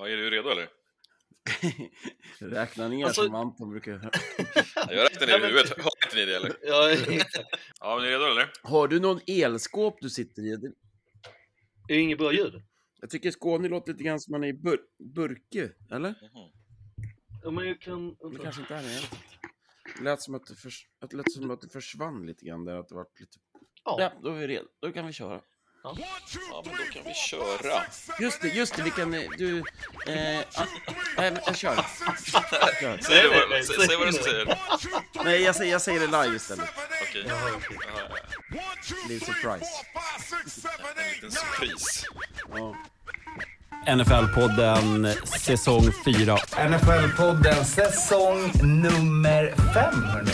Ja, är du redo eller? Räkna ner Alltså- som Anton brukar göra. Ja, Jag räknar ner i huvudet. Hör inte ni det eller? Ja, Ja, men är ni redo eller? Har du någon elskåp du sitter i? Det- det är inget bra ljud. Jag tycker Skåne låter lite grann som man är i bur Burke, eller? Mhm. Ja, men jag kan... Det kanske inte är det. Det lät som att det, förs- att det lät som att det försvann lite grann där, att det var lite... Ja, Ja. då är vi redo. Då kan vi köra. Ja, men då kan vi köra. Just det, just det, vi kan... Du... Eh, ah, jag kör. Säg, vad, säg, säg vad du säger. Nej, jag säger, jag säger det live istället. Okej. Okej. Jaha, ja. Det blir surprise. En liten surprise. Ja. NFL-podden säsong 4. NFL-podden säsong nummer fem, hörni.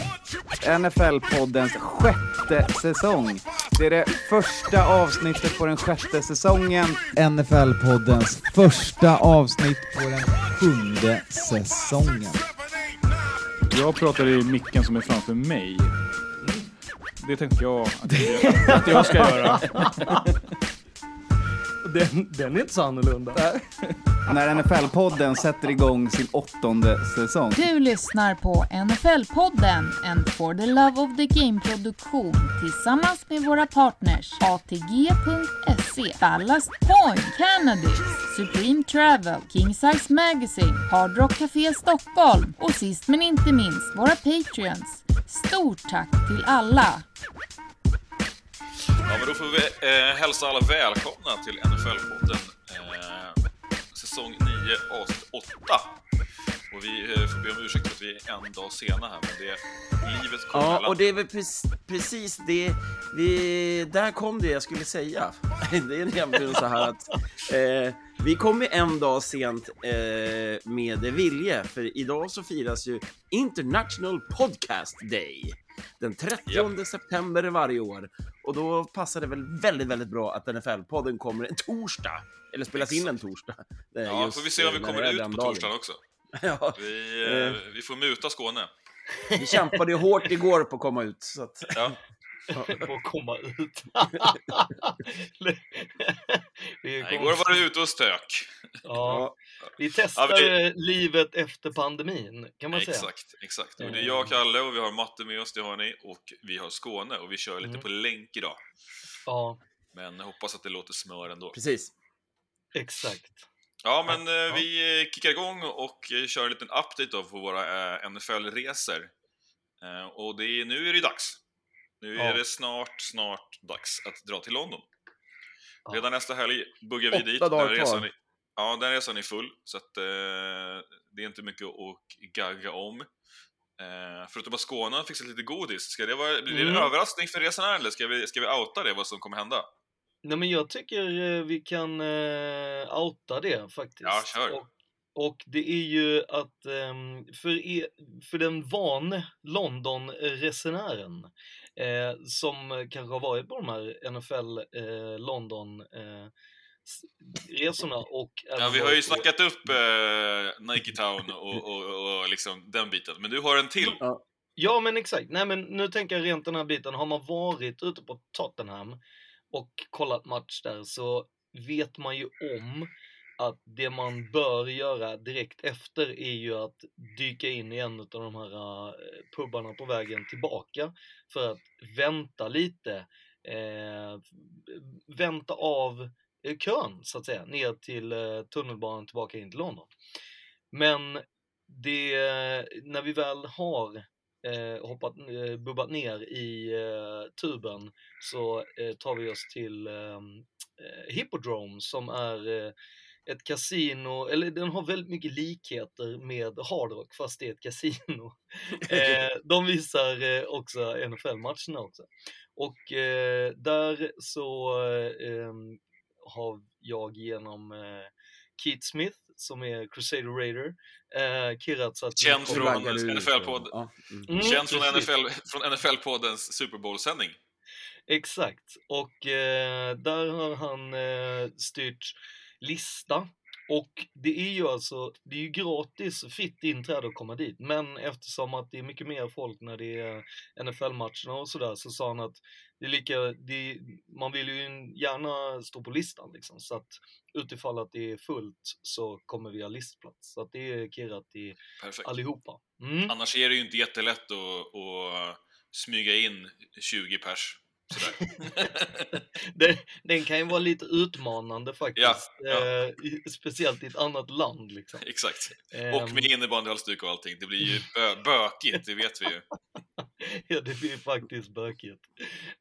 NFL-poddens sjätte säsong. Det är det första avsnittet på den sjätte säsongen. NFL-poddens första avsnitt på den sjunde säsongen. Jag pratar i micken som är framför mig. Det tänkte jag att jag, att jag ska göra. Den, den är inte så annorlunda. När NFL-podden sätter igång sin åttonde säsong. Du lyssnar på NFL-podden, en For the Love of the Game-produktion tillsammans med våra partners ATG.se, Ballast Point, Cannabis, Supreme Travel, King Size Magazine, Hard Rock Café Stockholm och sist men inte minst våra Patreons. Stort tack till alla! Ja, men då får vi eh, hälsa alla välkomna till NFL-podden. Eh, säsong 9, avsnitt 8. Och vi eh, får be om ursäkt för att vi är en dag sena här, men det livet kommer Ja, och det är väl precis, precis det, vi, där kom det jag skulle säga. Det är nämligen så här att eh, vi kommer en dag sent eh, med vilje, för idag så firas ju International Podcast Day. Den 30 september varje år. Och då passar det väl väldigt, väldigt bra att NFL-podden kommer en torsdag. Eller spelas in en torsdag. Ja, just, får vi se om vi kommer ut på dagen. torsdagen också. Ja, Vi, eh, vi får muta Skåne. vi kämpade ju hårt igår på att komma ut. Så att, Ja. På att komma ut. vi, Nej, kom- igår var du ute och stök. ja, vi testar Ja, vi- eh, livet efter pandemin, kan man säga. Exakt, exakt. Och det är jag och Kalle och vi har Matte med oss, det har ni. Och vi har Skåne och vi kör lite Mm. på länk idag. Ja, Men jag hoppas att det låter smör ändå. precis. exakt. Ja, men eh, vi eh, kickar igång och eh, kör en liten update då på våra eh, NFL-resor. Eh, och det är, nu är det dags. Nu är Ja. det snart, snart dags att dra till London. Ja. Redan nästa helg buggar vi Åtta dit. dagar Den resan kvar. är, ja, den resan är full, så att, eh, det är inte mycket att gagga om. Eh, förutom att Skåne har fixat lite godis, ska det vara, blir det en Mm. överraskning för resenären eller ska vi, ska vi outa det, vad som kommer hända? Nej, men jag tycker eh, vi kan eh, outa det faktiskt. Ja, kör. Och, och det är ju att ehm, för, e, för den vane London-resenären eh, som kanske har varit på de här NFL eh, London eh, resorna och Ja, vi har ju snackat upp eh, Nike Town och, och, och liksom den biten, men du har en till. Ja, men exakt. Nej, men nu tänker jag rent den här biten. Har man varit ute på Tottenham och kollat match där så vet man ju om att det man bör göra direkt efter är ju att dyka in i en av de här eh, uh, pubarna på vägen tillbaka för att vänta lite. Eh, vänta av eh, kön, så att säga, ner till eh, tunnelbanan tillbaka in till London. Men det, när vi väl har eh, hoppat, eh, bubbat ner i eh, tuben så eh, tar vi oss till Hippodrome som är ett kasino, eller den har väldigt mycket likheter med Hard Rock fast det är ett kasino. eh, de visar eh, också NFL-matcherna också. Och eh, där så eh, har jag genom eh, Keith Smith som är Crusader Raider eh, kirrat så att vi Känd kommer- från Raggar ut, NFL-podd. Ja. Mm. Mm, Känd från. NFL, från NFL-poddens Super Bowl-sändning. Exakt. Och eh, där har han eh, styrt lista Och det är ju alltså, det är ju gratis fritt inträde att komma dit. Men eftersom att det är mycket mer folk när det är NFL-matcherna och sådär så sa han att det är lika, det, man vill ju gärna stå på listan liksom. Så att utifall att det är fullt så kommer vi ha listplats. Så att det är kirrat i Perfekt. allihopa. Mm. Annars är det ju inte jättelätt att, att smyga in 20 pers. Den, den kan ju vara lite utmanande faktiskt. Ja, ja. Eh, speciellt i ett annat land liksom. Exakt. Ehm, Och med innebandyhalsduk och allting. Det blir ju bö bökigt, det vet vi ju. ja, det blir faktiskt bökigt.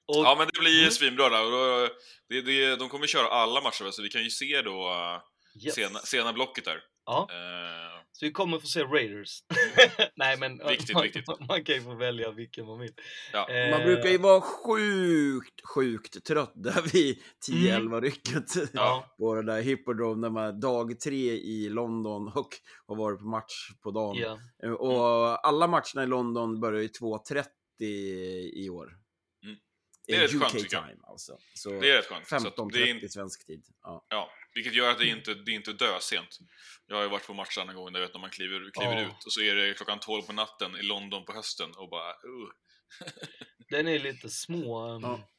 Och, Ja, men det blir ju Mm. svinbra då, det, det, de kommer köra alla matcher, så vi kan ju se då uh, yes. sena, sena blocket där. Ja, Eh, så vi kommer få se Raiders. Nej, men Viktigt, man, viktigt. man kan ju få välja vilken man vill. ja. Eh, Man brukar ju vara sjukt, sjukt trött där vid 10-11 rycket. Mm. Ja. På det där Hippodrome när man dag tre i London och har varit på match på dagen. Ja, Eh, Och alla matcherna i London börjar ju 2.30 i år. Mm. Det är rätt UK skönt, tycker jag. time alltså. Så Det är rätt skönt. Så att 15.30 det är in, svensk tid. Ja. ja, vilket gör att det inte det är inte dösent. Jag har ju varit på matcher andra gånger, där vet när man kliver, kliver Ja. ut och så är det klockan 12 på natten i London på hösten och bara uh. den är lite små um, Ja.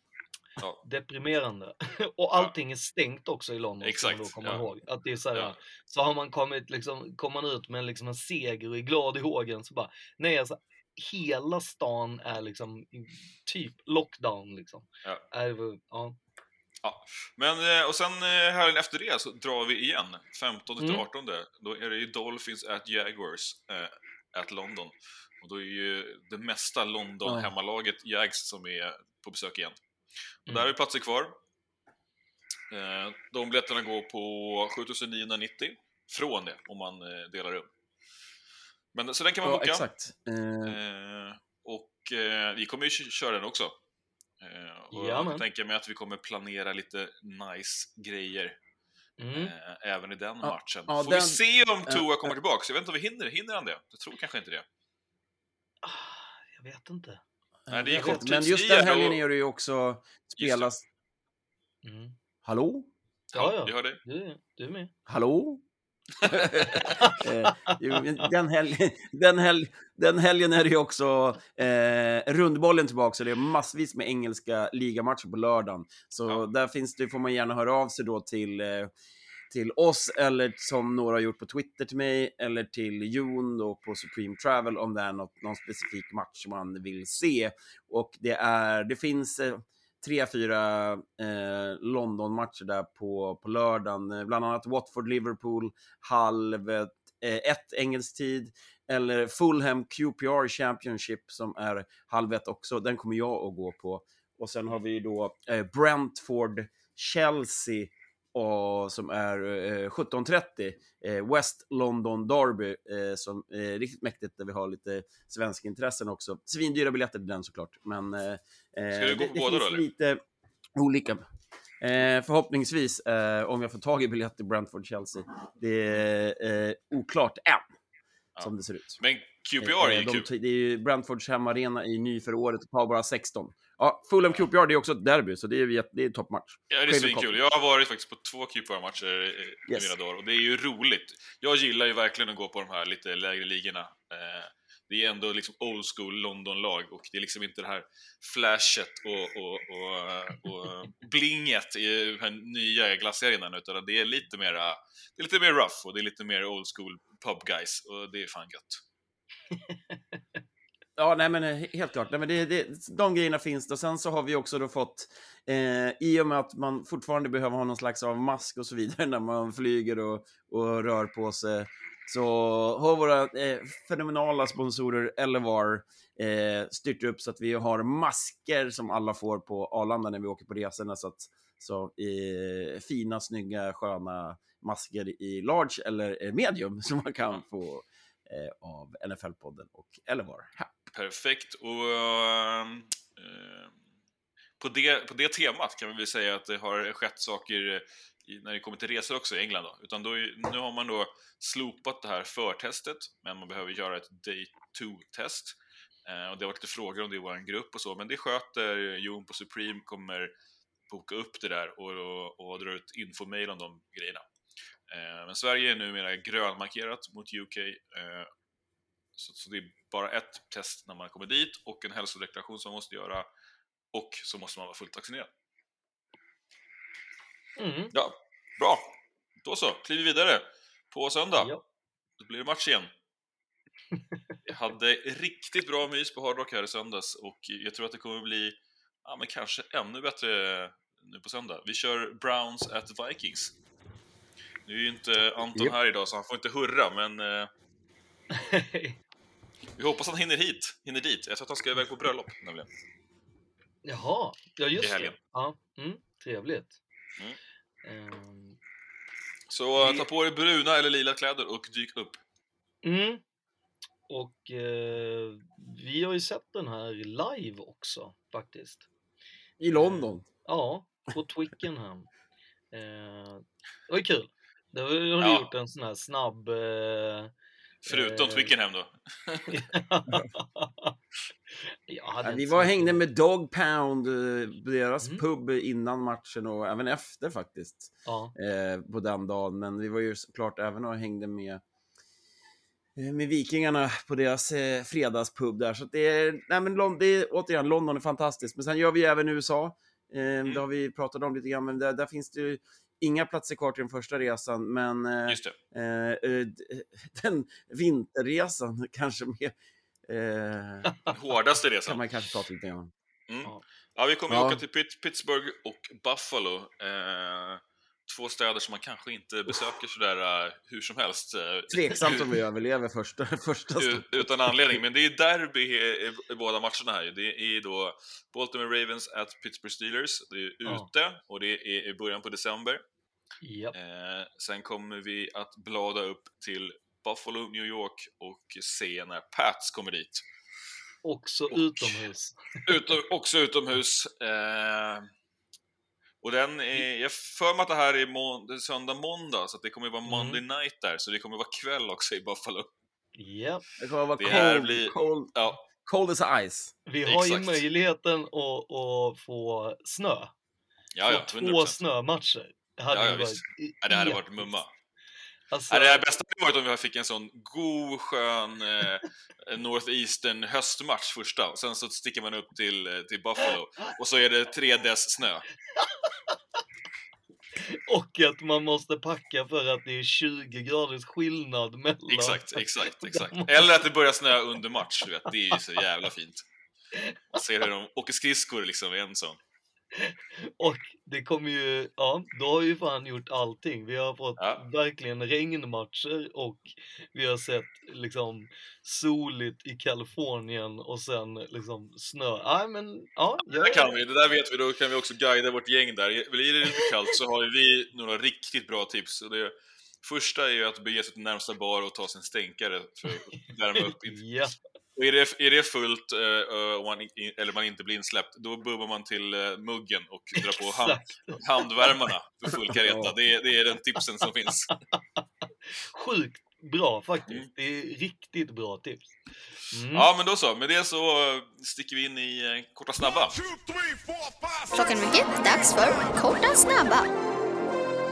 Ja. deprimerande. och allting är stängt också i London, ska man Exakt, då komma ja. ihåg. Att det är så, här, Ja. så har man kommit, liksom, kommer man ut med liksom en seger och är glad i hågen så bara, nej alltså hela stan är liksom typ lockdown liksom. Ja. Är, det- ja. Men, eh, och sen eh, helgen efter det så drar vi igen. 15 till Mm. 18. Då är det ju Dolphins at Jaguars eh, at London. Och då är ju det mesta London Ja. hemmalaget Jags som är på besök igen. Och Mm. där är platser kvar. Eh, de biljetterna går på 7990 från det, om man eh, delar rum. Men, så den kan man Ja, boka. exakt. Eh, Eh, och eh, vi kommer ju köra den också. Eh, och jag tänka mig att vi kommer planera lite nice grejer Mm. eh, även i den Ja, matchen. ja, Får den- vi se om eh, Tua kommer tillbaka? Jag vet inte om vi hinner, hinner han det? Jag tror kanske inte det. Ah, Jag vet inte. Nej, det är jag kort vet, Men just den helgen är det ju också spelas... Mm. Hallå? Ja, ja. Vi hör dig. Du, du är med. Hallå? Eh, den, helgen, den, helg, den helgen är det ju också eh, rundbollen tillbaka, så det är massvis med engelska ligamatcher på lördagen. Så Ja. där finns det, får man gärna höra av sig då till, eh, till oss, eller som några har gjort på Twitter till mig, eller till Jon då på Supreme Travel om det är något, någon specifik match man vill se. Och det, är, det finns eh, tre, fyra eh, London-matcher där på, på lördagen. Eh, bland annat Watford-Liverpool, halv eh, ett engelsk tid. Eller Fulham QPR Championship som är halv ett också. Den kommer jag att gå på. Och sen har vi då eh, Brentford-Chelsea och, som är eh, 17.30. Eh, West London Derby eh, som är riktigt mäktigt där vi har lite svenska intressen också. Svindyra biljetter till den såklart. Men eh, Ska du gå det, på det båda finns då, eller? lite olika. Eh, förhoppningsvis, eh, om jag får tag i biljett till Brentford-Chelsea. Det är eh, oklart än, Ja. som det ser ut. Men QPR är Eh, ju de, kul. Det är ju Brentfords hemmaarena i ny för året och har bara 16. Ja, Fulham QPR, det är också ett derby, så det är, det är toppmatch. Ja, det är svinkul. Jag har varit faktiskt på två QPR-matcher i Yes. mina dagar och det är ju roligt. Jag gillar ju verkligen att gå på de här lite lägre ligorna. Eh, det är ändå liksom old school London-lag och det är liksom inte det här flashet och, och, och, och blinget i den här nya glassiga arenan utan det är lite mer det är lite mer rough och det är lite mer old school pub guys och det är fan gött. Ja, nej men eh, helt klart. Nej, men det, det, de grejerna finns det. Och sen så har vi också då fått, eh, i och med att man fortfarande behöver ha någon slags av mask och så vidare när man flyger och, och rör på sig, så har våra eh, fenomenala sponsorer Elevar eh, styrt upp så att vi har masker som alla får på Arlanda när vi åker på resorna. Så, att, så eh, fina, snygga, sköna masker i large eller eh, medium som man kan få eh, av NFL-podden och Elevar. här. Perfekt. Och eh, på, det, på det temat kan vi väl säga att det har skett saker i, när det kommer till resor också i England. Då. Utan då, är- nu har man då slopat det här förtestet, men man behöver göra ett day 2-test. Eh, och det har varit lite frågor om det i vår grupp och så, men det sköter Jon på Supreme, kommer boka upp det där och, och, och dra ut infomail om de grejerna. Eh, men Sverige är numera grönmarkerat mot UK. Eh, så, så det är bara ett test när man kommer dit och en hälsodeklaration som man måste göra. Och så måste man vara fullt vaccinerad. Mm. Ja, bra. Då så, kliver vi vidare. På söndag, Ja. då blir det match igen. Jag hade riktigt bra mys på Hard Rock här i söndags och jag tror att det kommer bli ja, men kanske ännu bättre nu på söndag. Vi kör Browns at Vikings. Nu är ju inte Anton Japp. här idag så han får inte hurra, men eh, vi hoppas han hinner hit, hinner dit. Jag tror att han ska iväg på bröllop nämligen. Jaha, ja just I helgen. det. Ja, mm, trevligt. Mm. Ehm, Så Vi- ta på dig bruna eller lila kläder och dyk upp. Mm. Och eh, vi har ju sett den här live också faktiskt. I London. Ja, på Twickenham. Eh, det var ju kul. Det har du Ja. gjort en sån här snabb... Eh, Förutom Eh, Twickenham då. Ja, vi var hängde med Dog Pound, eh, deras Mm. pub innan matchen och även efter faktiskt. Ja, eh, på den dagen. Men vi var ju såklart även och hängde med, eh, med Vikingarna på deras eh, fredagspub där. Så att det är, nej men Lon- det är, återigen, London är fantastiskt. Men sen gör vi även USA. Eh, Det har vi pratat om lite grann, men där, där finns det ju inga platser kvar till den första resan. Men eh, Just det. eh, eh, den vinterresan kanske mer, eh, Den hårdaste kan resan. man kanske prata lite om. Mm. Ja. Ja, vi kommer Ja. åka till Pitt- Pittsburgh och Buffalo. Eh, två städer som man kanske inte besöker sådär uh, hur som helst. eh, Tveksamt om vi överlever första, första utan anledning. Men det är derby i, i, i båda matcherna här. Det är då Baltimore Ravens at Pittsburgh Steelers. Det är Ja. ute och det är i början på december. ja. Eh, sen kommer vi att blada upp till Buffalo, New York och se när Pats kommer dit. Också Och- utomhus. Utom, också utomhus. Eh, och den är, jag för mig att det här är, må, söndag, måndag, så att det kommer vara Mm. Monday night där, så det kommer vara kväll också i Buffalo. Ja. Det kommer vara Det här cold, blir- cold, Ja, cold as ice. Vi har ju Exakt. möjligheten att, att få snö. ja, ja, få 100%. två snömatcher. Det hade Ja, ja, ju varit. Ja, det hade varit mumma. Alltså, Ja, det här bästa hade varit om vi fick en sån god, skön eh, Northeastern höstmatch första, och sen så sticker man upp till, eh, till Buffalo, och så är det tre dess snö. Och att man måste packa för att det är 20 graders skillnad mellan... Exakt, exakt, exakt. Eller att det börjar snöa under match, du vet. Det är ju så jävla fint. Man ser hur de åker skridskor liksom i en sån. Och det kommer ju, ja, då har ju fan gjort allting. Vi har fått Ja. verkligen regnmatcher och vi har sett liksom soligt i Kalifornien och sen liksom snö. Nej men, ja. Det där kan vi, det där vet vi, då kan vi också guida vårt gäng där. Blir det lite kallt så har vi några riktigt bra tips. Och det första är ju att bege sig till närmsta bar och ta sig en stänkare för att värma upp. Ja, är det, är det fullt och man, in- eller man inte blir insläppt, då bubbar man till eh, muggen och drar på hand, handvärmarna för full kareta. Ja. Det, är- det är den tipsen som finns. Sjukt bra faktiskt. Mm. Det är riktigt bra tips. Mm. Ja, men då så. Med det så sticker vi in i korta snabba. Klockan är mycket, dags för korta snabba.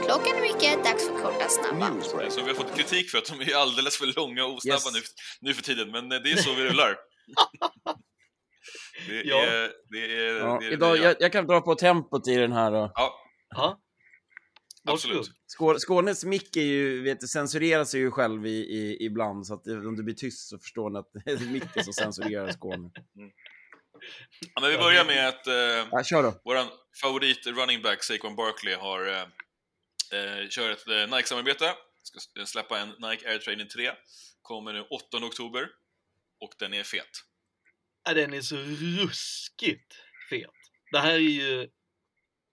Klockan är mycket, dags för korta snabba. Newsbreak. Så vi har fått kritik för att de är alldeles för långa och osnabba Yes. nu, nu för tiden, men eh, det är så vi rullar. Det Ja. är, det är, Ja, det är det idag, nya. jag, jag kan dra på tempot i den här då. Ja, absolut. Skå, Skånes mick är ju, vet du, censurerar sig ju själv i, i, ibland, så att om det blir tyst så förstår ni att det är micken som censurerar Skåne. Ja, men vi börjar med att eh, Ja, vår favorit running back Saquon Barkley har eh, eh, kör ett eh, Nike-samarbete. Ska eh, släppa en Nike Air Training 3. Kommer nu 8 oktober. Och den är fet. Ja, den är så ruskigt fet. Det här är ju,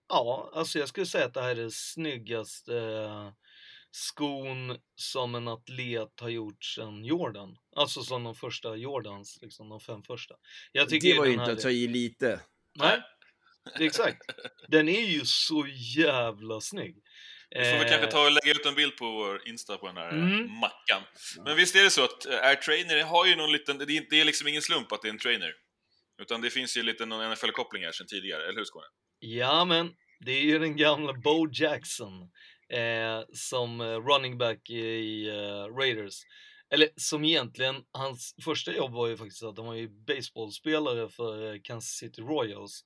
ja, alltså jag skulle säga att det här är den snyggaste eh, skon som en atlet har gjort sedan Jordan. Alltså som de första Jordans, liksom de fem första. Jag tycker Det var ju inte här att ta i lite. Nej, exakt. Den är ju så jävla snygg. Vi får väl Eh, kanske ta och lägga ut en bild på vår Insta på den här eh, Mm. mackan. Men visst är det så att eh, Air Trainer har ju någon liten, det är, liksom ingen slump att det är en trainer. Utan det finns ju lite någon NFL-koppling här sedan tidigare, eller hur Skåne? Ja, men det är ju den gamla Bo Jackson. eh, som eh, running back i eh, Raiders. Eller som egentligen, hans första jobb var ju faktiskt att han var ju baseballspelare för eh, Kansas City Royals.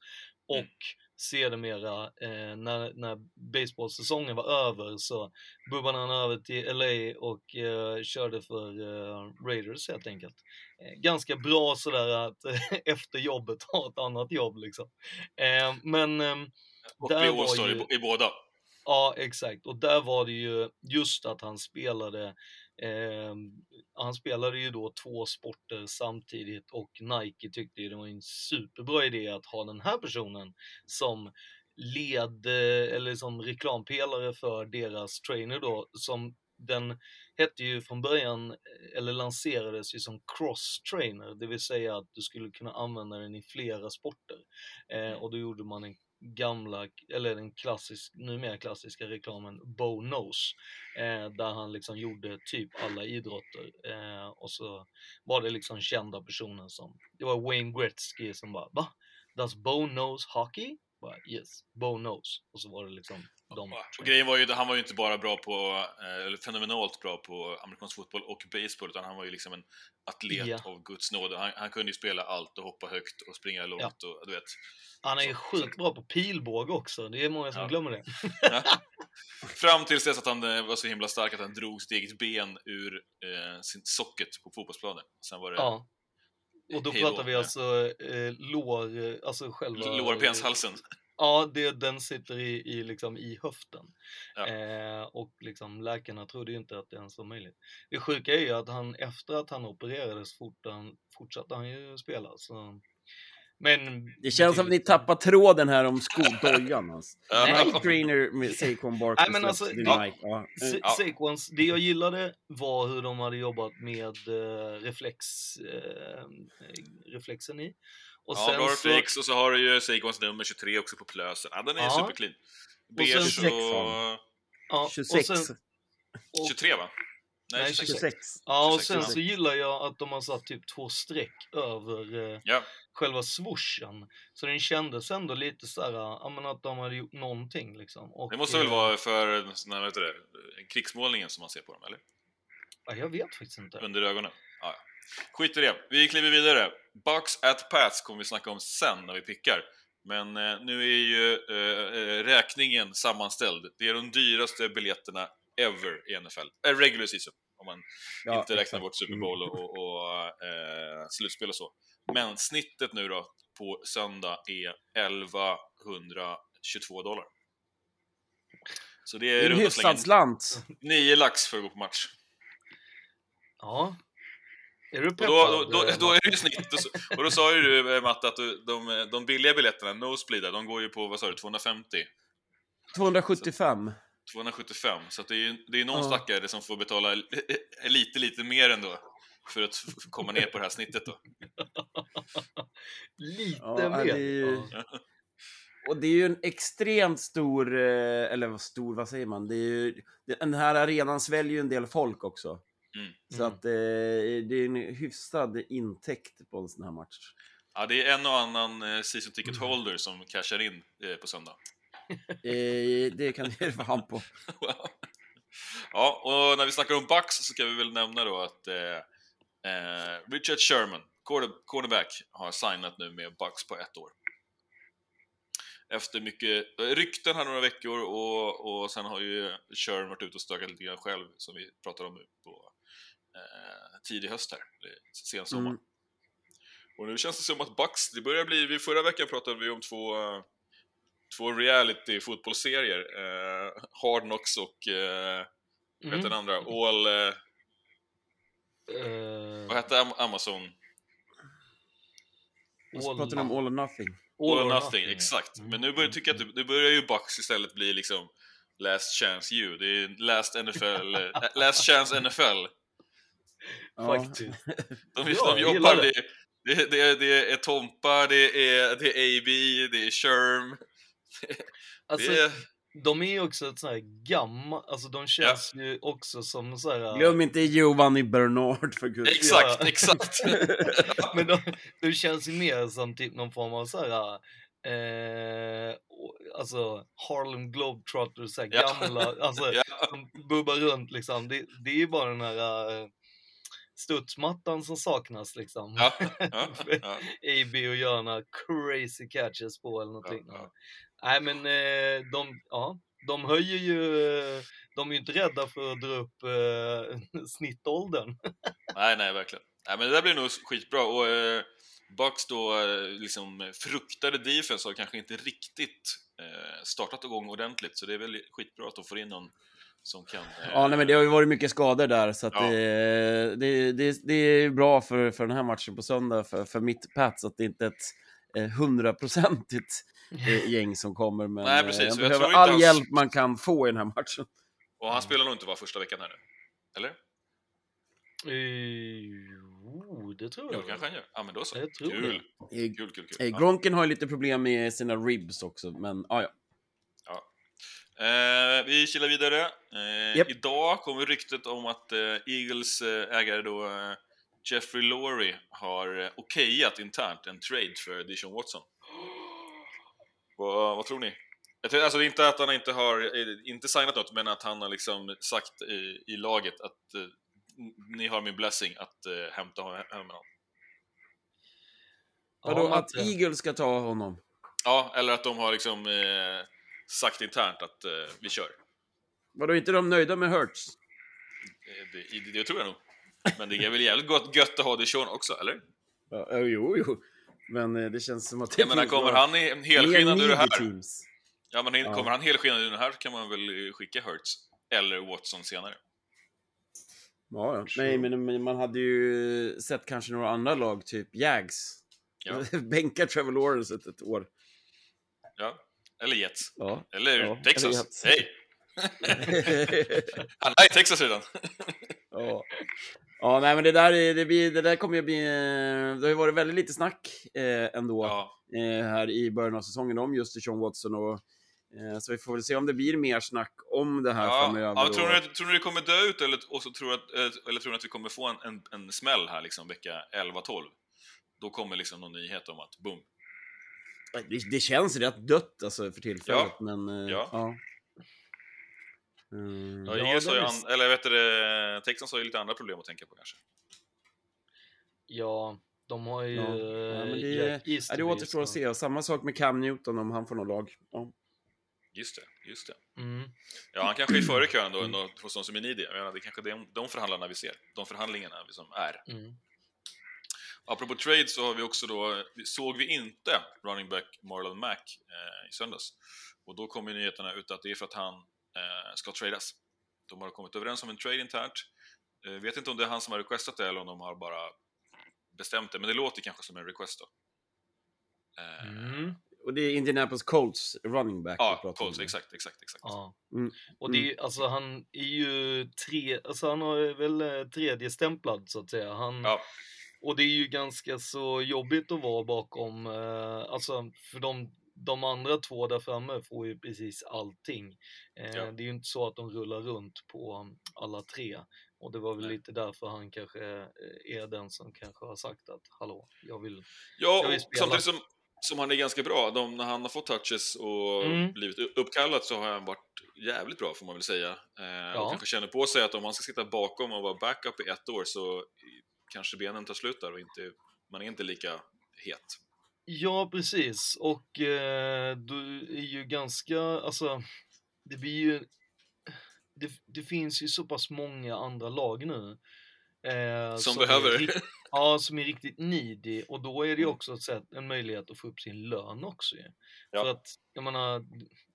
Och sedermera, eh, när, när baseballsäsongen var över så bubbade han över till LA och eh, körde för eh, Raiders helt enkelt. Eh, ganska bra sådär att efter jobbet ha ett annat jobb liksom. Eh, men ehm, Och där bli var All-star ju- i, i båda. Ja, exakt. Och där var det ju just att han spelade, eh, han spelade ju då två sporter samtidigt och Nike tyckte ju det var en superbra idé att ha den här personen som led, eh, eller som reklampelare för deras trainer då, som den hette ju från början, eh, eller lanserades ju som cross-trainer, det vill säga att du skulle kunna använda den i flera sporter. Eh, och då gjorde man en gamla, eller den klassisk, numera klassiska reklamen Bo Knows, eh, där han liksom gjorde typ alla idrotter. Eh, och så var det liksom kända personer som, det var Wayne Gretzky som bara va? Does Bo knows hockey? Bara, yes, Bo knows. Och så var det liksom de. Och grejen var ju, han var ju inte bara bra på, eh, eller fenomenalt bra på amerikansk fotboll och baseball, utan han var ju liksom en atlet Ja. av Guds nåd. Han, han kunde ju spela allt och hoppa högt och springa långt och du vet. Han är ju sjukt bra på pilbåge också, det är många som Ja. glömmer det. Ja. Fram tills dess att han eh, var så himla stark att han drog sitt eget ben ur eh, sin socket på fotbollsplanen. Sen var det Ja. Och då hej då. pratar vi alltså eh, lår, eh, alltså själva... lårbenshalsen. Ja, det, den sitter i, i, liksom, i höften. Ja. Eh, och liksom, läkarna trodde ju inte att det ens var möjligt. Det sjuka är ju att han efter att han opererades fort, han, fortsatte han ju spela. Så... Men Det känns som att ni tappar tråden här om skodojan. Alltså. Nike trainer med Saquon Barkley Nej, men alltså, vid ja. Ja. Ja. Saquons, det jag gillade var hur de hade jobbat med eh, reflex, eh, reflexen i. Och ja, sen bra så- reflex och så har du ju Seikons nummer 23 också på plösen. Ja, den är Ja. superclean. sen- Beige 26 har och... ja, 26. Och sen, och, 23 va? Nej, 26. 26. ja, och 26, sen så gillar jag att de har satt typ två streck över eh, Ja, själva swooshen. Så den kändes ändå lite såhär, ja men att de hade gjort någonting liksom. Och, det måste väl eh, vara för sån här, vad heter det, krigsmålningen som man ser på dem, eller? Ja, jag vet faktiskt inte. Under ögonen. Ja, ja. Skit i det. Vi kliver vidare. Bucks at Pats kommer vi snacka om sen när vi pickar. Men eh, nu är ju eh, eh, räkningen sammanställd. Det är de dyraste biljetterna ever i NFL. Eh, regular season, om man Ja, inte räknar exakt. bort Super Bowl och, och, och eh, slutspel och så. Men snittet nu då på söndag är 1122 dollar. Så det Det är är en hyfsad slant. 9 lax för att gå på match. Ja. Är du Och peppad? då, då, då, eh, då är det ju snitt. Och, så, och då sa ju du, eh, Matte, att du, de, de billiga biljetterna, Nosebleed, de går ju på, vad sa du, 250? 275. 275. Så att det är det är någon Ja. stackare som får betala li- lite, lite mer ändå. För att komma ner på det här snittet då. Lite Ja, mer. det är ju-. Och det är ju en extremt stor, eh, eller vad stor, vad säger man? Det är ju, den här arenan sväljer ju en del folk också. Mm. Så Mm. att eh, det är en hyfsad intäkt på en sån här match. Ja, det är en och annan eh, season ticket holder som cashar in eh, på söndag. Eh, det kan det vara han på. ja, och när vi snackar om Bucks så ska vi väl nämna då att eh, eh, Richard Sherman, quarterback, har signat nu med Bucks på ett år. Efter mycket eh, rykten här några veckor och, och sen har ju Sherman varit ute och stökat lite grann själv som vi pratar om på eh, tidig höst här, sen sommar. Mm. Och nu känns det som att Bucks, det börjar bli, vi, förra veckan pratade vi om två, eh, två reality fotbollsserier, eh, Hard Knocks och eh, Mm. hette den andra? All... Eh, Eh, vad hette Am- Amazon? Och så All- pratar om all or nothing. All, or or nothing, nothing, exakt. Mm. Men nu börjar jag tycka att det, nu börjar ju Bucks istället bli liksom Last Chance You. Det är Last NFL, eh, Last Chance NFL. Faktiskt. De, Ja, de jobbar, det. det, det, det är Tompa, det är, det är AB, det är Sherm. Alltså, det är, de är ju också ett sånt här gammalt, alltså de känns ju också som så här. Glöm inte Giovanni Bernard för guds exakt, Ja. exakt. Men de, de känns ju mer som typ någon form av så här, Eh, alltså Harlem Globetrotters, så här Ja. gamla, alltså Ja. som bubbar runt liksom. Det, det är ju bara den här eh, studsmattan som saknas liksom. Ja, ja, ja. AB och göra några crazy catches på eller någonting. Ja, ja. Nej men eh, de, ja, de höjer ju, eh, de är ju inte rädda för att dra upp eh, snittåldern. Nej, nej, verkligen. Nej, men det där blir nog skitbra. Och eh, Bucks då eh, liksom fruktade defense har kanske inte riktigt eh, startat igång ordentligt, så det är väl skitbra att de får in någon som kan... Eh, Ja, nej, men det har ju varit mycket skador där, så att Ja. det, det, det, det är bra för, för den här matchen på söndag, för, för mitt Pats, att det inte är ett eh, hundraprocentigt eh, gäng som kommer. Men Nej, precis. eh, Jag jag behöver all hans- hjälp man kan få i den här matchen. Och han spelar nog inte var första veckan här nu. Eller? Eh, oh, det tror Jo, jag. kanske han gör. Ja, men då så. Jag tror Kul. Eh, Kul, kul, kul. eh, Ja. Gronken har ju lite problem med sina ribs också, men ah, ja. Eh, vi kilar vidare. Eh, Japp. Idag kommer ryktet om att eh, Eagles eh, ägare då eh, Jeffrey Lurie har eh, okejat internt en trade för Dishon Watson. Vad, vad tror ni? Jag tror, alltså inte att han inte har eh, inte signat något, men att han har liksom sagt i, i laget att eh, ni har min blessing att eh, hämta hem honom. Vadå, Ja, att Matte. Eagles ska ta honom? Ja, eller att de har liksom eh, sagt internt att eh, vi kör. Vadå, inte de nöjda med Hurts? Eh, Det, det, det tror jag nog. Men det är väl jävligt gott, gött att ha Dishon också, eller? Ja, eh, jo, jo. Men eh, det känns som att Jag menar, kommer han helskinnad ur det här? teams. Ja, men Ja. kommer han helskinnad ur det här kan man väl eh, skicka Hurts eller Watson senare. Ja, ja. Nej, men, man hade ju sett kanske några andra lag, typ Jags. Ja. Bänka Trevor Lawrence ett, ett år. Ja. Eller Jets. Ja. Eller Ja, Texas. Hej! Han är i Texas redan. ja. Ja, nej men det där, är- det, blir, det där kommer ju bli... eh, Det har ju varit väldigt lite snack eh, ändå Ja, eh, här i början av säsongen om just Sean Watson och eh, så vi får väl se om det blir mer snack om det här ja. framöver. ja tror, ni, tror ni det kommer dö ut eller, och så tror, att, eh, eller tror ni att vi kommer få en, en, en smäll här liksom vecka 11-12? Då kommer liksom någon nyhet om att boom. det, det känns rätt dött alltså för tillfället, Ja. men eh, Ja. Ja. Mm. Ja, Ja, har ju, det är- an, eller vet du, det, Texans har ju lite andra problem att tänka på kanske. Ja, de har ju... Ja. Ja, men det, ja, det återstår att se. Samma sak med Cam Newton om han får något lag. Ja. Just det, just det. Mm. Ja, han kanske är före kön då, ändå, hos de som är needy. Jag menar, det är kanske de, de förhandlarna vi ser. De förhandlingarna vi som är. Mm. Apropå trade så har vi också då, såg vi inte running back Marlon Mack eh, i söndags. Och då kom ju nyheterna ut att det är för att han ska tradas. De har kommit överens om en trade internt. Eh, vet inte om det är han som har requestat det eller om de har bara bestämt det, men det låter kanske som en request då. Eh, Mm. Och det är Indianapolis Colts running back. Ja. Colts, exakt, exakt, exakt. Ja. Mm. Och det är, ju- alltså han är ju tre, alltså han har väl eh, tredje stämplad så att säga. Han, Ja, Och det är ju ganska så jobbigt att vara bakom, eh, alltså för de, de andra två där framme får ju precis allting. Eh, Ja. Det är ju inte så att de rullar runt på alla tre. Och det var väl Nej. lite därför han kanske eh, är den som kanske har sagt att hallå, jag vill... Ja, Jag vill spela. samtidigt som, som han är ganska bra. De, när han har fått touches och Mm. blivit uppkallad så har han varit jävligt bra får man väl säga. Eh, Ja. Och kanske känner på sig att om han ska sitta bakom och vara backup i ett år så kanske benen tar slut där och inte, man är inte lika het. Ja, precis. Och eh, du är ju ganska, alltså, det blir ju, det, det finns ju så pass många andra lag nu. Eh, Som är behöver. Ja, som är riktigt needy. Och då är det ju Mm. också ett sätt, en möjlighet att få upp sin lön också ju. Ja. För att, jag menar,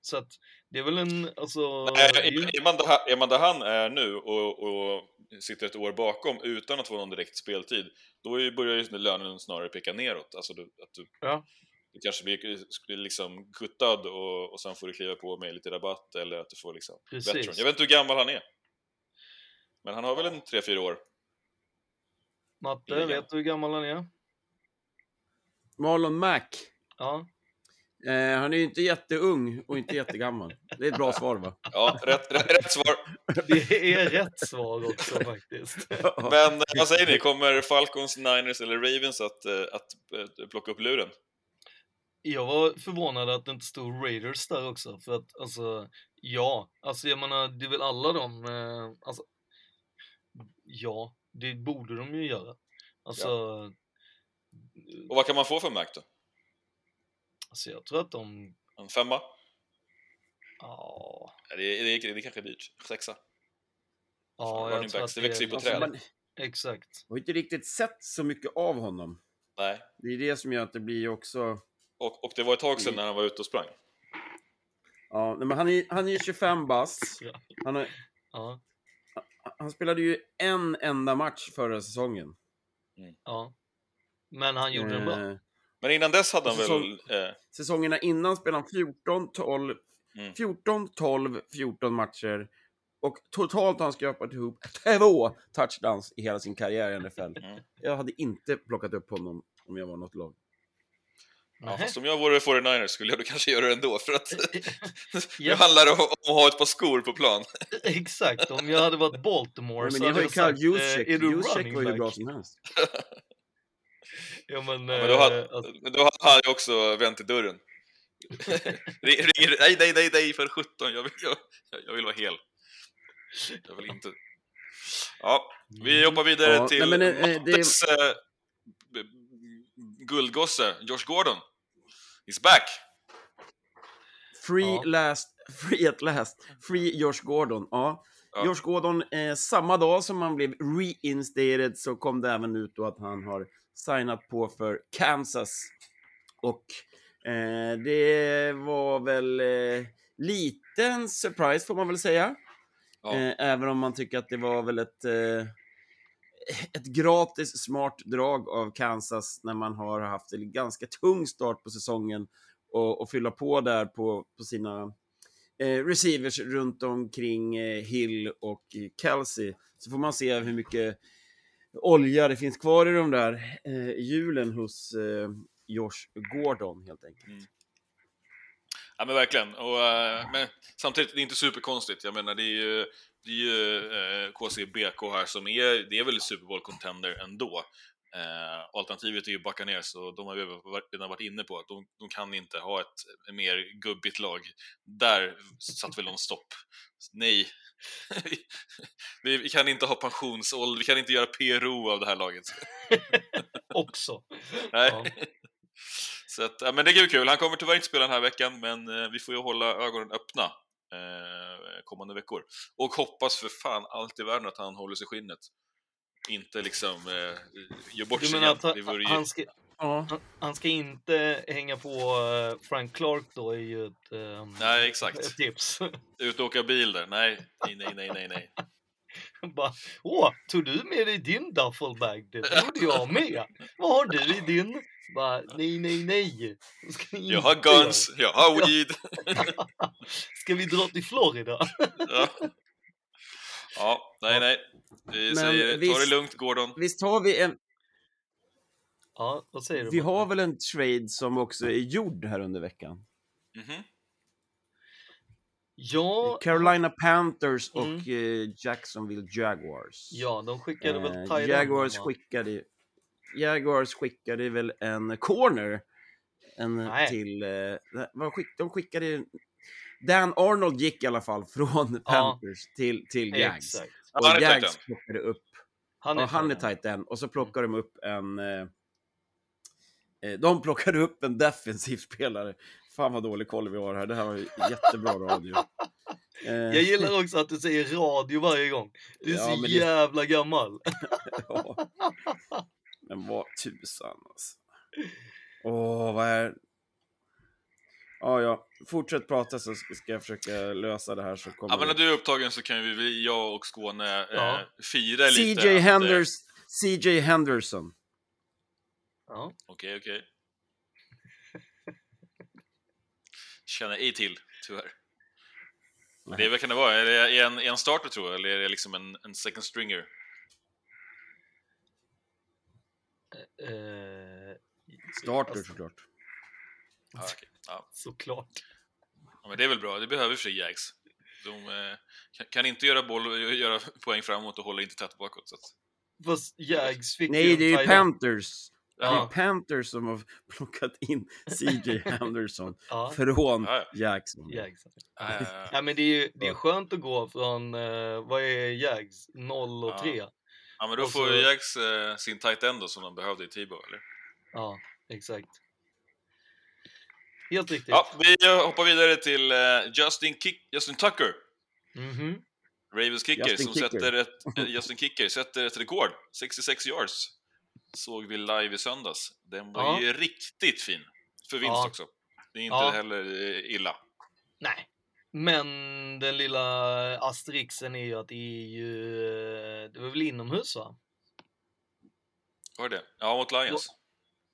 så att det är väl en, alltså... Nej, det är man där, är man där han är nu och, och sitter ett år bakom utan att få någon direkt speltid, då är börjar ju lönen snarare peka neråt. Alltså du, att du, Ja. du kanske blir, blir liksom kuttad och, och sen får du kliva på med lite rabatt eller att du får liksom Precis. veteran. Jag vet inte hur gammal han är. Men han har väl en 3-4 år. Matte, ligan. vet du hur gammal han är? Marlon Mack. Ja. Eh, han är ju inte jätteung och inte jättegammal. Det är ett bra svar va? Ja, rätt, rätt, rätt svar. Det är rätt svar också faktiskt. Men eh, vad säger ni, kommer Falcons, Niners eller Ravens att, eh, att, eh, plocka upp luren? Jag var förvånad att det inte stod Raiders där också, för att alltså, ja, alltså jag menar, det är väl alla de, alltså, ja, det borde de ju göra. Alltså, Och vad kan man få för Mac då? alltså jag tror att de, En femma? ja, Ja, Det är, det är, det är kanske dyrt. Sexa? ja jag tror att det växer ju på alltså, träd. Man Exakt. har inte riktigt sett så mycket av honom. Nej. Det är det som gör att det blir också... Och, och det var ett tag sedan när han var ute och sprang. Ja, men han är, han är 25 bast. Han, har, Ja, han spelade ju en enda match förra säsongen. ja. Men han gjorde den bra. Eh, Men innan dess hade han Säsong- väl... Eh, säsongerna innan spelade han 14, 12, Mm. 14, 12, 14 matcher. Och totalt har han skrapat ihop två touchdowns i hela sin karriär i NFL. Mm. Jag hade inte plockat upp honom om jag var något lag. Ja, fast om jag vore 49ers skulle jag då kanske göra det ändå för att det Ja. handlar om, om att ha ett par skor på plan. Exakt, om jag hade varit Baltimore Men så hade jag sagt, Juszczyk. eh, är du Juszczyk running var ju bra som helst. Ja men, Men då hade, eh, alltså, då hade ju också vänt i dörren. Ring- ringer, nej, nej, nej, nej, för 17, jag vill, jag, jag vill vara hel. Jag vill inte... Ja, vi hoppar vidare Ja, till nej, men, eh, det- Mattes b- guldgosse, Josh Gordon. He's back! Free Ja. last, free at last. Free Josh Gordon. Ja. Ja. Josh Gordon, eh, samma dag som han blev reinstated så kom det även ut då att han har signat på för Kansas. Och eh, det var väl eh, liten surprise får man väl säga. Ja. Eh, även om man tycker att det var väl ett, eh, ett gratis smart drag av Kansas när man har haft en ganska tung start på säsongen och, och fylla på där på, på sina eh, receivers runt omkring eh, Hill och eh, Kelsey. Så får man se hur mycket olja det finns kvar i de där eh, hjulen hos eh, Josh Gordon helt enkelt. Mm. Ja men verkligen, och, eh, men samtidigt det är inte superkonstigt. Jag menar det är ju, det är ju eh, KCBK här som är, det är väl Super Bowl contender ändå. Eh, alternativet är ju Buccaneers och de har vi redan varit inne på att de, de kan inte ha ett, mer gubbigt lag. Där satt väl någon stopp. Nej, vi, kan inte ha pensionsålder, vi kan inte göra PRO av det här laget. också. Nej. Ja. Så att, men det är ju kul. Han kommer tyvärr inte spela den här veckan, men eh, vi får ju hålla ögonen öppna kommande veckor. Och hoppas för fan allt i världen att han håller sig i skinnet. Inte liksom eh, gör bort Du sig igen. han, vore ju... han, ska, Ja. han, ska inte hänga på eh, Frank Clark då är ju ett, ehm, Nej, exakt. ett tips. Ut och åka bil där. Nej, nej, nej, nej, nej. Bara, åh, tog du med dig din duffelbag? Det trodde jag med. Vad har du i din? Bara, nej, nej, nej. Ska ni Jag har guns, jag har weed. göra. Ska vi dra till Florida? Ja, ja nej, nej. Vi Men säger ta det visst- lugnt, Gordon. Visst har vi en, Ja, vad säger du? vi har väl en trade som också är gjord här under veckan? Mhm. Ja, Carolina Panthers och Mm. eh, Jacksonville Jaguars. ja, de skickade väl Eh, Jaguars skickade Jaguars skickade väl en corner en Nej. till... Eh, de skickade... Dan Arnold gick i alla fall från Panthers till, till Jags. Exakt. Och Han Jags plockade upp... Han ja, är, han är tight end. Och så plockade de upp en... Eh, eh, de plockade upp en defensiv spelare. Fan vad dålig koll vi har här. Det här var ju jättebra radio. Eh, Jag gillar också att du säger radio varje gång. Du är Ja, så det- jävla gammal. Ja. Men vad tusan alltså. Åh, vad är... Ja, ja. Fortsätt prata så ska jag försöka lösa det här så kommer Ja, men när du är upptagen så kan ju vi, jag och Skåne, eh, Ja. fira lite. CJ att, eh, Henders, CJ Henderson. Ja. Okej, okej. Känner ej till, tyvärr. Men det, är- vad kan det vara? Är det en, en starter tror jag, eller är det liksom en, en second stringer? Eh, Starter alltså, såklart. Ja, okej. ja. Såklart. ja, men det är väl bra. Det behöver för sig Jags. De eh, kan, kan inte göra, boll, göra poäng framåt och hålla inte tätt bakåt. Så att, Fast Jags fick Nej, det är ju tight Panthers. Det är Ja. Panthers som har plockat in CJ Anderson Ja. från Ja, Jackson. Jags. Ja, ja, ja. Ja, men det är ju det är skönt att gå från, eh, vad är Jags? 0 och Ja. 3. ja, men då får så- Jags eh, sin tight end då, som de behövde i Tebow, eller? Ja, exakt. Helt riktigt. Ja, vi eh, hoppar vidare till eh, Justin, Kick, Justin Tucker. Mhm. Ravens kicker Justin som Kicker. sätter ett, eh, Justin Kicker sätter ett rekord, 66 yards. Såg vi live i söndags. Den var Ja. ju riktigt fin. För vinst Ja. också. Det är inte Ja. heller eh, illa. Nej. Men den lilla asterixen är ju att det är ju, eh, det var väl inomhus va? Var det? Ja, mot Lions.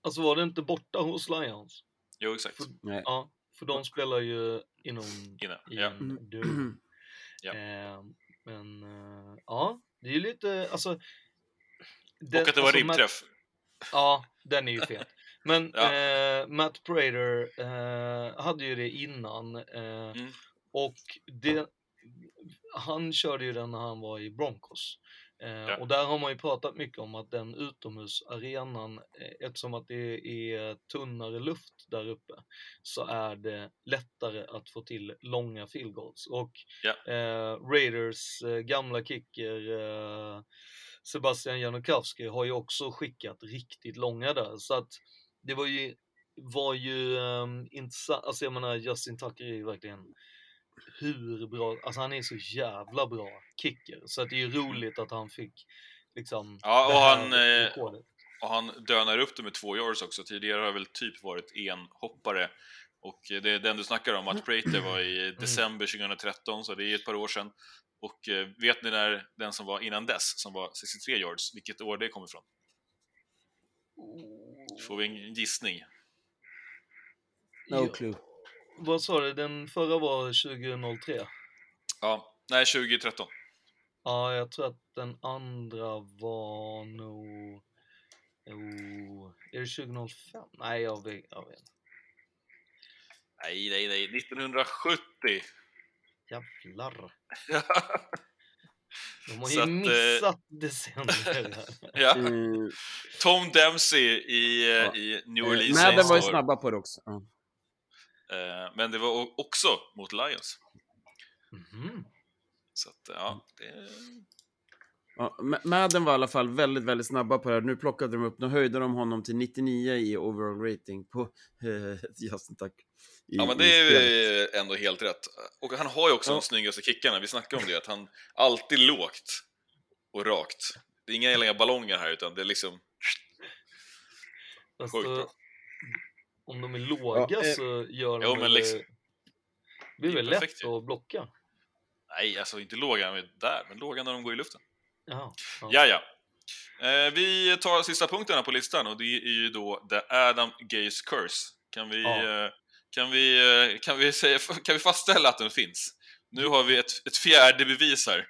Alltså var det inte borta hos Lions? Jo, exakt. För, Nej. ja, för de spelar ju inom Inne. i Ja. en dörr. Ja. Eh, men eh, ja, det är ju lite, alltså... den- Och att det var alltså, Matt- ribbträff. Ja, den är ju fet. Men Ja. eh, Matt Prater eh, hade ju det innan. Eh, Mm. Och det, han körde ju den när han var i Broncos. Eh, Ja. Och där har man ju pratat mycket om att den utomhusarenan, eh, eftersom att det är tunnare luft där uppe, så är det lättare att få till långa field goals. Och Ja. eh, Raiders gamla kicker Sebastian Janikowski har ju också skickat riktigt långa där. Så att det var ju, var ju um, intressant. Alltså jag menar Justin Tucker är ju verkligen hur bra, alltså han är så jävla bra kicker. Så att det är ju roligt att han fick liksom Ja, och han, eh, rekordet. Och han dönar upp det med två yards också. Tidigare har det väl typ varit en hoppare. Och det är den du snackar om, att Prater var Mm. i december 2013, så det är ett par år sedan. Och eh, vet ni när den som var innan dess, som var 63 yards, vilket år det kommer ifrån? Får vi en gissning? No Ja, clue. Vad sa du, den förra var 2003? Ja, nej 2013. Ja, jag tror att den andra var nog... Oh, är det 2005? Nej, jag vet, jag vet. Nej, nej, nej, 1970! Jävlar. De har ju att, eh, missat decennier ja. Mm, Tom Dempsey i, eh, Ja. i New eh, Orleans Madden Saints var ju snabba på det också. Ja. Men det var också mot Lions. Mhm. Så att, ja, det... Ja, Ma- Madden var i alla fall väldigt, väldigt snabba på det här. Nu plockade de upp, nu höjde de honom till 99 i overall rating på eh, Justin Tuck. i- Ja, men det är ändå helt rätt. Och han har ju också Ja. de snyggaste kickarna. Vi snackade om det, att han alltid lågt och rakt. Det är inga långa ballonger här, utan det är liksom... Fast, Sjukt eh, bra. om de är låga Ja, eh, så gör de jo, men väl, liksom- eh, det blir väl perfekt lätt ju. att blocka. Nej, alltså inte låga men där, men låga när de går i luften. Jaha, ja. Ja, ja. Eh, vi tar sista punkten här på listan och det är ju då The Adam Gaze Curse. Kan vi, Ja. eh, kan vi, eh, kan vi, säga, kan vi fastställa att den finns? Nu har vi ett, ett fjärde bevis här.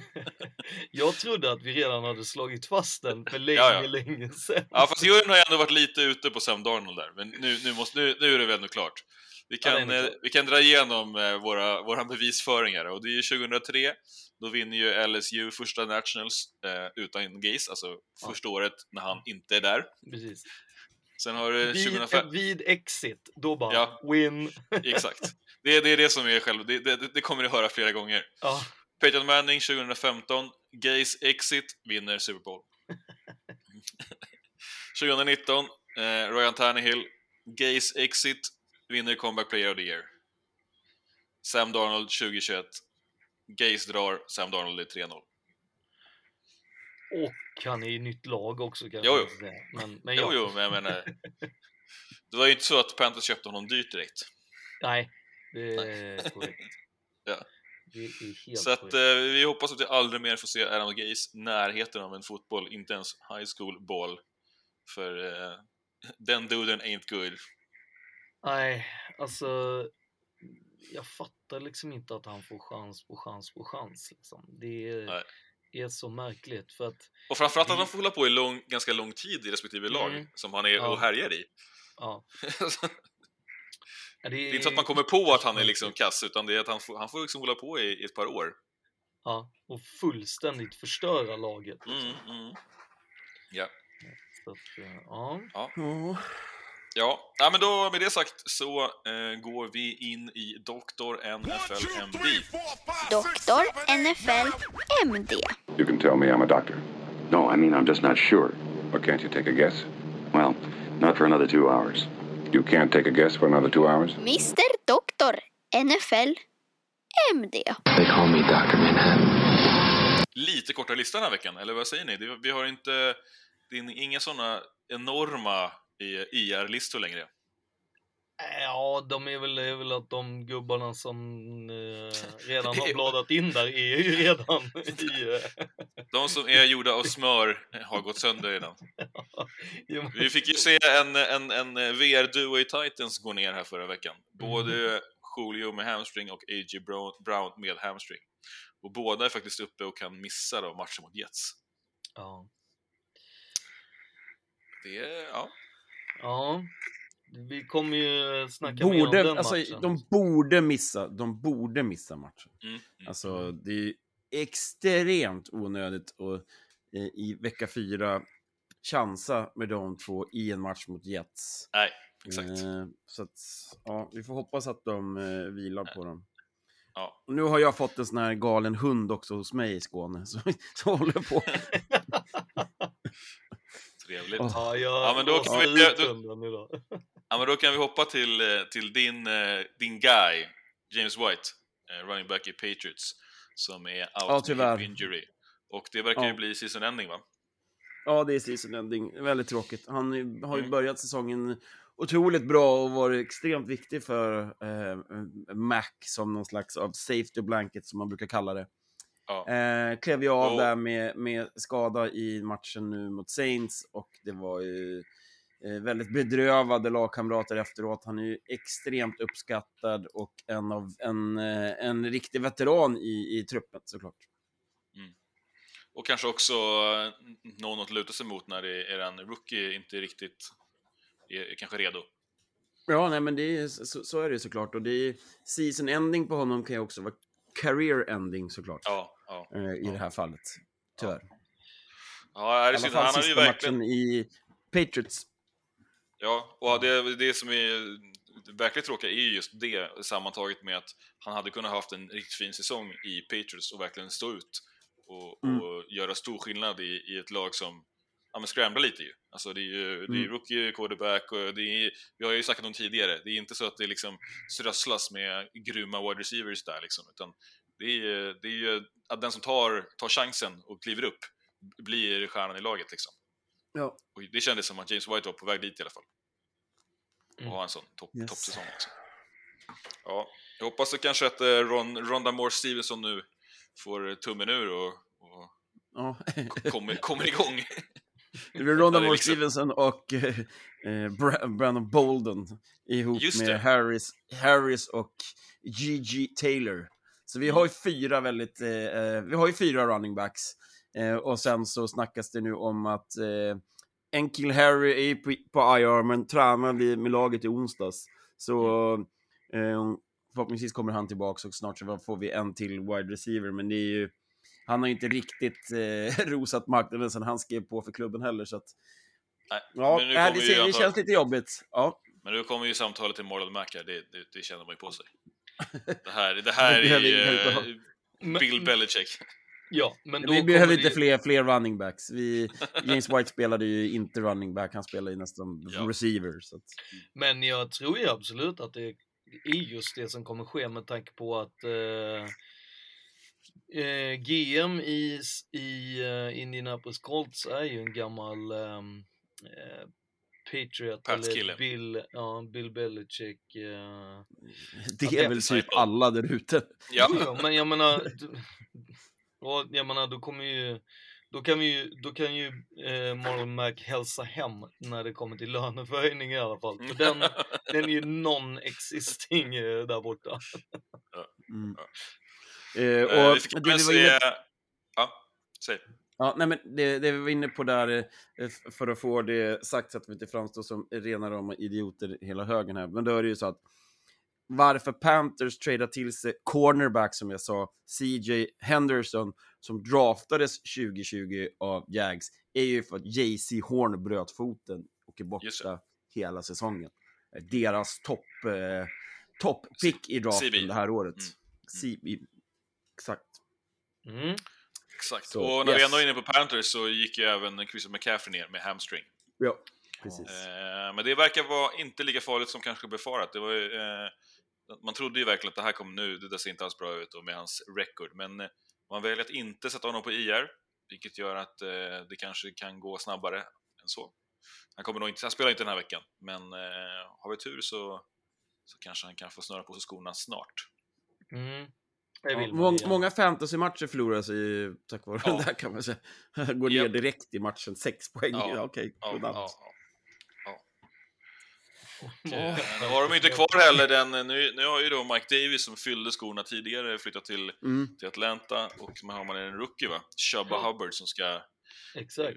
Jag trodde att vi redan hade slagit fast den för länge, Ja, ja. länge sedan. Ja, fast juryn har ju ändå varit lite ute på Sam Darnold där, men nu, nu, måste, nu, nu är det väl ändå klart. Vi Ja, kan, nog eh, vi kan dra igenom eh, våra, våra bevisföringar och det är ju 2003, då vinner ju LSU första Nationals eh, utan Gaze, alltså första året när han inte är där. Precis. Sen har du Vid, 2005, vid exit, då bara Ja. win. exakt. Det, är- det är det som är själv, det, det, det kommer ni höra flera gånger. Ja, Peyton Manning 2015, Gaze exit, vinner Super Bowl. 2019, eh, Ryan Tannehill, Gaze exit, vinner Comeback Player of the Year. Sam Darnold 2021, Gaze drar, Sam Darnold är 3-0. och han är i nytt lag också kan Jo, jo. säga. Men, men Jo, ja, jo, men jag menar... Det var ju inte så att Panthers köpte honom dyrt direkt. nej, det är korrekt. Ja. Så att eh, vi hoppas att vi aldrig mer får se Adam Gaze närheten av en fotboll, inte ens high school ball. För eh, den duden ain't good. Nej, alltså jag fattar liksom inte att han får chans på chans på chans. Liksom. Det är, Nej. är så märkligt för att, Och framförallt att Vi- han får hålla på i lång, ganska lång tid i respektive lag, Mm. som han är Ja. och härjar i. ja. Ja, det är inte så att man kommer på att han är liksom kass, utan det är att han får, han får liksom hålla på i, i ett par år. Ja, och fullständigt förstöra laget. liksom. Mm, mm. Ja. Så att, eh, ja. Ja. Ja. Ja, ja men då med det sagt så eh, går vi in i Doktor NFL MD. Doktor NFL MD. You can tell me I'm a doctor. No, I mean, I'm just not sure. But can't you take a guess? Well, not for another two hours. You can't take a guess for another two hours? Mr Doktor NFL MD. They call me Dr. Manhattan. Lite kortare lista den här veckan, eller vad säger ni? Vi har inte, det är inga sådana enorma eh, IR-listor längre. Ja, de är väl, är väl att de gubbarna som eh, redan har bladat in där är ju redan i... Eh, De som är gjorda av smör har gått sönder redan. Vi fick ju se en, en, en VR-duo i Titans gå ner här förra veckan. Både Julio med hamstring och A.J. Brown- med hamstring. Och båda är faktiskt uppe och kan missa då matchen mot Jets. ja. Det ja. Ja, vi kommer ju snacka mer om Borde, den alltså, matchen. de borde missa, de borde missa matchen. Mm, mm. Alltså, det är extremt onödigt att eh, i vecka fyra chansa med de två i en match mot Jets. Nej, exakt. Eh, så att, ja, vi får hoppas att de eh, vilar på dem. Ja. Och nu har jag fått en sån här galen hund också hos mig i Skåne, så, så håller på. Trevligt. Ja, Ja, men då kan vi- då-. Ja, men då kan vi hoppa till, eh, till din, eh, din guy, James White, eh, running back i Patriots, som är out Ja, tyvärr. hip injury. Och det verkar Ja. ju bli season ending, va? Ja, det är season ending. Väldigt tråkigt. Han har ju Mm. börjat säsongen otroligt bra och varit extremt viktig för eh, Mac som någon slags av safety blanket som man brukar kalla det. Ja. Eh, klev ju av Och- där med, med skada i matchen nu mot Saints och det var ju eh, väldigt bedrövade lagkamrater efteråt. Han är ju extremt uppskattad och en, av, en, eh, en riktig veteran i, i truppen såklart. Och kanske också eh, någon att luta sig mot när det är en rookie inte riktigt är, är kanske redo. Ja, nej men det är, så, så är det såklart. Och det är season ending på honom kan ju också vara career ending såklart. Ja, ja. eh, I det här fallet. Tyvärr. Ja, är I det alla synd. fall Han sista verkligen... matchen i Patriots. Ja, och det, det som är det verkligt tråkiga är ju just det sammantaget med att han hade kunnat haft en riktigt fin säsong i Patriots och verkligen stå ut och, Mm. och göra stor skillnad i, i ett lag som ja, men scramblar lite ju. Alltså det är ju det är Mm. rookie quarterback och det är, vi har ju sagt om tidigare, det är inte så att det liksom strösslas med grymma wide receivers där liksom, utan det är, det är ju att den som tar, tar chansen och kliver upp blir stjärnan i laget liksom. Ja. Och det kändes som att James White var på väg dit i alla fall. Och Mm. ha en sån topp, Yes. toppsäsong liksom. Ja, jag hoppas kanske att eh, Ron, Ronda Moore Stevenson nu får tummen ur och, och Ja. kommer, kommer igång. Det blir Ronda Moore liksom- Stevenson och eh, eh, Bra- Brandon Bolden ihop Just med. Harris, Harris och G.G. Taylor. Så vi har ju fyra väldigt, eh, eh, vi har ju fyra running backs. Eh, och sen så snackas det nu om att eh, Enkil Harry är på, på IR, men tränar vi med laget i onsdags. Så eh, förhoppningsvis kommer han tillbaka och snart så får vi en till wide receiver, men det är ju han har ju inte riktigt eh, rosat marknaden sen han skrev på för klubben heller, så att... Nej, Ja, men nu äh, det, ser, det känns lite jobbigt. Ja, Men nu kommer ju samtalet till Marlon Mack här, det, det, det känner man ju på sig. Det här, det här är ju eh, Bill Belichick. Ja, men då vi behöver inte det- fler, fler running backs. Vi, James White spelade ju inte running back, han spelade ju nästan Ja. receiver. Så att, Men jag tror ju absolut att det är just det som kommer ske med tanke på att eh, eh, GM i, i eh, Indianapolis Colts är ju en gammal ehm, eh, Patriot, Pats-kille. eller Bill, ja, Bill Belichick. Eh, det Ja, är väl typ alla där ute. Ja, Jo, men jag menar, och jag menar, då kommer ju, då kan vi ju, då kan ju eh, Marlon Mack hälsa hem när det kommer till löneförhöjning i alla fall. För den, den är ju non-existing eh, där borta. Mm. Ja. Eh, Eh, och vi fick se... inne, Ja, säg. Ja, nej, men det, det vi var inne på där, eh, för att få det sagt så att vi inte framstår som rena rama idioter hela högen här, men då är det ju så att varför Panthers tradar till sig cornerback, som jag sa, CJ Henderson, som draftades 2020 av Jags, är ju för att JC Horn bröt foten och är borta hela säsongen. Deras topp eh, top pick i draften CB. det här året. Mm. CB. Exakt. Mm. Exakt. Så, och när vi yes. ändå är inne på Panthers så gick ju även Christian McCaffrey ner med hamstring. Ja, precis. Eh, men det verkar vara inte lika farligt som kanske befarat. Det var ju, eh, man trodde ju verkligen att det här kommer nu, det där ser inte alls bra ut och med hans record. Men eh, man väljer att inte sätta honom på IR, vilket gör att eh, det kanske kan gå snabbare än så. Han, kommer nog inte, han spelar inte den här veckan, men eh, har vi tur så, så kanske han kan få snöra på sig skorna snart. Mm. Ja, mång, många fantasymatcher förloras ju tack vare Ja. det där kan man säga. Går ner Japp. direkt i matchen, sex poäng. Ja. Ja. Okej, Ja, godnatt. ja, ja. Eh, nu har de inte kvar heller den, nu, nu har ju då Mike Davis som fyllde skorna tidigare flyttat till, Mm. till Atlanta och så har man en rookie va, Chubba Ja. Hubbard som ska Exakt.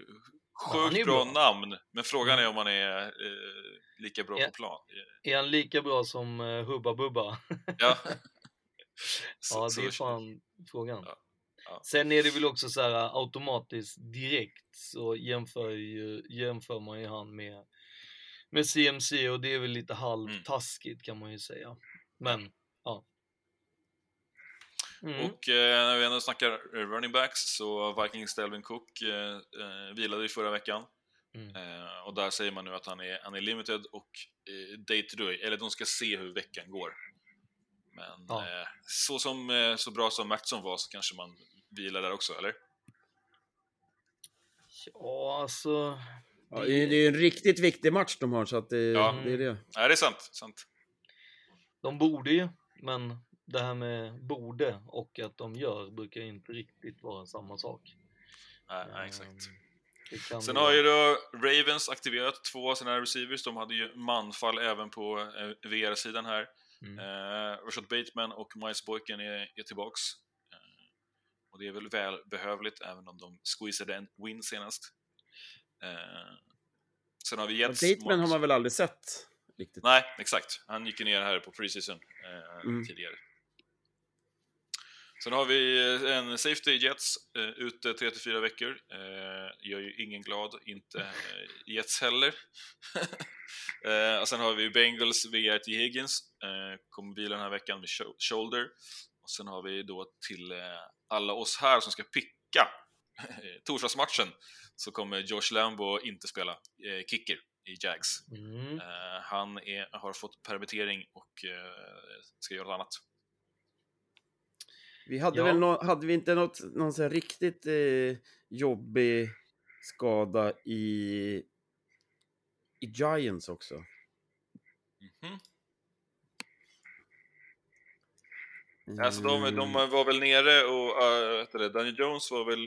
Sjukt är ju bra, bra. namn, men frågan är om han är eh, lika bra Ja. på plan. Är han lika bra som uh, Hubba Bubba? Ja, Så- ja, det är fan frågan. Ja, ja. Sen är det väl också så här automatiskt direkt så jämför, ju, jämför man ju han med, med CMC och det är väl lite halvtaskigt kan man ju säga. Men, ja. Mm. Och eh, när vi ändå snackar eh, running backs så Vikings Delvin Cook eh, eh, vilade ju förra veckan. Mm. Eh, och där säger man nu att han är, han är limited och eh, day to day, eller de ska se hur veckan går. Men Ja. eh, så, som, eh, så bra som Mattsson var så kanske man vilar där också, eller? Ja, alltså. Ja, det är det är ju en riktigt viktig match de har, så att det, Ja. det är det. Nej, det är sant. sant. De borde ju, men det här med borde och att de gör brukar inte riktigt vara samma sak. Nej, nej, exakt. Ehm, Sen har ju då Ravens aktiverat två av sina receivers. De hade ju manfall även på eh, VR-sidan här. Mm. Eh, Rashad Bateman och Miles Boykin är, är tillbaks. Eh, och det är väl välbehövligt, även om de squeezade en win senast. Eh, sen har vi Ja, Jets. Bateman har man väl aldrig sett riktigt? Nej, exakt. Han gick ner här på preseason eh, Mm. tidigare. Sen har vi eh, en Safety Jets eh, ute 3-4 veckor. Eh, gör ju ingen glad, inte eh, Jets heller. eh, och sen har vi Bengals VR till Higgins. Eh, kommer vila den här veckan med sho- shoulder. Och sen har vi då till alla oss här som ska picka torsdagsmatchen så kommer Josh Lambo inte spela kicker i Jags. Mm. Han är, har fått permittering och ska göra något annat. Vi hade Ja. väl nå, hade vi inte något, någon här riktigt eh, jobbig skada i, i Giants också? Mhm. Mm. Alltså de, de var väl nere och, det, Daniel Jones var väl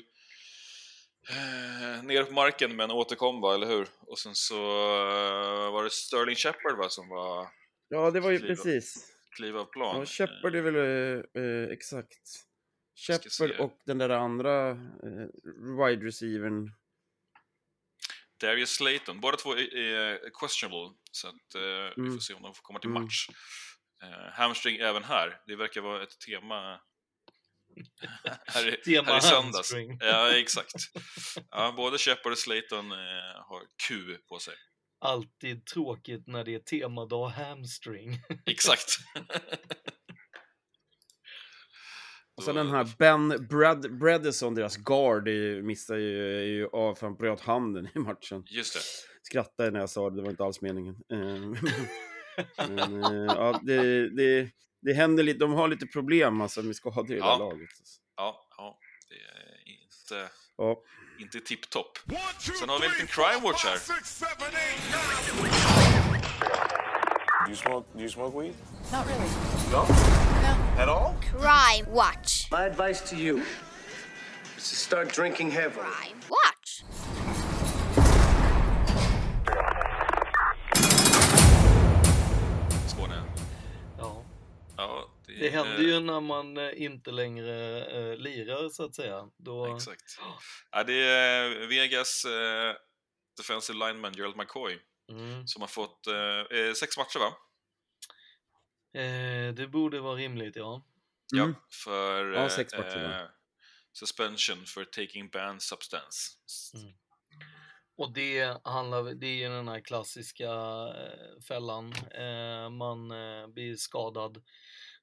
eh, nere på marken men återkom va, eller hur? Och sen så eh, var det Sterling Shepard va, som var Ja, det var ju precis. Kliva av plan. Ja, Shepard är väl eh, eh, exakt. Shepard och den där andra eh, wide receivern. Darius Slayton, båda två är, är questionable så att eh, vi får Mm. se om de får komma till Mm. match. Eh, hamstring även här, det verkar vara ett tema här, i- Tema här i söndags. hamstring. Ja, exakt. Ja, både Shepard och Slayton eh, har Q på sig. Alltid tråkigt när det är temadag hamstring. Exakt. Och sen den här Ben Brad Bredesen, deras guard, är ju- missar ju, är ju av för han bröt handen i matchen. Just det. Skrattade när jag sa det, det var inte alls meningen. Eh, Men eh, ja, det, det, det händer lite, de har lite problem alltså med skador i det Ja. här laget. Ja, ja. Det är inte, Ja. Inte tipptopp. Sen har vi en liten crime watch här. Do you smoke? Do you smoke weed? Not really. No. At all? Crime Watch. My advice to you is to start drinking heavily. Crime Watch. Det, händer ju när man eh, inte längre eh, lirar så att säga. Då... Exakt. Ja, det är Vegas eh, defensive lineman Gerald McCoy Mm. som har fått eh, eh, sex matcher va? Eh, det borde vara rimligt, ja. Mm. Ja, för Ja, sex matcher eh, suspension for taking banned substance. Mm. Och det handlar, det är ju den här klassiska eh, fällan. Eh, man eh, blir skadad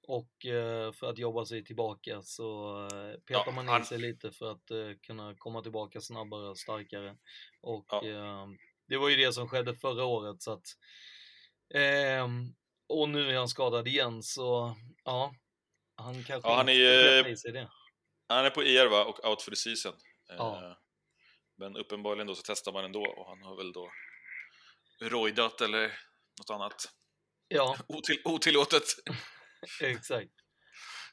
och eh, för att jobba sig tillbaka så eh, petar Ja, man in sig lite för att eh, kunna komma tillbaka snabbare och starkare. Och Ja. eh, det var ju det som skedde förra året så att ehm, och nu är han skadad igen så ja, han kanske Ja, han är, släppa i sig det. Han är på IR va, och out for the season. Ja. Men uppenbarligen då så testar man ändå och han har väl då roidat eller något annat Ja, otill otillåtet. exakt.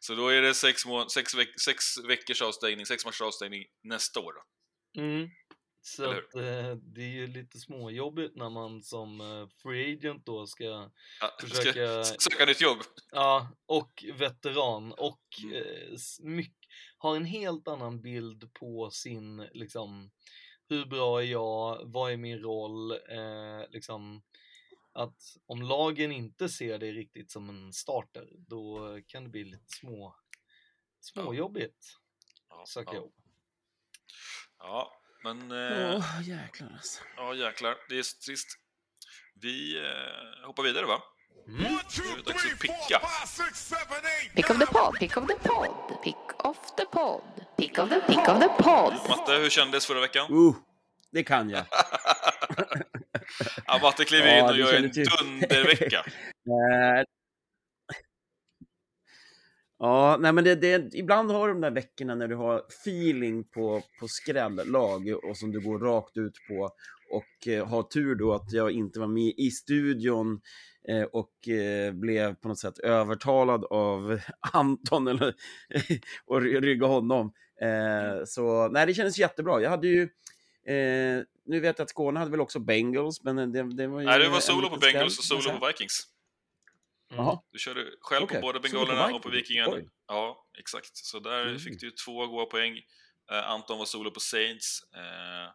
Så då är det sex, sex, veck sex veckors avstängning, sex matchers avstängning nästa år. Då. Mm. Så att, eh, det är ju lite småjobbigt när man som eh, free agent då ska, Ja, Försöka- ska söka nytt jobb. ja, och veteran och Mm. eh, har en helt annan bild på sin, liksom, hur bra är jag, vad är min roll, eh, liksom, att om lagen inte ser det riktigt som en starter, då kan det bli lite små, småjobbigt. Ja, Söka ja. jobb. ja men... Åh, Eh, jäklar alltså. Ja, jäklar. Det är trist. Vi eh, hoppar vidare va? Mm. Nu är det dags att picka. Pick of the pod, pick of the pod, pick of the pod, pick of the, pick of the pod. Matte, hur kändes förra veckan? Uh, det kan jag. Ja, Matte kliver in och gör en dundervecka. Ja, nej men det, det, ibland har du de där veckorna när du har feeling på, på skrällag och som du går rakt ut på och eh, har tur då att jag inte var med i studion eh, och eh, blev på något sätt övertalad av Anton eller, och ry- rygga honom. Eh, så nej, det kändes jättebra. Jag hade ju Eh, nu vet jag att Skåne hade väl också Bengals, men det, det var ju... Nej, du var solo på Bengals och solo på Vikings. Jaha. Du körde själv Okej, på både solo på bengalerna och på Vikings. vikingarna. Oj. Ja, exakt. Så där Mm. fick du ju två goda poäng. Eh, Anton var solo på Saints, eh,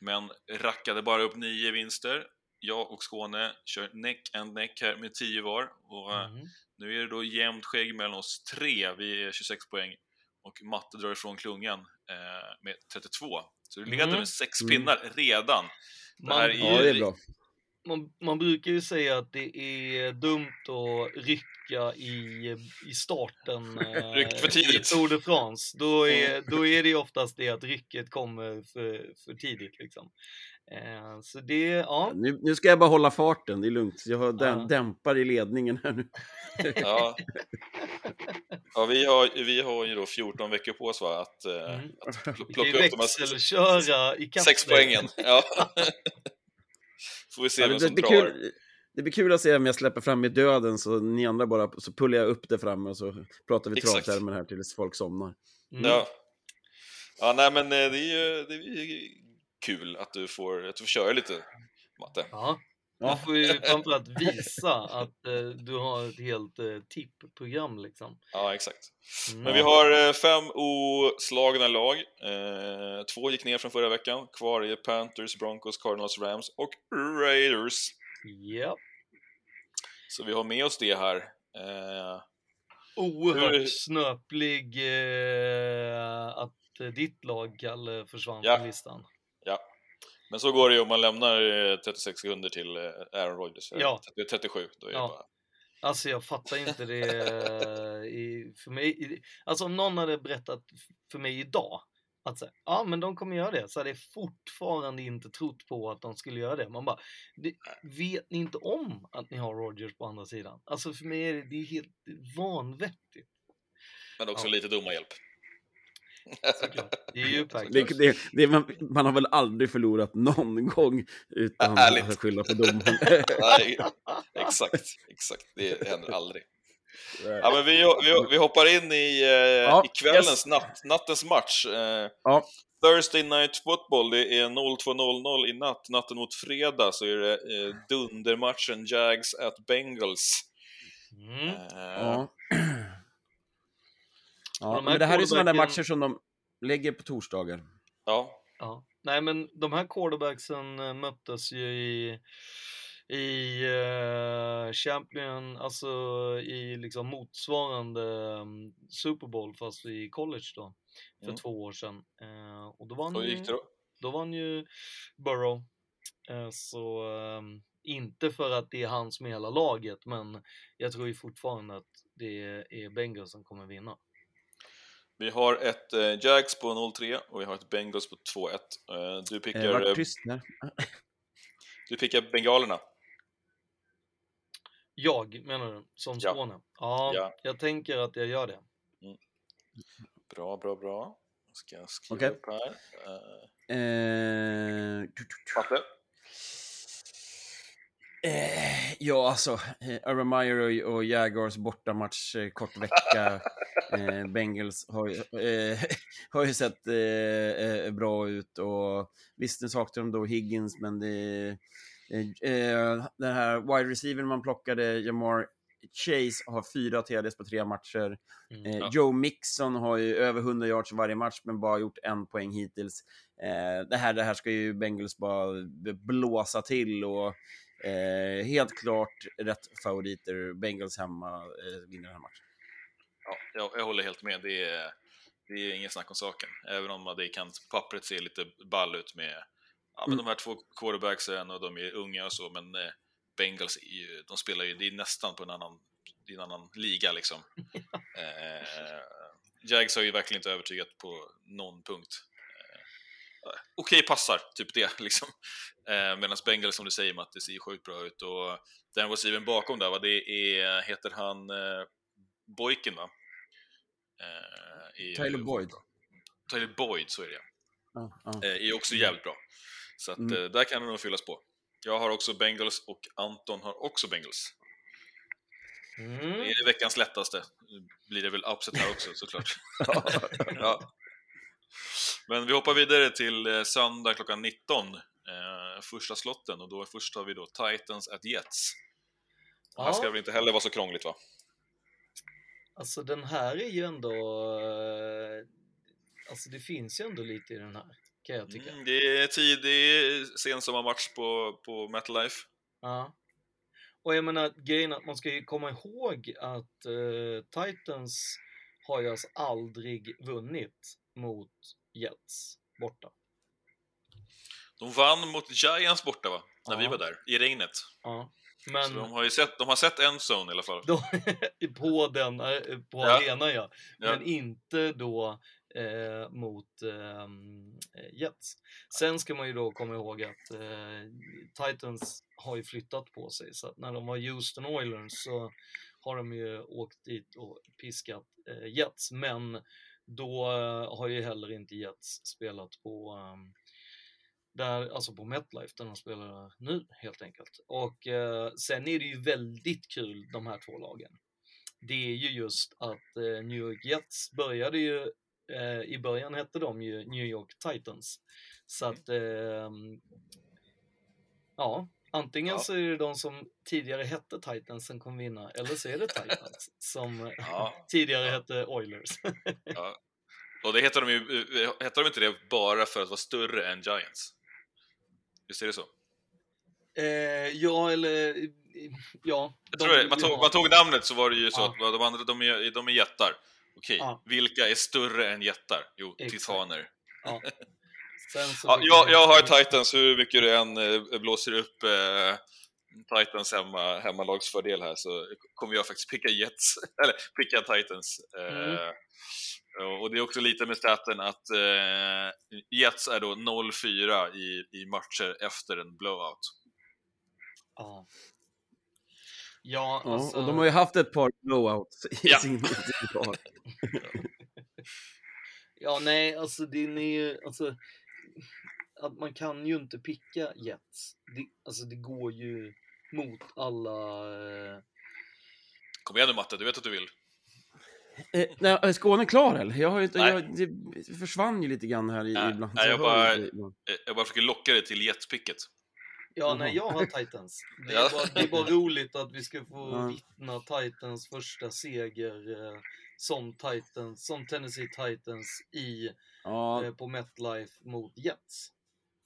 men rackade bara upp nio vinster. Jag och Skåne kör neck and neck här med 10 var. Och eh, Mhm. nu är det då jämnt skägg mellan oss tre. Vi är 26 poäng. Och Matte drar ifrån klungan med 32. Så du leder Mm. med sex Mm. pinnar redan. Man, är Ja, det är bra. man, man brukar ju säga att det är dumt att rycka i, i starten eh, Ryckt för tidigt. i Tour de France. Då är, då är det ju oftast det att rycket kommer för, för tidigt. Liksom. Eh, så det, ja. Nu, nu ska jag bara hålla farten, det är lugnt. Jag har däm- Ja. dämpar i ledningen här nu. Ja, ja vi, har, vi har ju då 14 veckor på oss va, att, eh, Mm. att plocka upp de här i sex poängen. Ja. Får vi se Ja, vem det, det, som blir drar. kul, det blir kul att se om jag släpper fram i döden, så ni andra bara så pullar jag upp det framme och så pratar vi travtermer här tills folk somnar. Mm. Ja. ja, nej men eh, det är ju det är ju kul att du får, att du får köra lite, Matte. Ja. Du får ju framförallt visa att eh, du har ett helt eh, tippprogram liksom. Ja, exakt. Mm. Men vi har eh, fem oslagna lag. Eh, två gick ner från förra veckan. Kvar är Panthers, Broncos, Cardinals, Rams och Raiders. Ja. Så vi har med oss det här. Eh, Oerhört Hur- snöplig eh, att eh, ditt lag, Kalle, försvann Ja. från listan. Men så går det ju om man lämnar eh, 36 sekunder till eh, Aaron Rodgers. Eh, Ja. 30 37, då är det Ja. bara... Alltså jag fattar inte det eh, i, för mig. Alltså om någon hade berättat för mig idag att säga, ja men de kommer göra det, så hade jag fortfarande inte trott på att de skulle göra det. Man bara, det, vet ni inte om att ni har Rogers på andra sidan? Alltså för mig är det, det är helt vanvettigt. Men också Ja. lite domarhjälp. Såklart. Det är ju Det, det, det, man, man har väl aldrig förlorat någon gång utan Ärligt. att skylla på domaren. Exakt, exakt. Det händer aldrig. Ja, men vi, vi, vi hoppar in i, eh, i kvällens, yes. natt, nattens match. Eh, Ja. Thursday Night Football, det är 02.00 i natt. Natten mot fredag så är det eh, dundermatchen Jags at Bengals. Mm. Eh, Ja. Ja, de men det här är sådana där matcher som de lägger på torsdagar. ja. Ja. Nej men de här quarterbacksen eh, möttes ju i i eh, Champion, alltså i liksom motsvarande um, Super Bowl fast i college då, för Mm. två år sedan. Eh, och då vann gick det då? då vann ju Burrow. Eh, så ehm, inte för att det är han som är hela laget, men jag tror ju fortfarande att det är Bengals som kommer vinna. Vi har ett eh, Jags på 0-3 och vi har ett Bengals på 2-1. Eh, du Eh, pickar, eh, tyst där. du pickar bengalerna. Jag menar du, som Ja. Skåne? Ja, Ja. jag tänker att jag gör det. Bra, bra, bra. Ska jag skriva Okej. upp här. Eh, Eh, Matte? Eh, ja, alltså, eh, Urban Meyer och, och Jaguars bortamatch, eh, kort vecka. Eh, Bengals har, eh, har ju sett eh, eh, bra ut och visst, nu saknar de då Higgins, men det eh, den här wide receiver man plockade, Jamar Chase, har fyra TDs på tre matcher. Mm. Ja. Joe Mixon har ju över 100 yards varje match, men bara gjort en poäng hittills. Det, här, det här ska ju Bengals bara blåsa till och eh, helt klart rätt favoriter. Bengals hemma eh, vinner den här matchen. Ja, jag, jag håller helt med. Det är, det är ingen snack om saken. Även om det kan pappret se lite ball ut med ja, men Mm. de här två quarterbacksen och de är unga och så, men eh, Bengals ju, de spelar ju, det är nästan på en annan, en annan liga liksom. eh, Jags har ju verkligen inte övertygat på någon punkt. Okej passar, typ det liksom. Eh, Medan Bengals, som du säger Matt, det ser ju sjukt bra ut och den receiven bakom där, vad det är, heter han eh, Boykin va? Eh, är- Tyler Boyd. Tyler Boyd, så är det Ja, ja. eh, är också jävligt bra. Så att, Mm. eh, där kan det nog fyllas på. Jag har också Bengals och Anton har också Bengals. Mm. Det är veckans lättaste. Nu blir det väl upset här också såklart. ja. Men vi hoppar vidare till eh, söndag klockan 19. Eh, första slotten och då först har vi då Titans at Jets. Och här Ja. ska det väl inte heller vara så krångligt va? Alltså den här är ju ändå... eh, Alltså det finns ju ändå lite i den här, kan jag tycka. Mm, det är tidig sensommarmatch på, på MetLife. Ja. Och jag menar, grejen att man ska ju komma ihåg att eh, Titans har ju alltså aldrig vunnit mot Jets borta. De vann mot Giants borta va? När vi Ja. var där, i regnet. Ja. Så Men de har ju sett, de har sett en zone i alla fall. på den, eh, på Ja. arenan ja. Ja. Men inte då eh, mot eh, Jets. Sen ska man ju då komma ihåg att eh, Titans har ju flyttat på sig. Så att när de var Houston Oilers så har de ju åkt dit och piskat eh, Jets. Men då eh, har ju heller inte Jets spelat på ehm, där, alltså på MetLife, där de spelar nu helt enkelt. Och eh, sen är det ju väldigt kul de här två lagen. Det är ju just att eh, New York Jets började ju, eh, i början hette de ju New York Titans. Så att, eh, ja, antingen Ja. så är det de som tidigare hette Titans som kommer vinna, eller så är det Titans som Ja, tidigare hette Oilers. ja. Och det heter de ju, eh, heter de inte det bara för att vara större än Giants? Visst är det så? eh, ja, eller ja. Det. Man, tog, ja. man tog namnet så var det ju så att de andra, de är, de är jättar. Okej, vilka är större än jättar? Jo, Exakt. titaner. Ja. Ja, jag, jag har Titans, hur mycket du än eh, blåser upp eh, Titans hemma, hemmalagsfördel här så kommer jag faktiskt picka Jets, eller picka Titans. Eh, Mm. och- Och det är också lite med staten att eh, Jets är då 0-4 i, i matcher efter en blowout. Ja. Ja, Ja, alltså... och de har ju haft ett par blowouts i Ja. sin. Ja, nej, alltså det är ju, alltså... Att man kan ju inte picka Jets. Det, alltså det går ju mot alla... Eh, Kom igen nu Matte, du vet att du vill. Eh, nej, är Skåne klar eller? Jag har ju inte, Nej. jag, det försvann ju lite grann här i, Nej, ibland. nej, jag bara-. Eh, Jag bara försöker locka dig till Jets-picket. ja, nej, jag har Titans. Det är, Ja. bara, det är bara roligt att vi ska få Ja. vittna Titans första seger eh, som Titans, som Tennessee Titans i, Ja, eh, på MetLife mot Jets.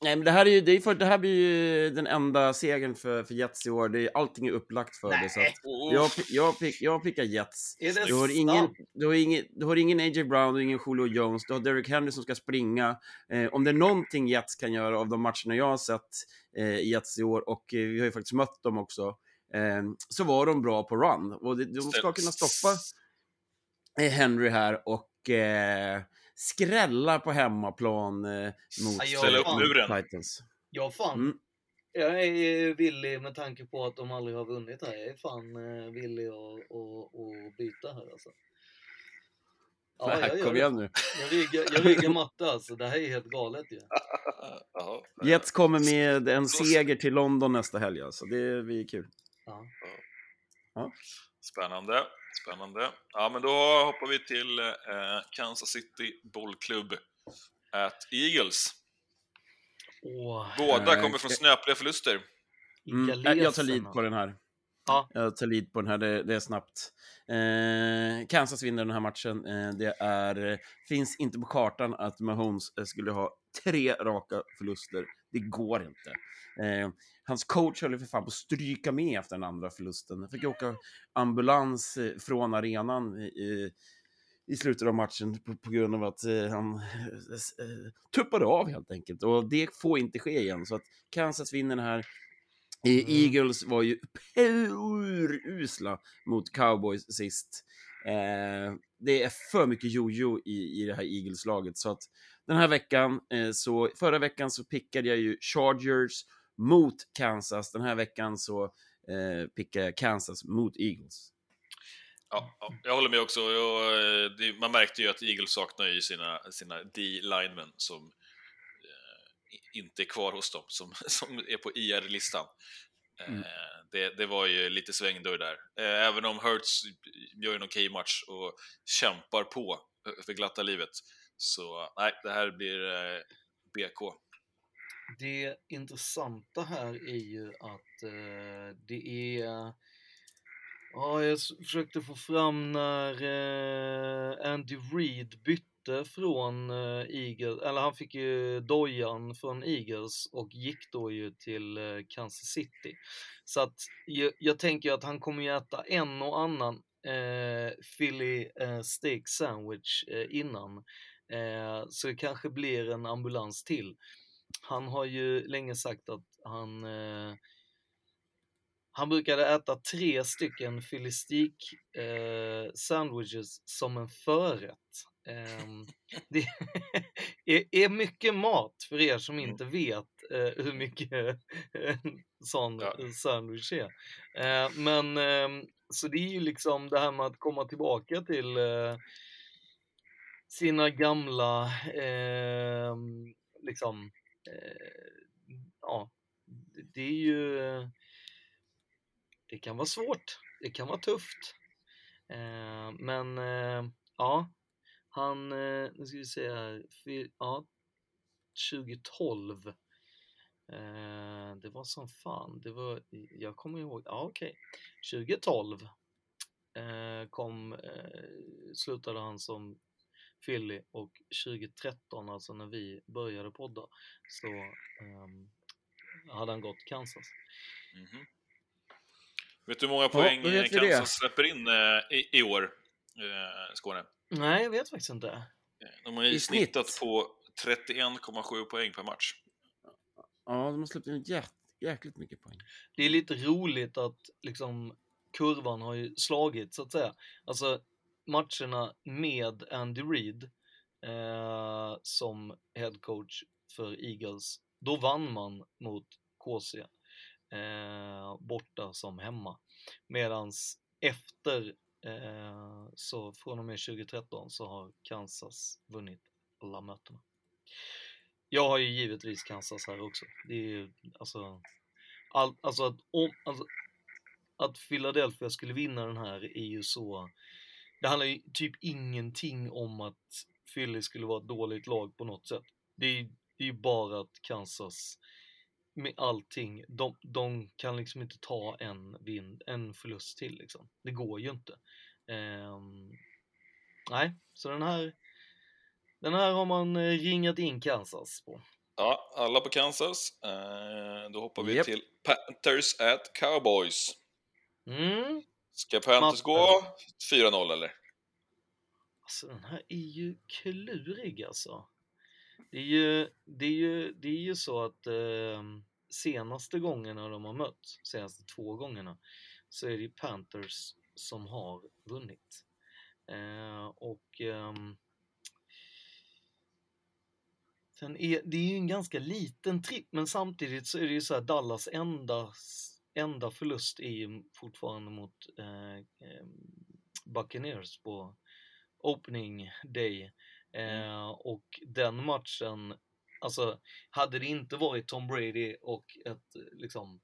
Nej, men det här, är ju, det, är för, det här blir ju den enda segern för, för Jets i år. Det är, allting är upplagt för det. Så jag, jag, pick, jag pickar Jets. Du har, ingen, du, har ingen, du har ingen A.J. Brown, du har ingen Julio Jones, du har Derrick Henry som ska springa. Eh, om det är någonting Jets kan göra av de matcherna jag har sett eh, Jets i år, och eh, vi har ju faktiskt mött dem också, eh, så var de bra på run. Och det, de ska kunna stoppa eh, Henry här och eh, skrälla på hemmaplan eh, mot Ja, jag- Ställa upp muren. Titans. Ja, fan. Mm. Jag är villig med tanke på att de aldrig har vunnit här. Jag är fan eh, villig att, att, att byta här alltså. Nej, jag gör kom igen nu. Jag riggar, jag riggar matte alltså. Det här är helt galet ju. Jaha. Jets kommer med en seger till London nästa helg, alltså. Det blir kul. Ja. Ja. Spännande, spännande. Ja, men då hoppar vi till eh, Kansas City Bollklubb at Eagles. Åh, Båda Eh, kommer från snöpliga förluster. Mm, jag tar lead på den här. Ja. Jag tar lead på den här, det, det är snabbt. Eh, Kansas vinner den här matchen. Eh, det är, finns inte på kartan att Mahomes eh, skulle ha tre raka förluster. Det går inte. Eh, hans coach höll ju för fan på att stryka med efter den andra förlusten. Han fick åka ambulans eh, från arenan i, i slutet av matchen på, på grund av att eh, han eh, eh, tuppade av helt enkelt. Och det får inte ske igen. Så att Kansas vinner den här. Eh, Eagles var ju urusla mot Cowboys sist. Eh, det är för mycket jojo i, i det här Eagles-laget. Så att den här veckan, eh, så förra veckan så pickade jag ju Chargers mot Kansas. Den här veckan så eh, pickar jag Kansas mot Eagles. Ja, ja, jag håller med också. Jag, eh, det, man märkte ju att Eagles saknar ju sina, sina D-linemen som eh, inte är kvar hos dem, som, som är på IR-listan. Eh, Mm. det, det var ju lite svängdörr där. Eh, även om Hurts gör en okej match och kämpar på eh, för glatta livet. Så nej, det här blir eh, BK. Det intressanta här är ju att eh, det är... Ja, jag försökte få fram när eh, Andy Reid bytte från eh, Eagles, eller han fick ju dojan från Eagles och gick då ju till eh, Kansas City. Så att jag, jag tänker att han kommer ju äta en och annan eh, Philly eh, steak sandwich eh, innan. Eh, så det kanske blir en ambulans till. Han har ju länge sagt att han eh, han brukade äta tre stycken filistik eh, sandwiches som en förrätt. Ehm, det är, är mycket mat för er som inte vet eh, hur mycket en sån sandwich är. Eh, men ehm, så det är ju liksom det här med att komma tillbaka till eh, sina gamla eh, liksom eh, ja, det- är ju det kan vara svårt, det kan vara tufft. Eh, men eh, ja, han, eh, nu ska vi se här, ja, 2012. Eh, det var som fan, det var, jag kommer ihåg, ja okej, 2012 eh, kom, eh, slutade han som Philly och 2013, alltså när vi började podda, så ehm, hade han gått Kansas. Mhm. Vet du hur många poäng eh, vi det. Kansas släpper in eh, i, i år, eh, Skåne? Nej, jag vet faktiskt inte. De har ju I snitt? snittat på 31,7 poäng per match. Ja, de har släppt in jä jäkligt mycket poäng. det är lite roligt att liksom kurvan har ju slagit så att säga. Alltså matcherna med Andy Reid eh, som head coach för Eagles, då vann man mot KC eh, borta som hemma. Medans efter eh, så från och med 2013 så har Kansas vunnit alla mötena. Jag har ju givetvis Kansas här också. Det är ju alltså all, alltså, att, om, alltså att Philadelphia skulle vinna den här är ju så det handlar ju typ ingenting om att Philly skulle vara ett dåligt lag på något sätt. Det är, det är ju bara att Kansas med allting, de, de kan liksom inte ta en, vin, en förlust till liksom. Det går ju inte. Ehm, nej, så den här den här har man eh, ringat in Kansas på. Ja, alla på Kansas. Eh, då hoppar vi Japp. till Panthers at Cowboys. Mm. Ska Panthers gå 4-0 eller? Alltså den här är ju klurig alltså. Det är ju, det är ju, det är ju så att eh, senaste gångerna de har mött, senaste två gångerna, så är det ju Panthers som har vunnit. Eh, och sen är, det är ju en ganska liten tripp, men samtidigt så är det ju så här Dallas enda, enda förlust är ju fortfarande mot eh, eh, Buccaneers på opening day. Eh, och den matchen, alltså hade det inte varit Tom Brady och ett liksom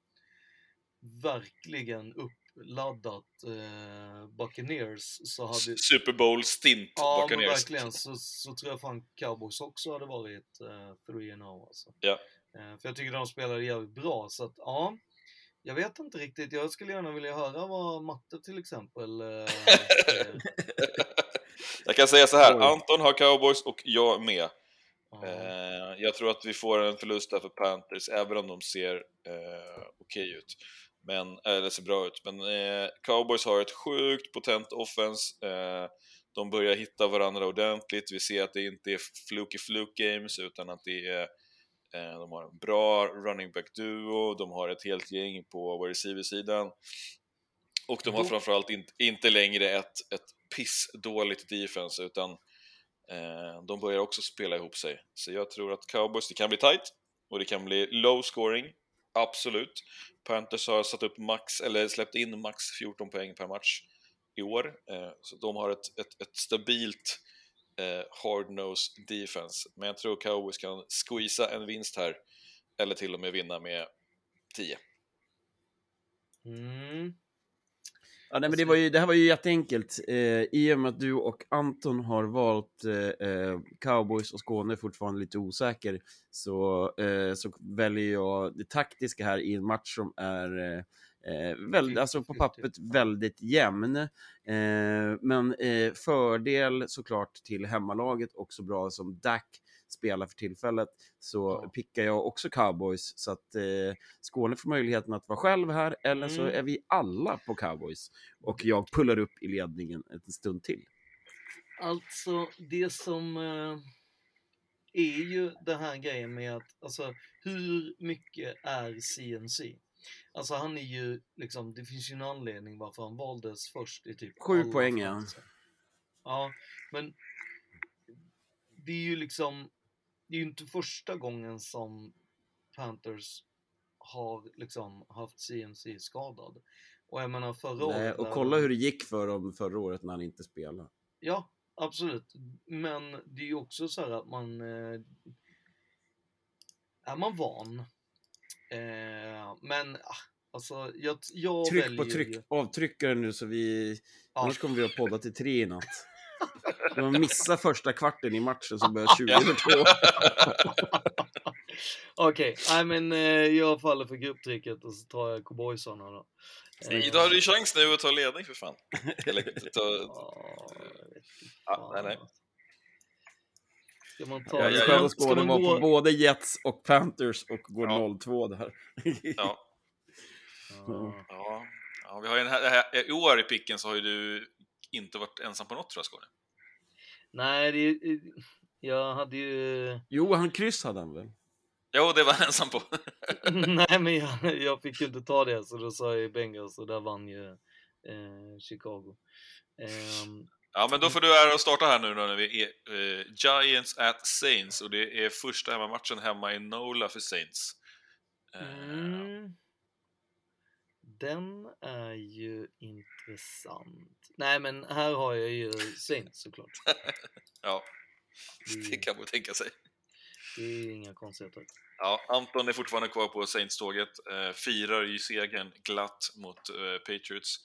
verkligen uppladdat eh, Buccaneers så hade... Super Bowl stint Ja, men Buccaneers. verkligen. Så, så tror jag fan Cowboys också hade varit eh, 3-0 alltså. Ja. Eh, för jag tycker de spelade jävligt bra, så att ja. Jag vet inte riktigt. Jag skulle gärna vilja höra vad Matte till exempel eh. Jag kan säga så här, Oj. Anton har Cowboys och jag med. Eh, jag tror att vi får en förlust där för Panthers, även om de ser eh, okej ut. Men, eller ser bra ut. Men eh, Cowboys har ett sjukt potent offense. Eh, de börjar hitta varandra ordentligt. Vi ser att det inte är fluky fluke games, utan att det är eh, de har en bra running back duo, de har ett helt gäng på receiver-sidan. Och de har Då- framförallt inte, inte längre ett, ett pissdåligt defense, utan eh, de börjar också spela ihop sig. Så jag tror att Cowboys, det kan bli tight och det kan bli low scoring, absolut. Panthers har satt upp max, eller släppt in max 14 poäng per match i år, eh, så de har ett, ett, ett stabilt eh, hard-nose defense. Men jag tror Cowboys kan squeeza en vinst här, eller till och med vinna med 10. Mm. Ja, nej, men det, var ju, det här var ju jätteenkelt. Eh, I och med att du och Anton har valt eh, eh, Cowboys och Skåne fortfarande lite osäker så, eh, så väljer jag det taktiska här i en match som är eh, väldigt, alltså på pappret väldigt jämn. Eh, men eh, fördel såklart till hemmalaget och så bra som Dak spelar för tillfället så pickar jag också Cowboys så att eh, Skåne får möjligheten att vara själv här eller så Mm. är vi alla på Cowboys och jag pullar upp i ledningen en stund till. Alltså, det som eh, är ju den här grejen med att, alltså, hur mycket är CNC? Alltså han är ju liksom, det finns ju en anledning varför han valdes först i typ Sju poäng, ja. Ja, men det är ju liksom, det är ju inte första gången som Panthers har liksom haft CMC skadad. Och jag menar förra Nej, året... och kolla hur det gick för dem förra året när han inte spelade. Ja, absolut. Men det är ju också så här att man... Eh, är man van? Eh, men ah, alltså, jag, jag Tryck väljer på tryck, avtryckaren nu så vi... Ja. Annars kommer vi att podda till tre i natt. Om man missar första kvarten i matchen så börjar 20 över två. Okej, nej men eh, jag faller för grupptrycket och så tar jag cowboysarna då. Ni, Då har du ju chans nu att ta ledning för fan. Eller ta... Ja, nej, nej. Ska man ta... Jag är ska själv man- och ska man var gå- på både Jets och Panthers och går 0-2 där. Ja. Ja. ja, vi har ju en här, här, I år i picken så har ju du inte varit ensam på något tror jag, Skåne. Nej, det, jag hade ju... Jo, han kryss hade han väl? Jo, det var han ensam på. Nej, men jag, jag fick ju inte ta det, så då sa jag ju Bengals och där vann ju eh, Chicago. Ehm, Ja, men då får du ära att starta här nu då när vi är eh, Giants at Saints och det är första hemmamatchen hemma i Nola för Saints. Eh, mm, den är ju intressant. Nej, men här har jag ju Saints såklart. Ja, det kan man tänka sig. Det är inga konstigheter. Ja, Anton är fortfarande kvar på Saints-tåget, eh, firar ju segern glatt mot eh, Patriots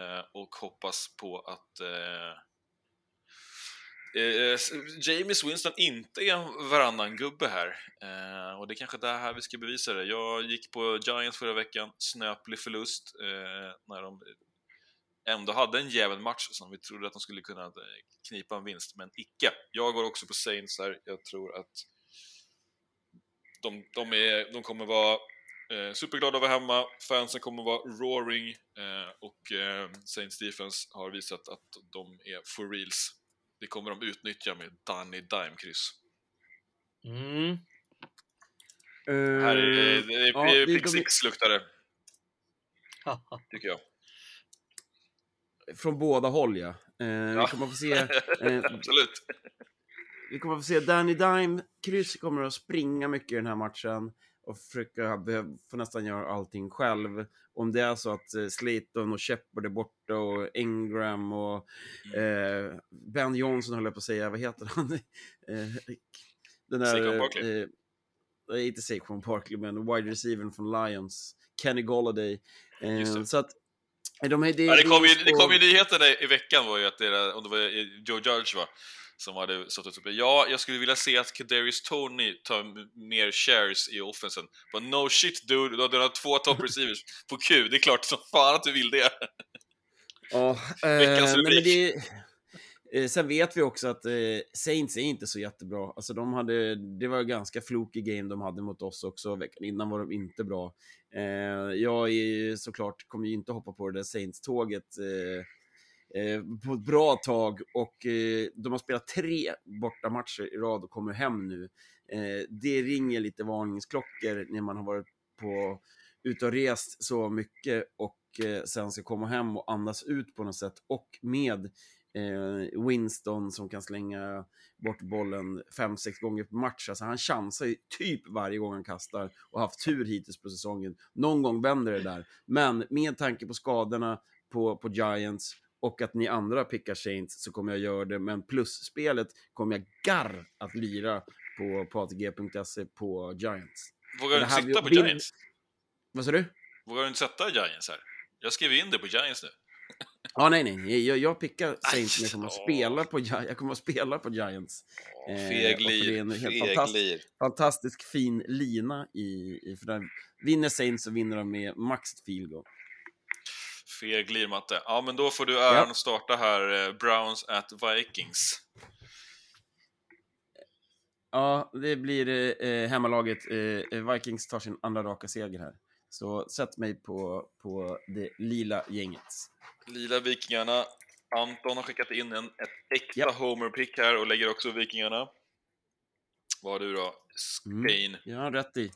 eh, och hoppas på att eh, eh, James Winston inte är en varannan gubbe här. Eh, och det är kanske det här vi ska bevisa det. Jag gick på Giants förra veckan, snöplig förlust eh, när de ändå hade en jävla match som vi trodde att de skulle kunna eh, knipa en vinst, men icke. Jag går också på Saints här. Jag tror att de, de, är, de kommer vara eh, superglada att vara hemma, fansen kommer vara roaring eh, och eh, Saints Defense har visat att de är for reals. Det kommer de utnyttja med Danny Dime-kryss. Mm. Här är det, det, det, ja, det pick six luktar det, tycker jag. Från båda håll, ja. Eh, Ja. Vi kommer att få se... Eh, Absolut. vi kommer att få se Danny Dime. Kryss kommer att springa mycket i den här matchen och försöka få nästan göra allting själv. Om det är så att eh, Slayton och Shepard är borta och Ingram och Mm. eh, Ben Johnson höll jag på att säga, vad heter han? eh, den där... Barkley. Eh, nej, inte Saquon Barkley, men wide receiver från Lions. Kenny Golladay. Eh, så att... eh, De är, det, Ja, det kom ju, det kom ju nyheten i, veckan var ju att det om det var Joe Judge va, som hade satt upp Ja, jag skulle vilja se att Kadarius Tony tar mer shares i offensen. But no shit dude, du har- du har två top receivers på Q, det är klart som fan att du vill det. Ja, eh, Veckans men rubrik. eh, sen vet vi också att eh, Saints är inte så jättebra. Alltså de hade, det var ganska flokig game de hade mot oss också. Veckan innan var de inte bra. Eh, jag är ju såklart, kommer ju inte hoppa på det där Saints-tåget eh, eh, Eh, på ett bra tag och eh, de har spelat tre bortamatcher i rad och kommer hem nu. Eh, det ringer lite varningsklockor när man har varit på ute och rest så mycket och sen ska komma hem och andas ut på något sätt och med Winston som kan slänga bort bollen fem sex gånger per match. Alltså han chansar ju typ varje gång han kastar och haft tur hittills på säsongen. Någon gång vänder det där. Men med tanke på skadorna på, på Giants och att ni andra pickar Saints så kommer jag göra det. Men plusspelet kommer jag garr att lira på, på ATG.se på Giants. Vågar du inte sitta på vill- Giants? Vad sa du? Vågar du inte sätta Giants här? Jag skrev in det på Giants nu. Ja, nej, nej. Jag, jag pickar Saints, men jag kommer att spela på, jag kommer att spela på Giants. Eh, och för det är en helt fantastisk, fantastisk fin lina i, i för den vinner Saints så vinner de med max field goal. Feglir matte. Ja, men då får du äran Ja. att starta här. eh, Browns at Vikings. Ja, det blir eh, hemmalaget. Eh, Vikings tar sin andra raka seger här. Så sätt mig på, på det lila gänget. Lila Vikingarna. Anton har skickat in en, ett äkta homer-pick här och lägger också Vikingarna. Vad har du då? Spain. Mm, jag har rätt i.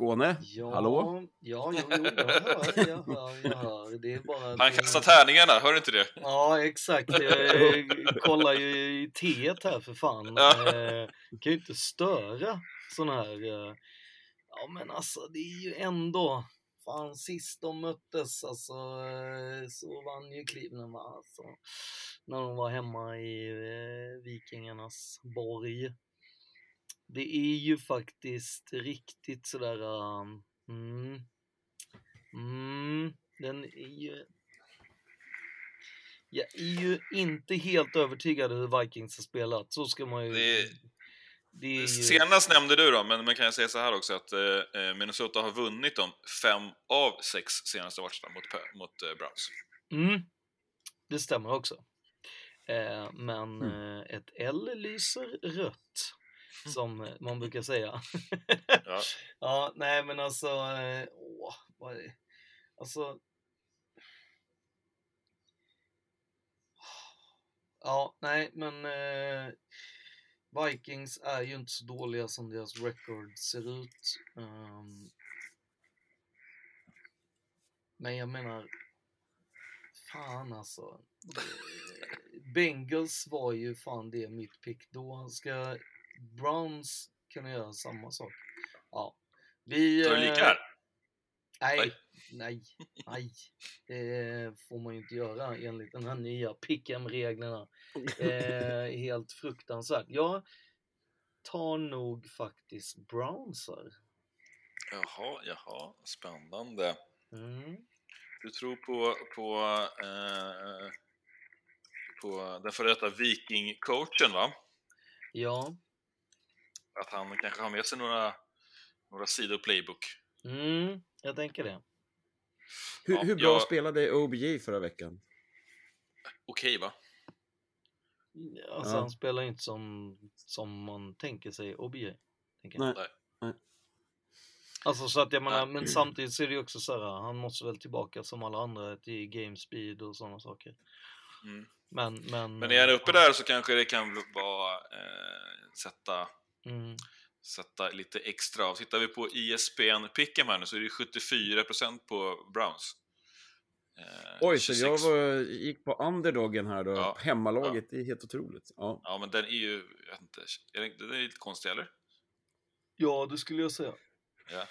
Skåne? Ja, Hallå? Ja, jo, jo, jag hör, jag hör, jag hör. Det är bara... Han kastar tärningarna, hör du inte det? Ja, exakt. Jag kollar ju i teet här för fan. Ja. Eh, kan ju inte störa sån här... eh, Ja, men alltså det är ju ändå... Fan, sist de möttes alltså, eh, så vann ju Cleveland va? Alltså, när de var hemma i eh, Vikingarnas borg. Det är ju faktiskt riktigt sådär... um, Mm, mm, den är ju... Jag är ju inte helt övertygad hur Vikings har spelat. Så ska man ju... Det- det ju... Senast nämnde du då, men man kan jag säga så här också att eh, eh, Minnesota har vunnit de fem av sex senaste matcherna mot, mot eh, Browns. Mm, det stämmer också. Eh, men Mm. eh, ett L lyser rött, som man brukar säga. Ja. ja, nej men alltså, eh, åh, vad är det? Alltså... Ja, nej men eh, Vikings är ju inte så dåliga som deras record ser ut. Ehm, men jag menar, fan alltså. Bengals var ju fan det mitt pick. Då ska Browns kunna göra samma sak. Ja. Vi... Tar du lika här? Nej, nej, nej. Det får man ju inte göra enligt den här nya pick'em-reglerna. Eh, helt fruktansvärt. Jag tar nog faktiskt Brownsar. Jaha, jaha, spännande. Mm. Du tror på, på, eh, på den före detta Viking-coachen va? Ja. Att han kanske har med sig några, några sidor playbook. Mm, jag tänker det. Hur, Ja, hur bra jag- spelade OBJ förra veckan? Okej va? Alltså Ja. han spelar inte som, som man tänker sig OBJ. Tänker jag. Nej. Nej. Nej. Alltså så att jag menar, men samtidigt så är det ju också så här, han måste väl tillbaka som alla andra till game speed och sådana saker. Mm. Men, men... Men är han uppe där så kanske det kan vara eh, sätta, Mm. sätta lite extra av. Tittar vi på E ISBN Pick'em här nu så är det 74% på Browns. Eh, Oj, så 26. jag var, gick på underdogen här då. Ja. Hemmalaget, det är helt otroligt. Ja. Ja, men den är ju, jag vet inte, är den, den är lite konstig eller? Ja, det skulle jag säga. Ja.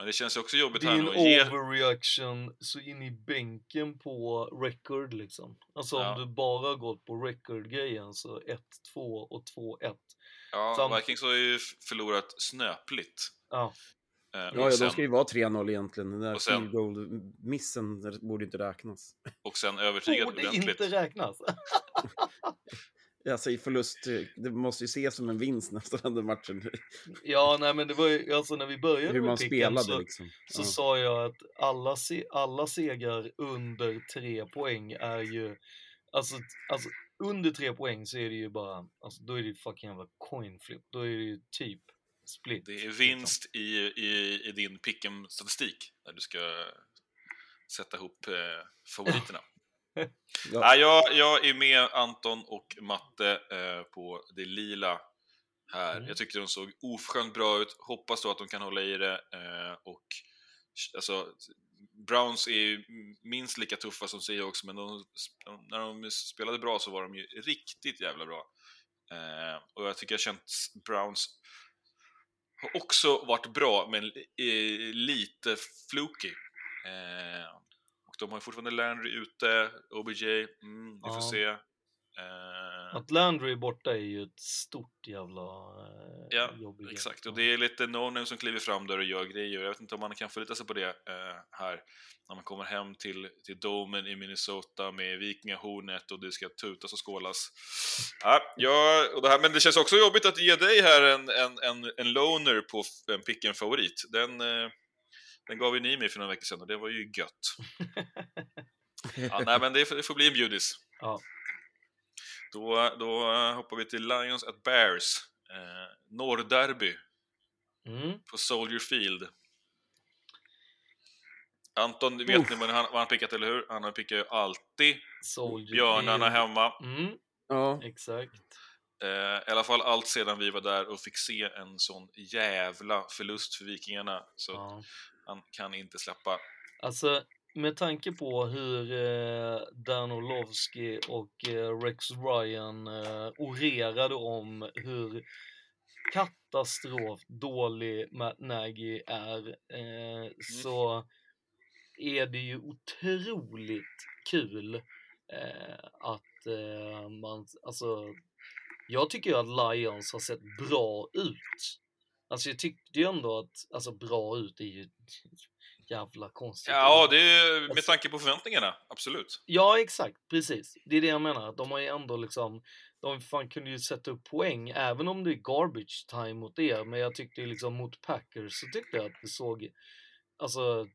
Men det känns ju också jobbigt Det är här en nu att ge... overreaction så in i bänken på record liksom. Alltså Ja. om du bara gått på record-grejen så 1-2 och 2-1. Ja, Sam- Vikings har ju förlorat snöpligt. Ja. Eh, Ja, ja, de sen, ska ju vara 3-0 egentligen. Den där och sen- där borde inte räknas. och sen övertygat Borde ordentligt. inte räknas. Alltså i förlust, eh, det måste ju ses som en vinst nästan den matchen. ja, nej men det var ju, alltså när vi började Hur med man picken spelade så, liksom. så Ja. sa jag att alla, se, alla segrar under tre poäng är ju, alltså, alltså under tre poäng så är det ju bara, alltså då är det ju fucking jävla coin flip. Då är det ju typ split. Det är vinst i, i, i din Pick'em-statistik när du ska sätta ihop eh, favoriterna. Ja. Nej, jag, jag är med Anton och Matte eh, på det lila här. Mm. Jag tyckte de såg oförskämt bra ut. Hoppas då att de kan hålla i det. Eh, och alltså, Browns är ju minst lika tuffa som Seahawks, men de, när de spelade bra så var de ju riktigt jävla bra. Eh, och jag tycker jag känt Browns har också varit bra, men eh, lite fluky. Eh, de har fortfarande Landry ute, OBJ, mm, vi får Ja. se. Eh, Att Landry är borta är ju ett stort jävla eh, Ja, exakt. Och det är lite no som kliver fram där och gör grejer. Jag vet inte om man kan förlita sig på det eh, här när man kommer hem till, till Domen i Minnesota med vikingahornet och det ska tutas och skålas. Ja, och det här, men det känns också jobbigt att ge dig här en, en, en, en loner på en pick en favorit. Den, eh, den gav ju ni mig för några veckor sedan och det var ju gött. Ja, nej, men det, får- det får bli en bjudis. Ja. Då, då hoppar vi till Lions at Bears. Eh, Norrderby Mm. på Soldier Field. Anton, vet Uff. ni vad han, vad han pickat, eller hur? Han har pickat ju alltid Soldier björnarna Field. hemma. Mm, Ja. exakt. Eh, I alla fall allt sedan vi var där och fick se en sån jävla förlust för Vikingarna. Så Ja. Han kan inte släppa. Alltså, med tanke på hur eh, Dan Orlovsky och eh, Rex Ryan eh, orerade om hur katastrof dålig Matt Nagy är, eh, så är det ju otroligt kul eh, att eh, man, alltså, jag tycker ju att Lions har sett bra ut. Alltså jag tyckte ju ändå att, alltså bra ut är ju jävla konstigt. Ja, det är med Alltså- tanke på förväntningarna, absolut. Ja, exakt. Precis. Det är det jag menar. De har ju ändå liksom... De fan kunde ju sätta upp poäng, även om det är garbage time mot er. Men jag tyckte ju liksom mot Packers så tyckte jag att det såg... Alltså...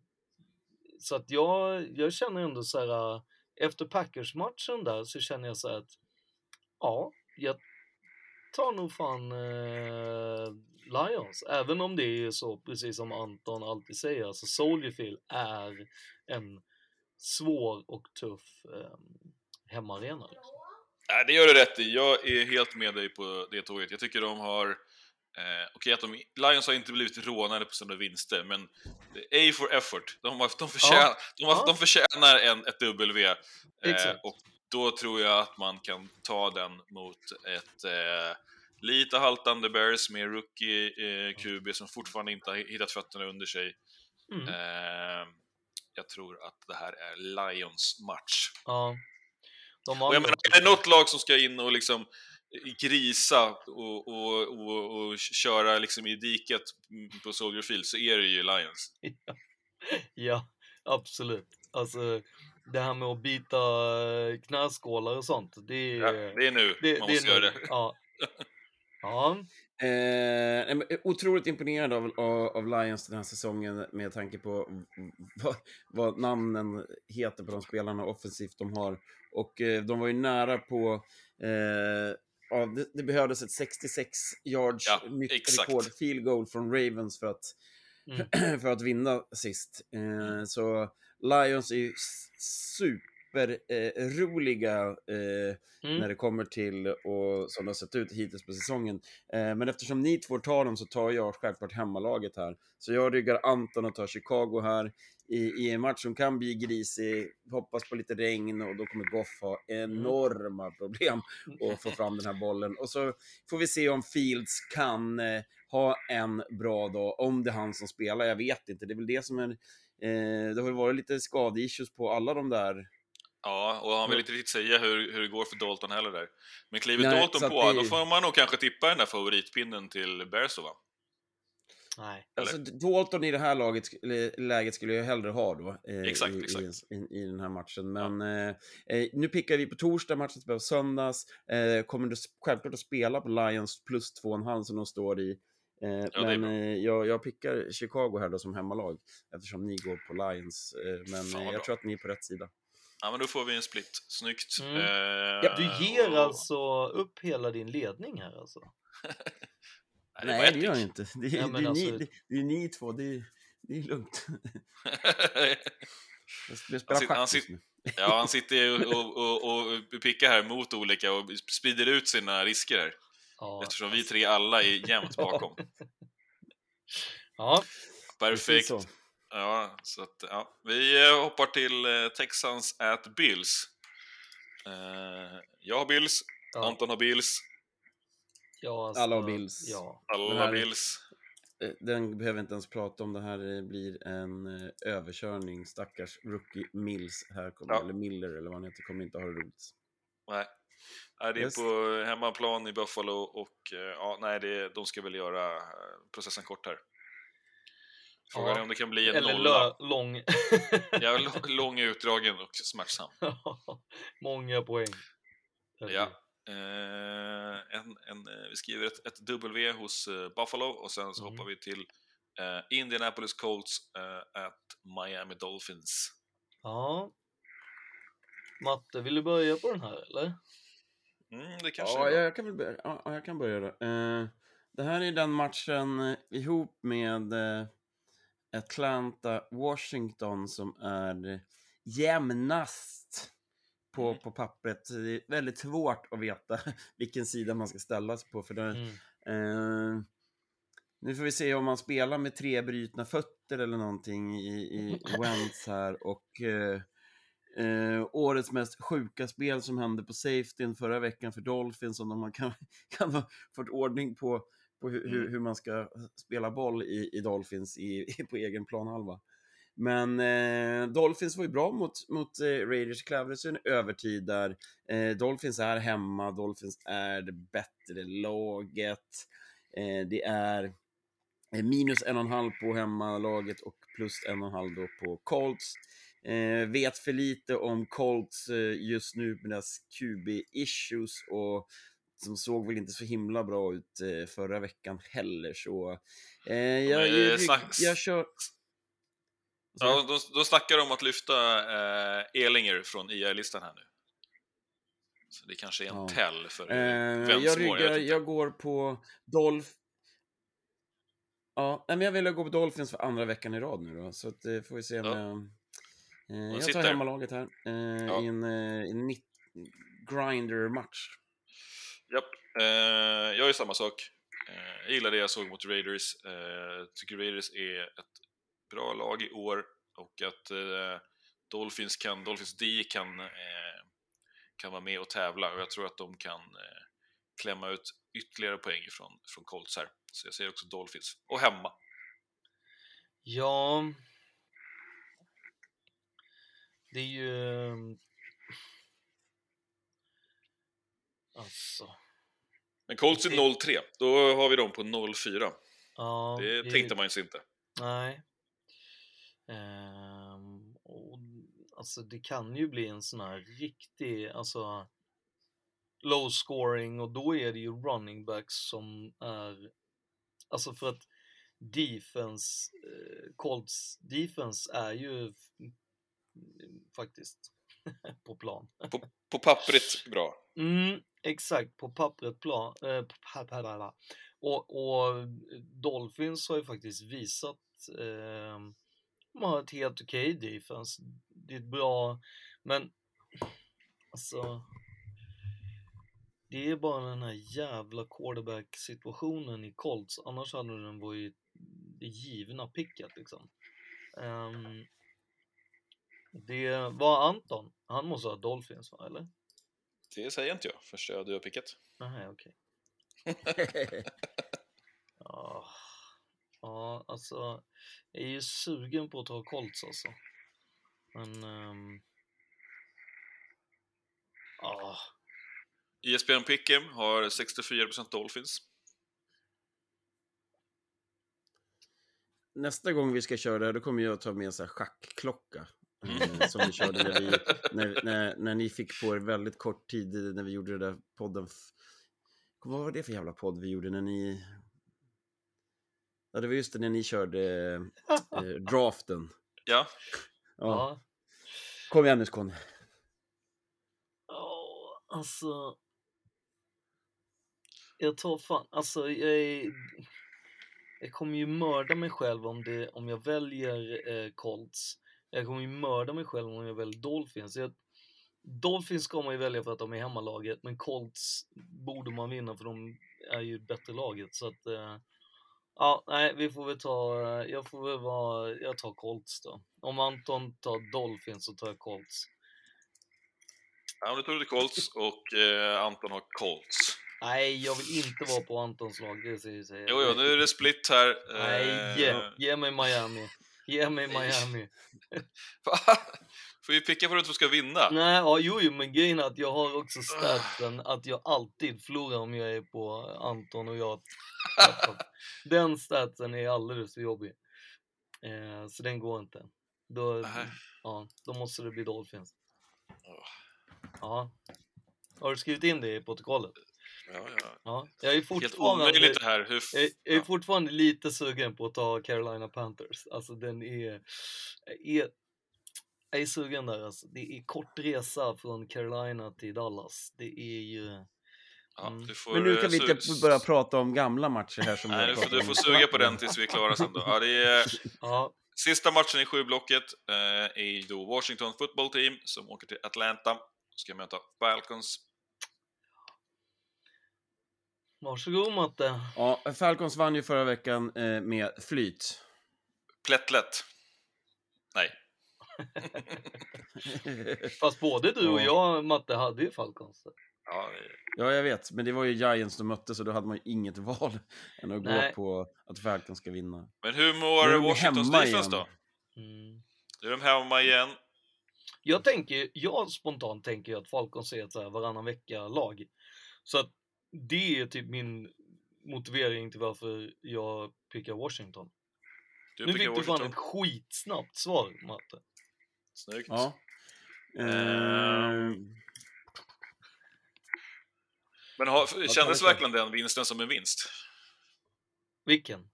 Så att jag, jag känner ändå så här... Efter Packers-matchen där så känner jag så här att... Ja, jag tar nog fan eh, Lions. Även om det är så, precis som Anton alltid säger, alltså Soldier Field är en svår och tuff eh, hemmaarena. Liksom. Nej, det gör du rätt i. Jag är helt med dig på det tåget. Jag tycker de har... Eh, Okej, att de, Lions har inte blivit rånade på sina vinster, men A for effort. De, har, de, förtjänar, Ja. de, har, Ja. de förtjänar en, ett W. Eh, och då tror jag att man kan ta den mot ett eh, lite haltande Bears med rookie eh, QB som fortfarande inte har hittat fötterna under sig. Mm. Eh, jag tror att det här är Lions match. Ja. De Och jag menar, är det något lag som ska in och liksom grisa och, och, och, och köra liksom i diket på Soldier Field så är det ju Lions. Ja, absolut. Alltså, det här med att byta eh, knäskålar och sånt, det är... Ja, det är nu det, man måste är göra nu. det. Ja. Ja, Eh, men otroligt imponerad av, av, av Lions den här säsongen med tanke på vad, vad namnen heter på de spelarna offensivt de har Och eh, de var ju nära på... Eh, ja, det, det behövdes ett 66 yards Ja, nytt exakt. rekord, field goal från Ravens för att, Mm. för att vinna sist. Eh, så Lions är ju s- super eh, eh, Mm. när det kommer till och som det har sett ut hittills på säsongen. Eh, men eftersom ni två tar dem så tar jag självklart hemmalaget här. Så jag ryggar Anton och tar Chicago här i, i en match som kan bli grisig. Hoppas på lite regn och då kommer Goff ha enorma problem att få fram den här bollen. Och så får vi se om Fields kan eh, ha en bra dag, om det är han som spelar. Jag vet inte, det är väl det som är... Eh, det har ju varit lite skadeissues på alla de där Ja, och han vill inte riktigt säga hur, hur det går för Dalton heller där. Men kliver Nej, Dalton på, det- då får man nog kanske tippa den där favoritpinnen till Bears, va? Nej. Alltså, Dalton i det här laget, läget skulle jag hellre ha då. Eh, Exakt, i, exakt. I, i, I den här matchen. Men eh, eh, nu pickar vi på torsdag, matchen spelas på söndags. Eh, kommer du självklart att spela på Lions plus 2,5 som de står i. Eh, det är men eh, jag, jag pickar Chicago här då som hemmalag. Eftersom ni går på Lions. Eh, men eh, jag bra. tror att ni är på rätt sida. Ja, men då får vi en split. Snyggt. Mm. Eh, Du ger och- alltså upp hela din ledning här alltså? Nej, det Nej, det gör jag inte. Det, är- Ja, det, är alltså- ni, det, det är ni två, det är, det är lugnt. Jag spelar Han han sitter-. Ja, han sitter och, och, och, och pickar här mot olika och sprider ut sina risker här. Ja. Eftersom vi tre alla är jämnt bakom. Ja. Precis Perfekt. Ja, så att, ja. Vi eh, hoppar till eh, Texans at Bills. Eh, jag har Bills, Ja. Anton har Bills, Ja, alltså, Alla har Bills. Ja. alla har Bills. Den behöver inte ens prata om. Det här blir en överkörning. Stackars rookie Mills här kommer, Ja. eller Miller eller vad han heter, kommer inte ha det roligt. Nej. Nej, det är Just. på hemmaplan i Buffalo och ja, nej, det, de ska väl göra processen kort här. Frågan är om det kan bli en Eller nolla. lö, lång. Ja, lång, lång, utdragen och smärtsam. Många poäng. Ja. Eh, en, en, eh, vi skriver ett, ett W hos eh, Buffalo och sen så Mm. hoppar vi till eh, Indianapolis Colts eh, at Miami Dolphins. Ja. Matte, vill du börja på den här eller? Mm, det kanske Ja, jag kan väl börja. Ja, ja, jag kan börja då. Eh, det här är den matchen ihop med eh, Atlanta-Washington som är jämnast på, Mm. på pappret. Det är väldigt svårt att veta vilken sida man ska ställa sig på. För det, Mm. Eh, nu får vi se om man spelar med tre brutna fötter eller någonting i, i Wentz här. Och eh, eh, årets mest sjuka spel som hände på safetyn förra veckan för Dolphins, om de kan, kan ha fått ordning på, på hur, hur, hur man ska spela boll i, i Dolphins i, på egen planhalva. Men eh, Dolphins var ju bra mot, mot eh, Raiders, krävdes en övertid där. Eh, Dolphins är hemma, Dolphins är det bättre laget. Eh, det är eh, minus en och en halv på hemmalaget och plus en och en halv då på Colts. Eh, vet för lite om Colts eh, just nu med deras QB-issues och som såg väl inte så himla bra ut eh, förra veckan heller så eh, jag, jag, jag, jag kör... Ja, de, de snackar om att lyfta eh, Elinger från IR-listan här nu. Så det kanske är en Ja. tell för Eh, eh, jag, ryggar, inte. jag går på Dolph... Ja, men jag vill gå på Dolphins för andra veckan i rad nu då, så att, eh, får vi se om Ja. jag... Eh, jag tar hemmalaget här eh, Ja. i en, en grinder-match. Japp. Eh, jag gör samma sak. Eh, jag gillar det jag såg mot Raiders. Eh, tycker Raiders är ett bra lag i år och att eh, Dolphins, kan, Dolphins D kan, eh, kan vara med och tävla och jag tror att de kan eh, klämma ut ytterligare poäng från, från Colts här. Så jag säger också Dolphins. Och hemma. Ja. Det är ju... Eh, ehm, Alltså. Men Colts är 0-3. Då har vi dem på 0-4. Ja, Det är- tänkte man ju inte. Nej. Ehm, och, alltså det kan ju bli en sån här riktig, alltså low scoring och då är det ju running backs som är, alltså för att defense, eh, Colts defense är ju faktiskt på plan. På, på pappret bra. Mm, exakt, på pappret bra. Eh, och, och Dolphins har ju faktiskt visat eh, de har ett helt okej defense. Det är ett bra, men alltså det är bara den här jävla quarterback situationen i Colts, annars hade den varit det givna picket liksom. Ehm, det var Anton, han måste ha Dolphins va, eller? Det säger inte jag förrän du har pickat. Nej, okej. Ja, ja, alltså jag är ju sugen på att ta Colts alltså. Men... ehm, Ja, ISBN Pick'em har 64% Dolphins. Nästa gång vi ska köra det här, då kommer jag ta med en sån här schackklocka. Mm. Som vi körde när, vi, när, när, när ni fick på er väldigt kort tid när vi gjorde det där podden. Vad var det för jävla podd vi gjorde när ni... Ja, det var just det när ni körde eh, draften. Ja, Ja. ja. Kom igen nu Skåne. Ja, alltså... Jag tar fan, alltså jag är... Jag kommer ju mörda mig själv om, det, om jag väljer eh, Colts. Jag kommer ju mörda mig själv om jag väljer Dolphins. Jag, Dolphins ska man ju välja för att de är hemmalaget, men Colts borde man vinna för de är ju bättre laget. Så att, eh, ja, nej, vi får väl ta, eh, jag får väl vara, jag tar Colts då. Om Anton tar Dolphins så tar jag Colts. ja nu tog du Colts och eh, Anton har Colts. Nej, jag vill inte vara på Antons lag, det säger jag. Jo, jo, nu är det split här. Eh, Nej, ge, ge mig Miami. Ge mig Miami. Va? Får vi picka på att du ska vinna? Nej, ja, jo, jo, men grejen är att jag har också statsen att jag alltid förlorar om jag är på Anton och jag. Den statsen är alldeles för jobbig. Eh, så den går inte. Då, Nej. ja, då måste det bli Dolphins. Ja. Har du skrivit in det i protokollet? Ja, ja. Ja. Jag är Helt fortfarande... omöjligt det här. Hur Jag, jag är ja. fortfarande lite sugen på att ta Carolina Panthers. Alltså den är... är jag är sugen där alltså. Det är kort resa från Carolina till Dallas. Det är ju... Ja, Mm. du får, Men nu eh, kan vi su- inte börja prata om gamla matcher här som Nej, du får, du får suga på den tills vi är klara sen då. Ja, det är, Ja, sista matchen i sjublocket eh, är då Washington Football Team som åker till Atlanta. Ska möta Falcons. Varsågod Matte. Ja, Falcons vann ju förra veckan eh, med flyt. Plättlätt. Nej. Fast både du och Ja. jag, Matte, hade ju Falcons. Ja, Ja, jag vet, men det var ju Giants de mötte så då hade man ju inget val än att Nej. gå på att Falcons ska vinna. men hur mår Washingtons defense då? Mm. Nu är de hemma igen. Jag tänker, jag spontant tänker ju att Falcons är ett så här varannan vecka-lag. Så att det är typ min motivering till varför jag pickar Washington. Du nu fick du fan Washington. ett skitsnabbt svar, Matte. Snyggt. Ja. Ehm. Eh, Men har, kändes verkligen den vinsten som en vinst? Vilken?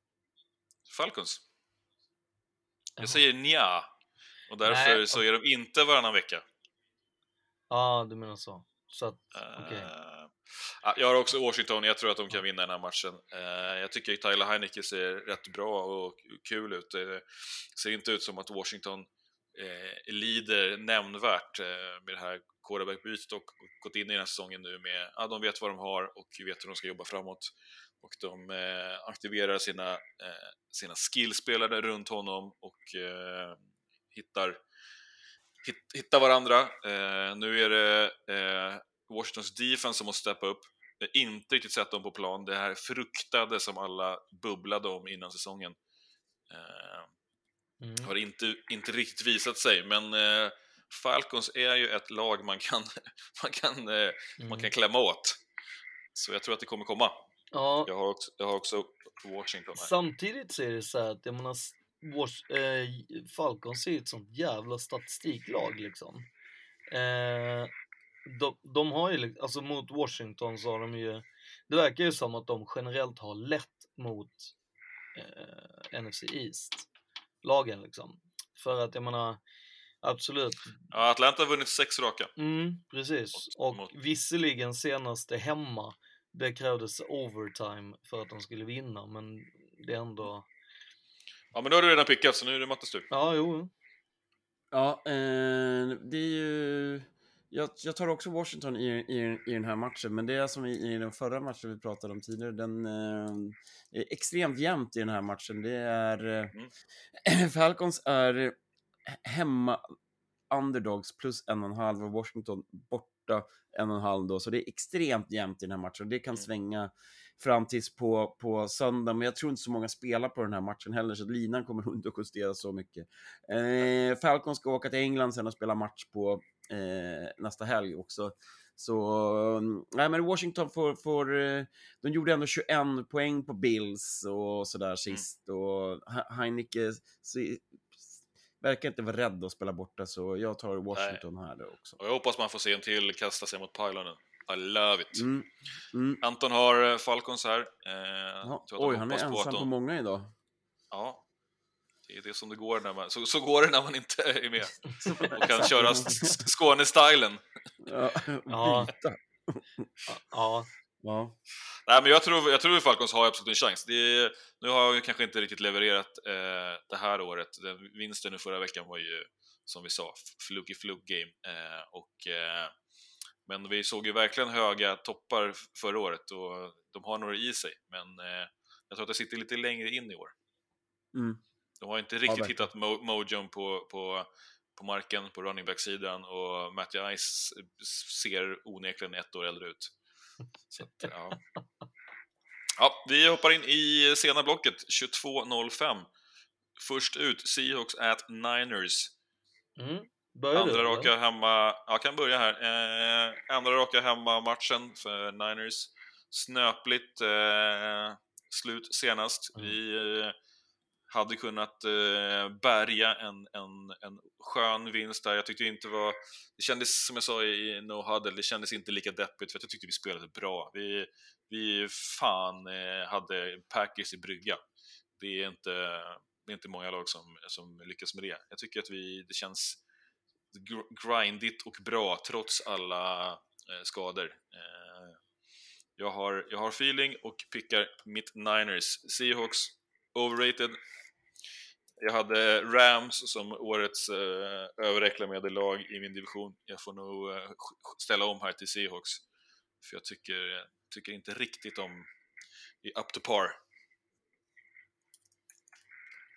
Falcons? Jag säger nja. Och därför Nej, så är de inte varannan vecka. Ja, du menar så. Så att, okej. Eh, ja, jag har också Washington, jag tror att de kan vinna den här matchen. Eh, jag tycker att Tyler Heineke ser rätt bra och kul ut. Det ser inte ut som att Washington eh, lider nämnvärt med det här quarterback-bytet och gått in i den här säsongen nu med, ja, de vet vad de har och vet hur de ska jobba framåt. Och de aktiverar sina, sina skillspelare runt honom och hittar, hittar varandra. Eh, nu är det eh, Washingtons defense som måste steppa upp. Inte riktigt sett dem på plan. Det här fruktade som alla bubblade om innan säsongen. Eh, Mm. har inte, inte riktigt visat sig, men eh, Falcons är ju ett lag man kan, man kan, eh, man Mm. kan klämma åt. Så jag tror att det kommer komma. Ja, Jag har också, jag har också Washington här. samtidigt så är det så här att jag menar, s- Wash, eh, Falcons är ju ett sånt jävla statistiklag liksom. De, de har ju, lik- alltså mot Washington så har de ju, det verkar ju som att de generellt har lätt mot eh, NFC East-lagen liksom. För att jag menar, absolut. Ja, Atlanta har vunnit sex raka. Mm, precis. Och visserligen senaste hemma, det krävdes overtime för att de skulle vinna, men det är ändå... Ja, men då har du redan pickat, så nu är det Mattes tur. Ja, jo. Ja, eh, det är ju... Jag, jag tar också Washington i, i, i den här matchen, men det är som i, i den förra matchen vi pratade om tidigare. Den eh, är extremt jämnt i den här matchen. Det är... Eh, Falcons är hemma underdogs plus en och en halv och Washington borta en och en halv då, så det är extremt jämnt i den här matchen. Det kan svänga fram tills på, på söndag, men jag tror inte så många spelar på den här matchen heller, så att linan kommer inte att justeras så mycket. Eh, Falcons ska åka till England sen och spela match på nästa helg också. Så, nej men Washington får, får, eh, de gjorde ändå 21 poäng på Bills och sådär sist och He- Heineke verkar inte vara rädd att spela borta så jag tar Washington här då också. Och jag hoppas man får se en till kasta sig mot Pylonen. I love it. Mm. Mm. Anton har eh, Falcons här. Eh, oj, han är på ensam de- på många idag. Ja, det är det som det går när man, så, så går det när man inte är med och kan köra Skåne-stylen. Ja, Ja. byta. Ja. Ja. Nej, men jag tror, jag tror att Falcons har absolut en chans. Det är, nu har vi kanske inte riktigt levererat eh, det här året. Den vinsten nu förra veckan var ju, som vi sa, fluky flug game. Eh, och, eh, men vi såg ju verkligen höga toppar förra året och de har några i sig. Men eh, jag tror att det sitter lite längre in i år. Mm. De har inte Ja, riktigt verkligen. hittat mo mojon på, på, på marken, på running back-sidan och Matty Ice ser onekligen ett år äldre ut. Så att, ja. ja, vi hoppar in i sena blocket, 22.05. Först ut, Seahawks at Niners. Mm. Börjar Andra du, eller? raka hemma, jag kan börja här. Eh, andra raka hemma-matchen för Niners. Snöpligt eh, slut senast. Mm. Vi eh, hade kunnat eh, bärga en, en, en skön vinst där. Jag tyckte inte var... Det kändes, som jag sa i No Huddle, det kändes inte lika deppigt för jag tyckte vi spelade bra. Vi, vi fan eh, hade Packers i brygga. Det är inte, det är inte många lag som, som lyckas med det. Jag tycker att vi, det känns grindigt och bra trots alla eh, skador. Eh, jag, har, jag har feeling och pickar mitt Niners. Seahawks, overrated. Jag hade Rams som årets eh, överreklamerade lag i min division. Jag får nog eh, ställa om här till Seahawks. För jag tycker, tycker inte riktigt om i up to par.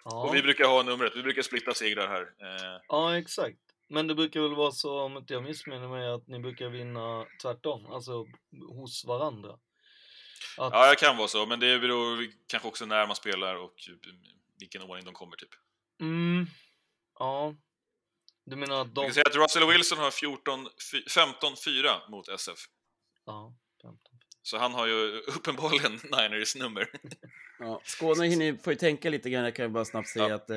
Ja. Och vi brukar ha numret, vi brukar splitta segrar här. Eh, Ja, exakt. Men det brukar väl vara så, om inte jag missminner mig, att ni brukar vinna tvärtom, alltså hos varandra. Att, Ja, det kan vara så, men det beror kanske också när man spelar och vilken ordning de kommer typ. mm, ja. Du menar att Jag de... kan säga att Russell Wilson har 14 fy- 15-4 mot SF. Ja, Så han har ju uppenbarligen Niners nummer. Ja, Skåne hinner, får ju tänka lite grann, jag kan bara snabbt säga att eh,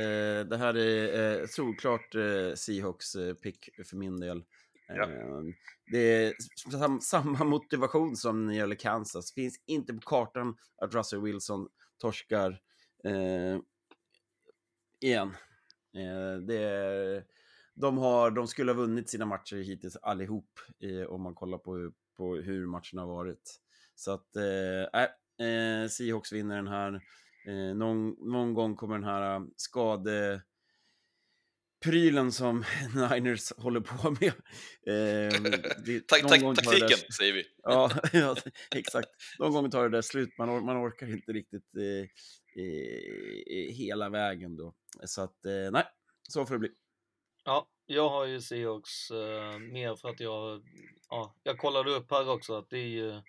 det här är eh, solklart eh, Seahawks eh, pick för min del. Eh, det är sam, samma motivation som när det gäller Kansas. Finns inte på kartan att Russell Wilson torskar eh, igen. Eh, det är, de, har, de skulle ha vunnit sina matcher hittills allihop eh, om man kollar på, på hur matcherna har varit. Så att, eh, äh, eh, Seahawks vinner den här. Eh, någon, någon gång kommer den här eh, skade prylen som Niners håller på med. Eh, det- Tak- någon tak- det där- taktiken, säger vi. Ja, ja, exakt. Någon gång tar det där slut. Man, or man orkar inte riktigt eh, eh, hela vägen då. Så att, eh, nej, så får det bli. Ja, jag har ju Seahawks eh, mer för att jag, ja, jag kollade upp här också att det är ju,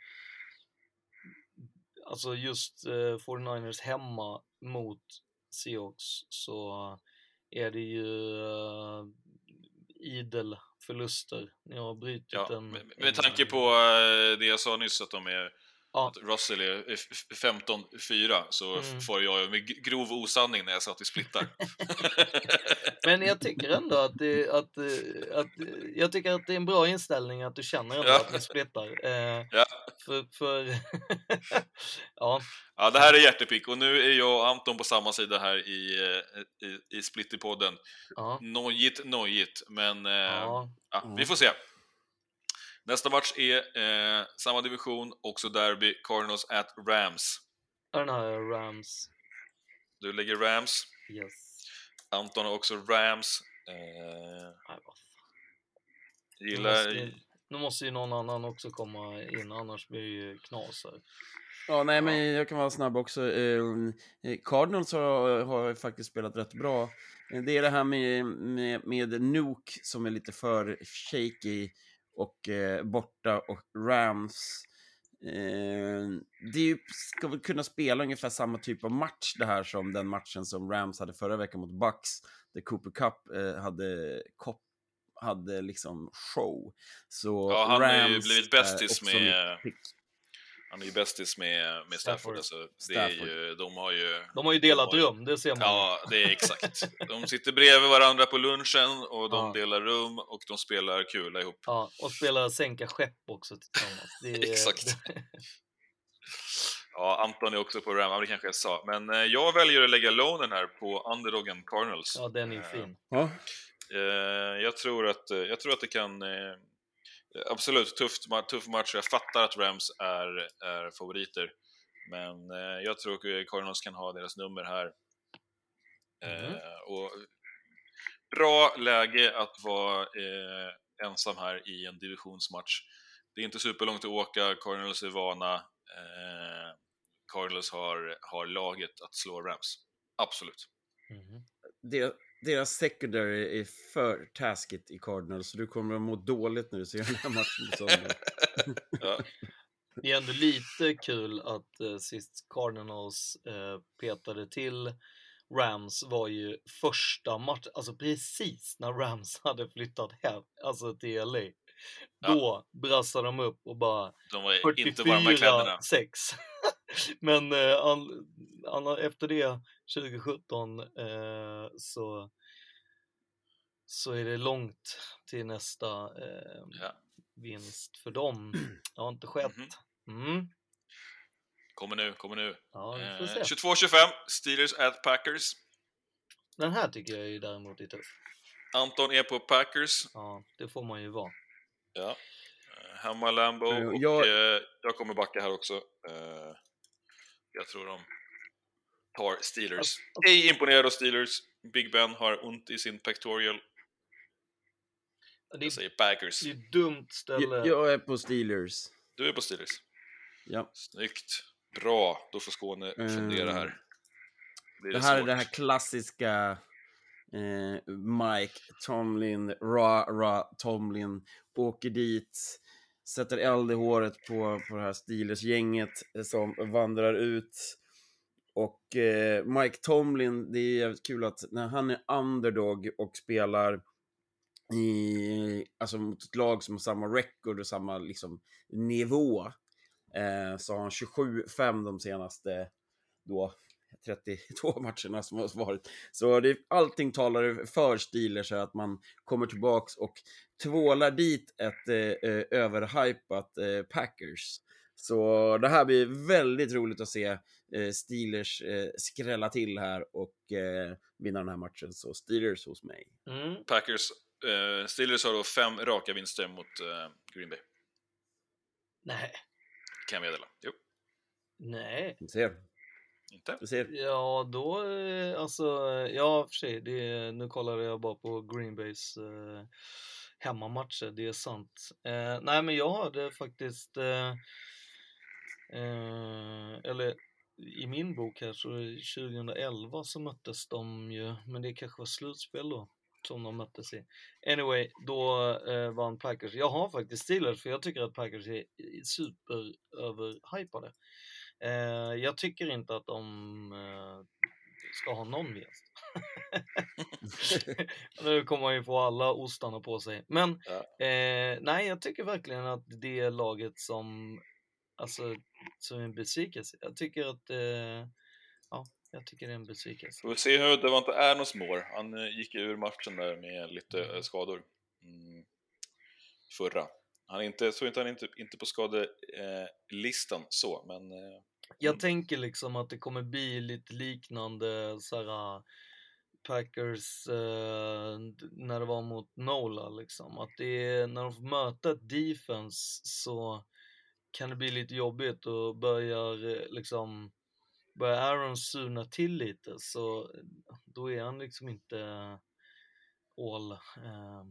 alltså just eh, 49ers hemma mot Seahawks så är det ju eh, idel förluster. Ni har brutit Ja, en... med, med tanke på eh, det jag sa nyss, att de är Ja. Russell är f- f- 15-4 så Mm. får jag med grov osanning när jag sa att vi splittar. Men jag tycker ändå att, det, att, eh, att jag tycker att det är en bra inställning att du känner ändå Ja. att ni splittar. Eh, Ja. För, för ja, Ja, det här är hjärtepick och nu är jag och Anton på samma sida här i, eh, i, i Splitterpodden. ja, Nojigt, nojigt, men eh, ja, vi får se. Nästa match är eh, samma division, också derby, Cardinals at Rams. Den här Rams, Du lägger Rams, yes. Anton har också Rams. Eh, Nej, vad fan. Nu gillar... måste, nu måste ju någon annan också komma in, annars blir det ju knas här. Ja, nej, men jag kan vara snabb också. Eh, Cardinals har, har faktiskt spelat rätt bra. Eh, Det är det här med, med, med Nuke som är lite för shaky och eh, borta och Rams. Eh, det ska väl kunna spela ungefär samma typ av match det här som den matchen som Rams hade förra veckan mot Bucks. Där Cooper Cup eh, hade, Cop, hade liksom show. Så Ja, han har ju Rams blivit bästis med- pick. Han är ju bästis med, med Stafford. Stafford. Alltså, det är Stafford. ju, de har ju... De har ju delat de har ju- rum, det ser man. Ja, det är exakt. De sitter bredvid varandra på lunchen och de Ja. delar rum och de spelar kula ihop. Ja, och spelar sänka skepp också tillsammans. Det är, Exakt. Ja, Anton är också på Ram, det kanske jag sa. Men eh, jag väljer att lägga lonen här på underdogen Cardinals. Ja, den är ju fin. Ja. Eh, jag, tror att, eh, jag tror att det kan... Eh, absolut, tufft, ma- tuff match. Jag fattar att Rams är, är favoriter. Men eh, jag tror att Cardinals kan ha deras nummer här. Eh, Mhm. och bra läge att vara eh, ensam här i en divisionsmatch. Det är inte superlångt att åka, Cardinals är vana. Eh, Cardinals har, har laget att slå Rams. Absolut. Mhm. deras, deras secondary är för taskigt i Cardinals, så du kommer att må dåligt när du ser den här matchen på söndag. Ja. Det är ändå lite kul att eh, sist Cardinals eh, petade till Rams var ju första match, alltså precis när Rams hade flyttat hem, alltså till LA. Ja. Då brassade de upp och bara De var inte varma kläderna. 44-6. Men eh, an, an, efter det, 2017, eh, så, så är det långt till nästa eh, Ja. vinst för dem. Det har inte skett. Mhm. Mm. Kommer nu, kommer nu. Ja, Eh, se. 22-25, Steelers at Packers. Den här tycker jag ju däremot är tuff. Anton är på Packers. Ja, det får man ju vara. Ja. Eh, Hemma Lambo Eh, och jag- eh, jag kommer backa här också. Eh, jag tror de tar Steelers. Alltså- Ej imponerad av Steelers. Big Ben har ont i sin pectorial. Det Jag är, säger Packers. det är ett dumt ställe. Jag, jag är på Steelers. Du är på Steelers. Ja. Snyggt. Bra. Då får Skåne fundera här. Blir Det här är svårt? det här klassiska eh, Mike Tomlin, Ra Ra Tomlin, åker dit, sätter eld i håret på, på det här Steelers-gänget som vandrar ut. Och eh, Mike Tomlin, det är jävligt kul att när han är underdog och spelar i, alltså mot ett lag som har samma record och samma liksom, nivå, eh, så har han 27-5 de senaste då 32 matcherna som har varit. Så det, allting talar för Steelers här, att man kommer tillbaks och tvålar dit ett eh, eh, överhypat eh, Packers. Så det här blir väldigt roligt att se eh, Steelers eh, skrälla till här och eh, vinna den här matchen. Så Steelers hos mig. Mm. Packers. Steelers har då fem raka vinster mot Green Bay. Nej, Kan jag meddela. Jo, nej. Vi ser. inte. Vi ser. Ja, då, alltså, ja för sig, det, nu kollade jag bara på Green Bays eh, hemmamatcher, det är sant. Eh, nej, men jag hade faktiskt, eh, eh, eller i min bok här så 2011 så möttes de ju, men det kanske var slutspel då som de möttes i. Anyway, då eh, vann Packers. Jag har faktiskt Steelers för jag tycker att Packers är super överhypade. Eh, jag tycker inte att de eh, ska ha någon vinst. nu kommer man ju få alla ostarna på sig. Men eh, nej, jag tycker verkligen att det är laget som, alltså så är det en besvikelse. Jag tycker att, eh, ja, jag tycker det är en besvikelse. Får vi se hur det var inte Ernst Moore. Han eh, gick ur matchen där med lite eh, skador. Mm. Förra. Han är inte, så inte han inte, inte på skadelistan så, men... Eh, Jag tänker liksom att det kommer bli lite liknande så här, Packers eh, när det var mot Nola liksom. Att det är, när de får möta ett defense så kan det bli lite jobbigt och börjar eh, liksom börjar Aaron surna till lite så då är han liksom inte all eh,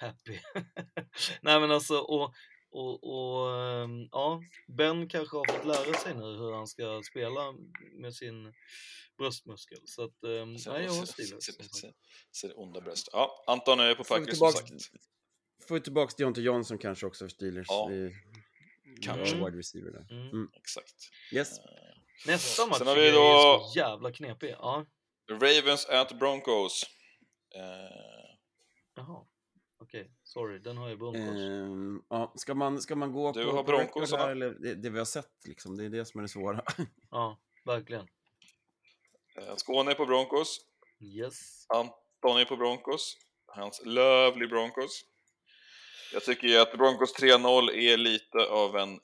happy. Nej men alltså och, och, och ehm, ja, Ben kanske har fått lära sig nu hur han ska spela med sin bröstmuskel. Så att, um, ser- nej, jag har Steelers. Ser onda bröst. Ja, Anton är på Packers som tillbaks- sagt. Får vi tillbaka Deontay Johnson kanske också för Steelers. Ja, kanske. ja, Wide receiver där. Mm. Mm. Exakt. Yes. Nästa match Sen har vi är då- så jävla knepig. Ja, Ravens at Broncos. Eh, jaha. Okej, sorry, den har jag Broncos. Ehm, ja, ska, man, ska man gå Du på, har på record Broncosarna. här, eller det, det vi har sett liksom, det är det som är det svåra. Ja, verkligen. eh, Skåne är på Broncos. Yes. Anton är på Broncos. Hans lovely Broncos. Jag tycker ju att Broncos 3-0 är lite av en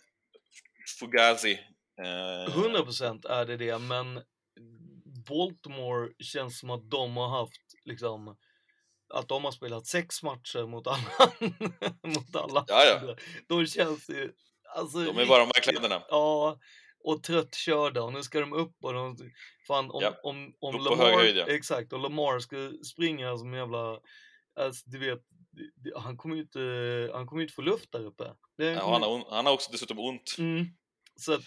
fugazi. Eh, 100% är det det, men Baltimore känns som att de har haft liksom att de har spelat sex matcher mot alla, mot alla Ja. De känns ju... Alltså, De är bara med riktigt- kläderna. Ja, och tröttkörda och nu ska de upp och de... Fan, om, Ja, om, om på hög höjd, ja. Exakt, och Lamar ska springa som jävla... Alltså, du vet, han kommer ju inte, han kommer inte få luft där uppe. Det Ja, han, har, han har också dessutom ont. Mm, så att,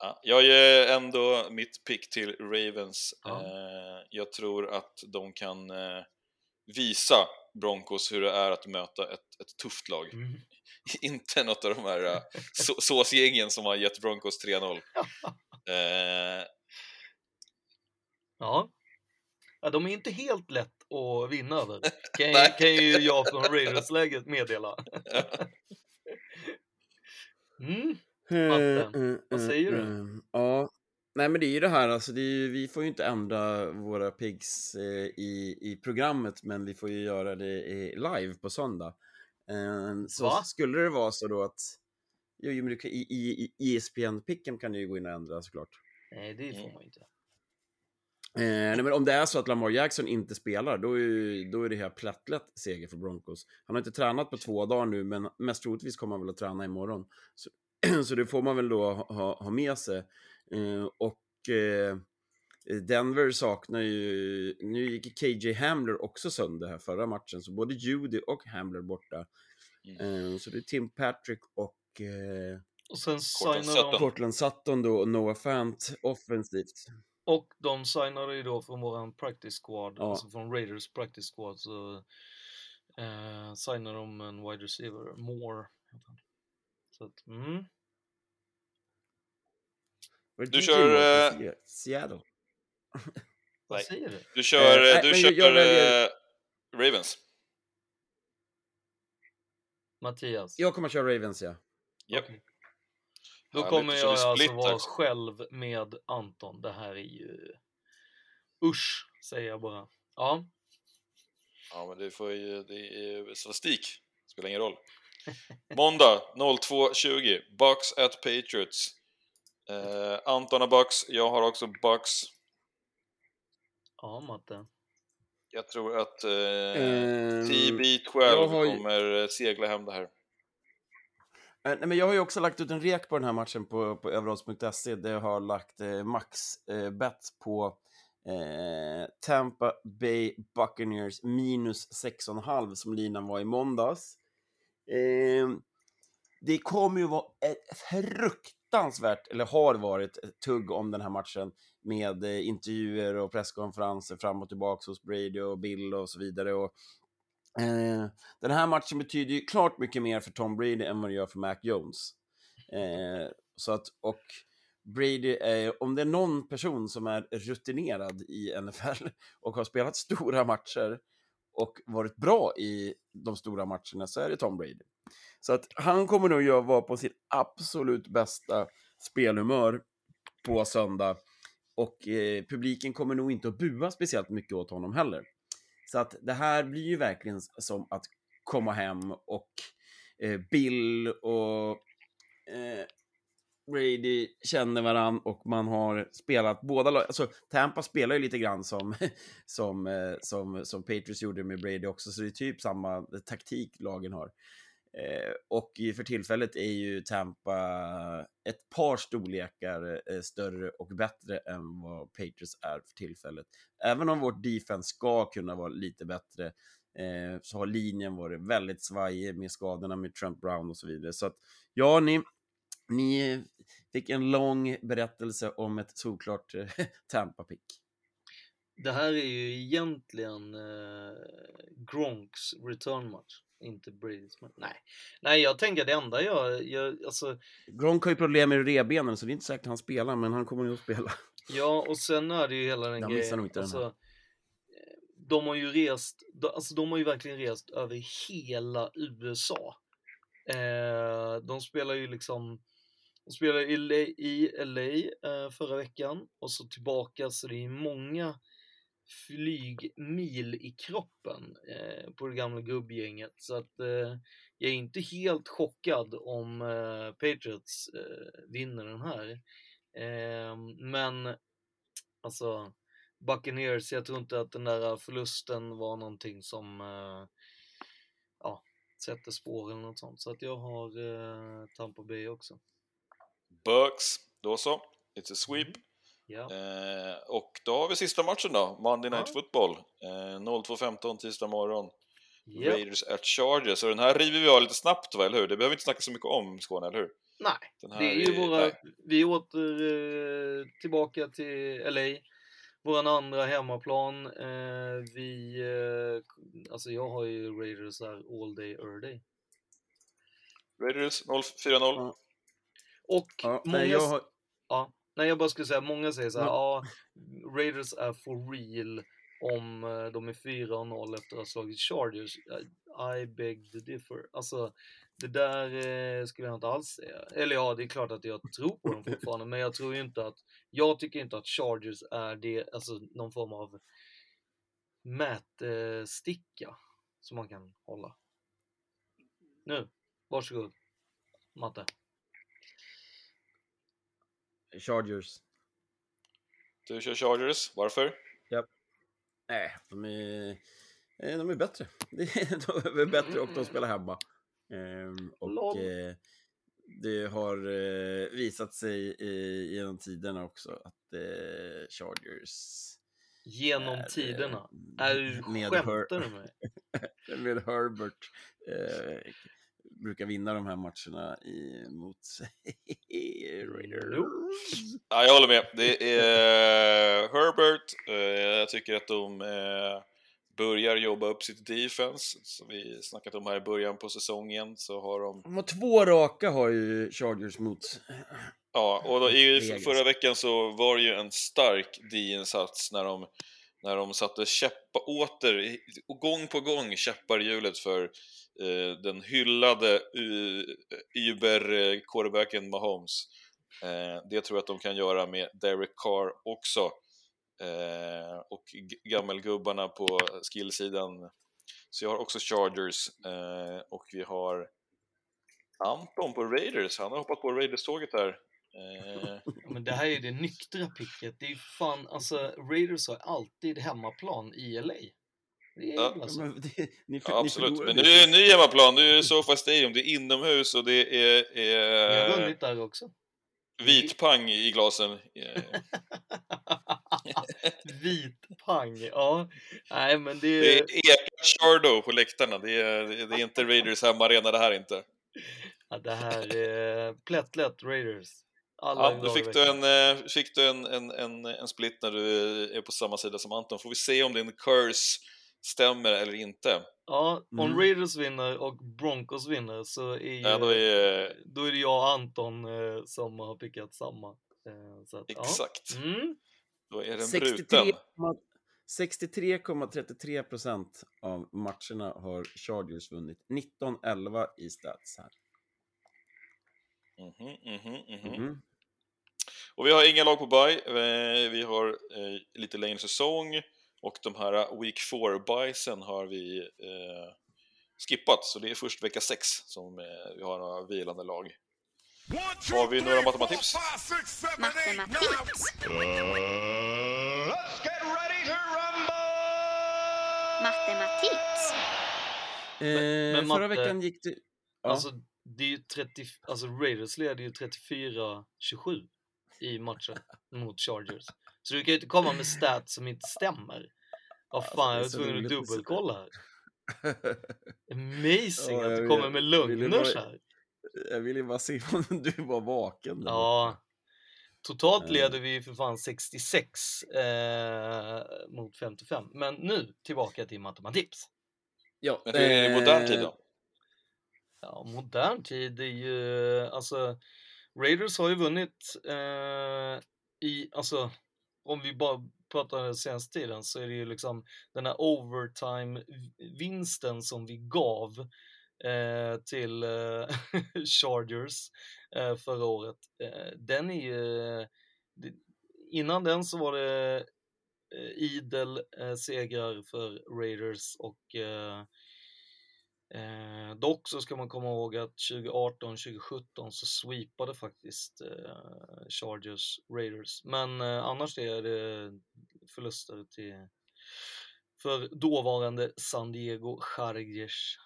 Ja, jag ger ändå mitt pick till Ravens. Ja. Eh, jag tror att de kan eh, visa Broncos hur det är att möta ett, ett tufft lag. mm. Inte något av de här uh, så- såsgängen som har gett Broncos 3-0. Eh, Ja. Ja. De är inte helt lätt att vinna över. Kan, kan ju jag från Raiders-läget meddela. Mm. Matten, vad säger du? Mm, Ja, nej men det är ju det här, alltså det ju, vi får ju inte ändra våra picks eh, i, i programmet, men vi får ju göra det i, live på söndag. Eh, så Va? skulle det vara så då att, jo, men du i, i, i ESPN-picken kan du ju gå in och ändra såklart. Nej, det Mm. får man inte. Eh, nej, men om det är så att Lamar Jackson inte spelar, då är, ju- då är det här plättlätt seger för Broncos. Han har inte tränat på två dagar nu, men mest troligtvis kommer han väl att träna imorgon. Så, så det får man väl då ha, ha, med sig. Eh, och eh, Denver saknar ju... Nu gick KJ Hamler också sönder här förra matchen, så både Judy och Hamler borta. Mm. Eh, så det är Tim Patrick och... Eh, Och sen Cortland Sutton. Cortland Sutton då och Noah Fant offensivt. Och de signade ju då från våran practice squad, Ja. alltså från Raiders practice squad, så eh, signade de en wide receiver, Moore. Så att, mm. Du kör, Se- Seattle? Vad Nej. säger du? du kör, nej, du men kör jag väljer- eh, Ravens. Mattias? Jag kommer att köra Ravens, ja. Japp. Okej. Då kommer jag alltså vara själv med Anton. Det här är ju... Usch, säger jag bara. Ja, Ja, men det, får ju, det är statistik. Spelar ingen roll. Måndag 02.20. Bucks at Patriots. Eh, Anton har Bucks, jag har också Bucks. ja Matte. Jag tror att eh, Ehm, TB12 jag har kommer eh, segla hem det här. Eh, nej, men jag har ju också lagt ut en rek på den här matchen på, på överodds.se där jag har lagt eh, max eh, bet på eh, Tampa Bay Buccaneers minus 6,5 som linan var i måndags. Eh, det kommer ju vara ett fruktansvärt, eller har varit, ett tugg om den här matchen med eh, intervjuer och presskonferenser fram och tillbaka hos Brady och Bill och så vidare. Och, eh, den här matchen betyder ju klart mycket mer för Tom Brady än vad det gör för Mac Jones. Eh, så att, och Brady, är, om det är någon person som är rutinerad i NFL och har spelat stora matcher och varit bra i de stora matcherna så är det Tom Brady. Så att han kommer nog att vara på sitt absolut bästa spelhumör på söndag. Och eh, publiken kommer nog inte att bua speciellt mycket åt honom heller. Så att det här blir ju verkligen som att komma hem och eh, Bill och eh, Brady känner varann och man har spelat båda lag. Alltså, Tampa spelar ju lite grann som, som, eh, som, som Patriots gjorde med Brady också, så det är typ samma taktik lagen har. Eh, och för tillfället är ju Tampa ett par storlekar eh, större och bättre än vad Patriots är för tillfället. Även om vårt defense ska kunna vara lite bättre eh, så har linjen varit väldigt svajig med skadorna med Trump Brown och så vidare. Så att ja, ni, ni fick en lång berättelse om ett solklart Tampa-pick. Det här är ju egentligen eh, Gronks return match, inte Bradys match. Nej. Nej, jag tänker det enda jag, jag alltså... Gronk har ju problem med revbenen så det är inte säkert att han spelar, men han kommer nog att spela. Ja, och sen är det ju hela den Jag grejen. nog inte den alltså, här. eh, de har ju rest, alltså de har ju verkligen rest över hela USA. Eh, de spelar ju liksom, de spelade i LA, i LA eh, förra veckan och så tillbaka så det är många flygmil i kroppen eh, på det gamla gubbgänget. Så att eh, jag är inte helt chockad om eh, Patriots eh, vinner den här. Eh, men alltså Buccaneers, jag tror inte att den där förlusten var någonting som eh, ja, sätter spår eller något sånt. Så att jag har eh, Tampa Bay också. Bucks, då så. It's a sweep. Ja. Eh, och då har vi sista matchen då, Monday Night Football. Eh, 02.15 tisdag morgon. Japp. Raiders at Chargers. Och den här river vi av lite snabbt va, eller hur? Det behöver vi inte snacka så mycket om, Skåne, eller hur? Nej, Den här det är ju är- våra, nej. vi är åter eh, tillbaka till LA. Våran andra hemmaplan. Eh, vi, eh, alltså jag har ju Raiders här all day, early day. Raiders 0-4-0. Och Ja, många... nej, jag har- Ja, nej, jag bara skulle säga, många säger så här, Ja. ja, Raiders är for real om eh, de är 4-0 efter att ha slagit Chargers. I- beg to differ. Alltså, det där eh, skulle jag inte alls säga. Eller ja, det är klart att jag tror på dem fortfarande, men jag tror ju inte att, jag tycker inte att Chargers är det, alltså någon form av mätsticka som man kan hålla. Nu, varsågod, Matte. Chargers. Du kör Chargers, varför? Ja. Nej, de är, eh, de är bättre. De är bättre och de spelar hemma. Ehm, och eh, det har eh, visat sig genom tiderna också att Chargers Genom är, tiderna. Är med skämtar du med? med Herbert eh, brukar vinna de här matcherna i, mot Raiders. Ja, jag håller med. Det är eh, Herbert. Eh, Jag tycker att de eh, börjar jobba upp sitt defense. Som vi snackat om här i början på säsongen så har de... De har två raka har ju Chargers mot. Ja, och då, i förra veckan så var det ju en stark D-insats när de, när de satte käppa åter, och gång på gång käppar hjulet för eh, den hyllade uh, Uber-quarterbacken Mahomes. Eh, det tror jag att de kan göra med Derek Carr också. Eh, och gammelgubbarna på skillsidan. Så jag har också Chargers eh, och vi har Anton på Raiders. Han har hoppat på Raiders-tåget här. Eh, Ja, Men det här är det nyktra picket. Det är fan, alltså Raiders har alltid hemmaplan i LA. Det är Ja. jävla så. Men det, ni, ja, ni absolut, men nu är det ny hemmaplan, nu är det SoFi Stadium, det är inomhus och det är, Vi har är vunnit där också. Vitpang i glasen. Eh, Vit pang, ja. Nej men det Det är... Chardo på läktarna, det är, det är inte Raiders hemmaarena det här inte. Ja, det här är plättlätt Raiders. Alla Ja, då fick du, en, eh, fick du en, en, en, en split när du är på samma sida som Anton. Får vi se om din curse stämmer eller inte. Ja, om Mm. Raiders vinner och Broncos vinner så är Ja, då är- då är det jag och Anton eh, som har pickat samma. Eh, så att, ja. Exakt. Mm. Då är den 63 bruten. 63,33 procent av matcherna har Chargers vunnit. 19-11 i stats här. Mhm, mhm, mhm. Mm. Och vi har inga lag på bye, Eh, vi har eh, lite längre säsong och de här Week 4-buysen har vi eh, skippat, så det är först vecka 6 som eh, vi har några vilande lag. Har vi några matematips? Matematips. Matematips. Eh, Men- men förra Matte, veckan gick det... Ja. Alltså, det är ju 30, alltså Raiders leder ju 34-27 i matchen mot Chargers. Så du kan ju inte komma med stats som inte stämmer. Vad Alltså, fan, är jag var tvungen att dubbelkolla här. Amazing Ja, att du kommer med lögner så här. Jag ville ju bara se om du var vaken. där Ja. Totalt Eh. leder vi för fan 66 eh, mot 55. Men nu tillbaka till matematiks. Ja, Men hur är det i modern tid då? Ja, modern tid är ju, alltså, Raiders har ju vunnit eh, i, alltså, om vi bara pratar den senaste tiden så är det ju liksom den här overtime-vinsten som vi gav eh, till eh, Chargers eh, förra året. Eh, den är ju, eh, innan den så var det eh, idel eh, segrar för Raiders och eh, eh, dock så ska man komma ihåg att 2018-2017 så sweepade faktiskt eh, Chargers Raiders. Men eh, annars är det förluster till för dåvarande San Diego Chargers.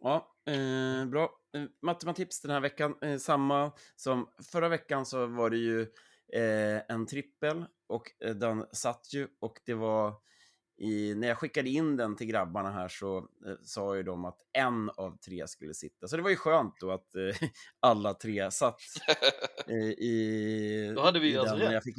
Ja, eh, bra. Eh, Matematips den här veckan, eh, samma som förra veckan så var det ju eh, en trippel och eh, den satt ju och det var i, när jag skickade in den till grabbarna här så eh, sa ju de att en av tre skulle sitta. Så det var ju skönt då att eh, alla tre satt eh, i, Då hade vi i alltså den. När jag fick,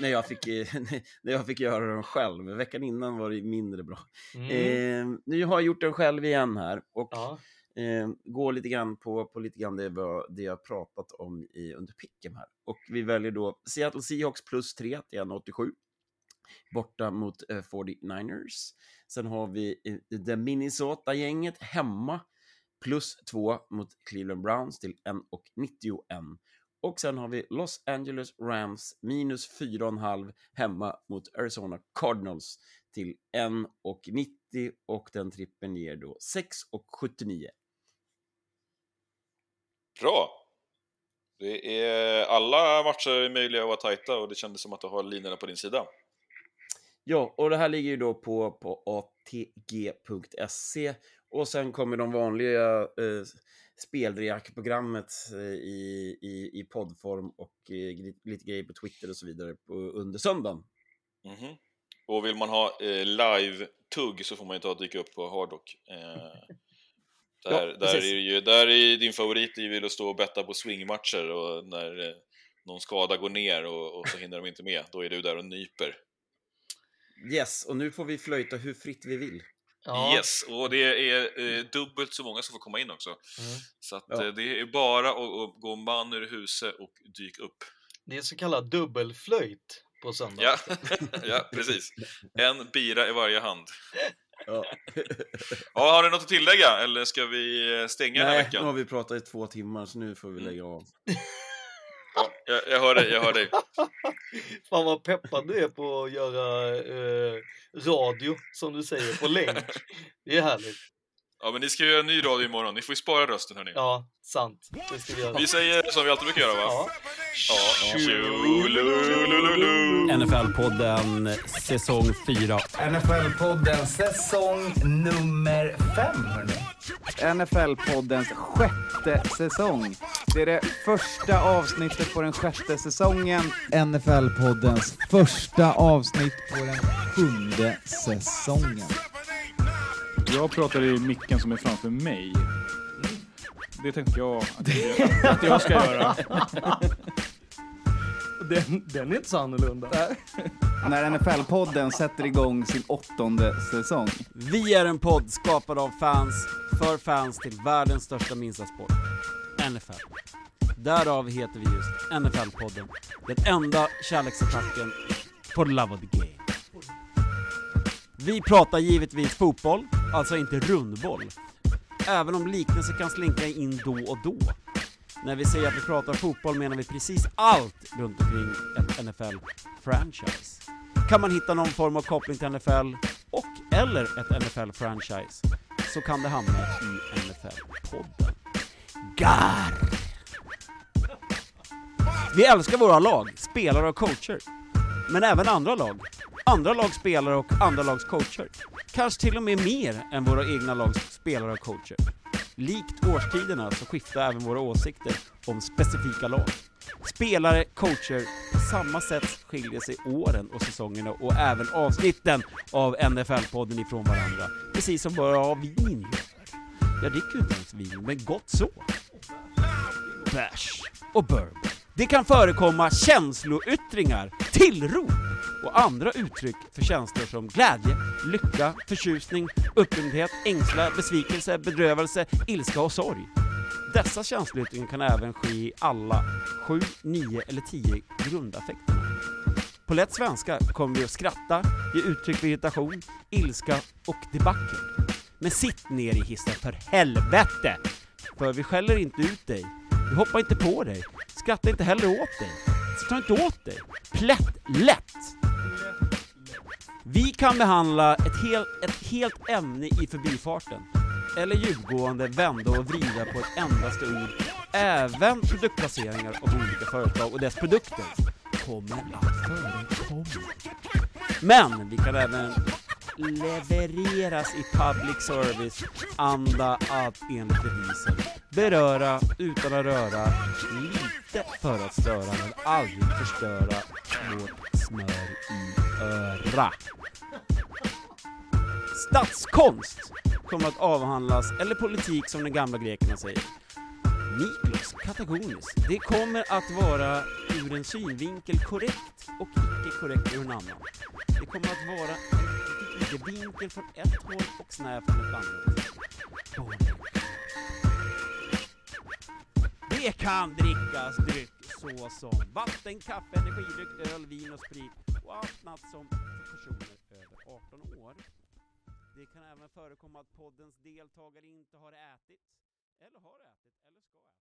när jag, fick, när jag fick göra den själv. Veckan innan var det mindre bra. Mm. Eh, nu har jag gjort den själv igen här och Ja. eh, går lite grann på, på lite grann det, det jag pratat om i, under picken här. Och vi väljer då Seattle Seahawks plus 3 till 1,87 borta mot eh, 49ers. Sen har vi det Minnesota-gänget hemma plus 2 mot Cleveland Browns till 1,91. Och sen har vi Los Angeles Rams minus 4,5 hemma mot Arizona Cardinals till 1,90 och den trippen ger då 6,79. Bra! Det är, alla matcher är möjliga att vara tajta och det kändes som att du har linorna på din sida. Ja, och det här ligger ju då på, på atg.se och sen kommer de vanliga eh, spelreak-programmet eh, i, i, i poddform och eh, lite grejer på Twitter och så vidare på, under söndagen. Mhm. Och vill man ha eh, live-tugg så får man ju ta och dyka upp på Hardrock. Eh, där, där, precis. är ju, där är din favorit vill att stå och betta på swingmatcher och när eh, någon skada går ner och, och så hinner de inte med, då är du där och nyper. Yes, och nu får vi flöjta hur fritt vi vill. Ja. Yes, och det är eh, dubbelt så många som får komma in också. Mm. Så att, Ja. eh, det är bara att, att gå man ur huset och dyka upp. Det är så kallad dubbelflöjt på söndag. Ja, ja precis. En bira i varje hand. Ja. Ja, har du något att tillägga eller ska vi eh, stänga den här Nej, nu veckan? har vi pratat i två timmar så nu får vi lägga av. Ja, jag, jag hör dig, jag hör dig. Fan vad peppad du är på att göra eh, radio, som du säger, på länk. Det är härligt. Ja, men ni ska göra en ny radio imorgon. Ni får ju spara rösten hörni. Ja, sant. Det ska vi göra. Vi säger som vi alltid brukar göra va? Ja. Ja. NFL-podden säsong 4. NFL-podden säsong nummer fem, hörni. NFL-poddens sjätte säsong. Det är det första avsnittet på den sjätte säsongen. NFL-poddens första avsnitt på den sjunde säsongen. Jag pratar i micken som är framför mig. Det tänkte jag att jag, att jag ska göra. Den, den är inte så annorlunda. När NFL-podden sätter igång sin åttonde säsong. Vi är en podd skapad av fans, för fans till världens största minsta sport. NFL. Därav heter vi just NFL-podden. Den enda kärleksattacken på Love of the Game. Vi pratar givetvis fotboll, alltså inte rundboll. Även om liknelser kan slinka in då och då. När vi säger att vi pratar fotboll menar vi precis allt runt omkring ett NFL-franchise. Kan man hitta någon form av koppling till NFL och eller ett NFL-franchise så kan det hamna i NFL-podden. Gar! Vi älskar våra lag, spelare och coacher. Men även andra lag. Andra lags spelare och andra lags coacher. Kanske till och med mer än våra egna lags spelare och coacher. Likt årstiderna så skiftar även våra åsikter om specifika lag. Spelare, coacher, på samma sätt skiljer sig åren och säsongerna och även avsnitten av NFL-podden ifrån varandra. Precis som bara vin. Jag dricker ju inte ens vin, men gott så. Bärs och bourbon. Det kan förekomma känsloyttringar, tillrop och andra uttryck för känslor som glädje, lycka, förtjusning, upprymdhet, ängslan, besvikelse, bedrövelse, ilska och sorg. Dessa känsloyttringar kan även ske i alla sju, nio eller 10 grundaffekterna. På lätt svenska kommer vi att skratta, ge uttryck för irritation, ilska och debacle. Men sitt ner i hissen för helvete! För vi skäller inte ut dig, vi hoppar inte på dig, skrattar inte heller åt dig, så ta inte åt dig. Plätt lätt! Vi kan behandla ett, hel, ett helt ämne i förbifarten, eller djupgående vända och vrida på ett endaste ord. Även produktplaceringar av olika företag och dess produkter kommer att förekomma. Men vi kan även levereras i public service anda att enligt devisen beröra utan att röra, lite för att störa men aldrig förstöra vårt smör i öra. Statskonst kommer att avhandlas, eller politik som de gamla grekerna säger. Miklos, Katagonis. Det kommer att vara ur en synvinkel korrekt och icke korrekt ur en annan. Det kommer att vara en vinkel från ett håll och snäv från ett annat. Det kan drickas dryck såsom vatten, kaffe, energidryck, öl, vin och sprit och allt annat som för personer över 18 år. Det kan även förekomma att poddens deltagare inte har ätit, eller har ätit, eller ska äta.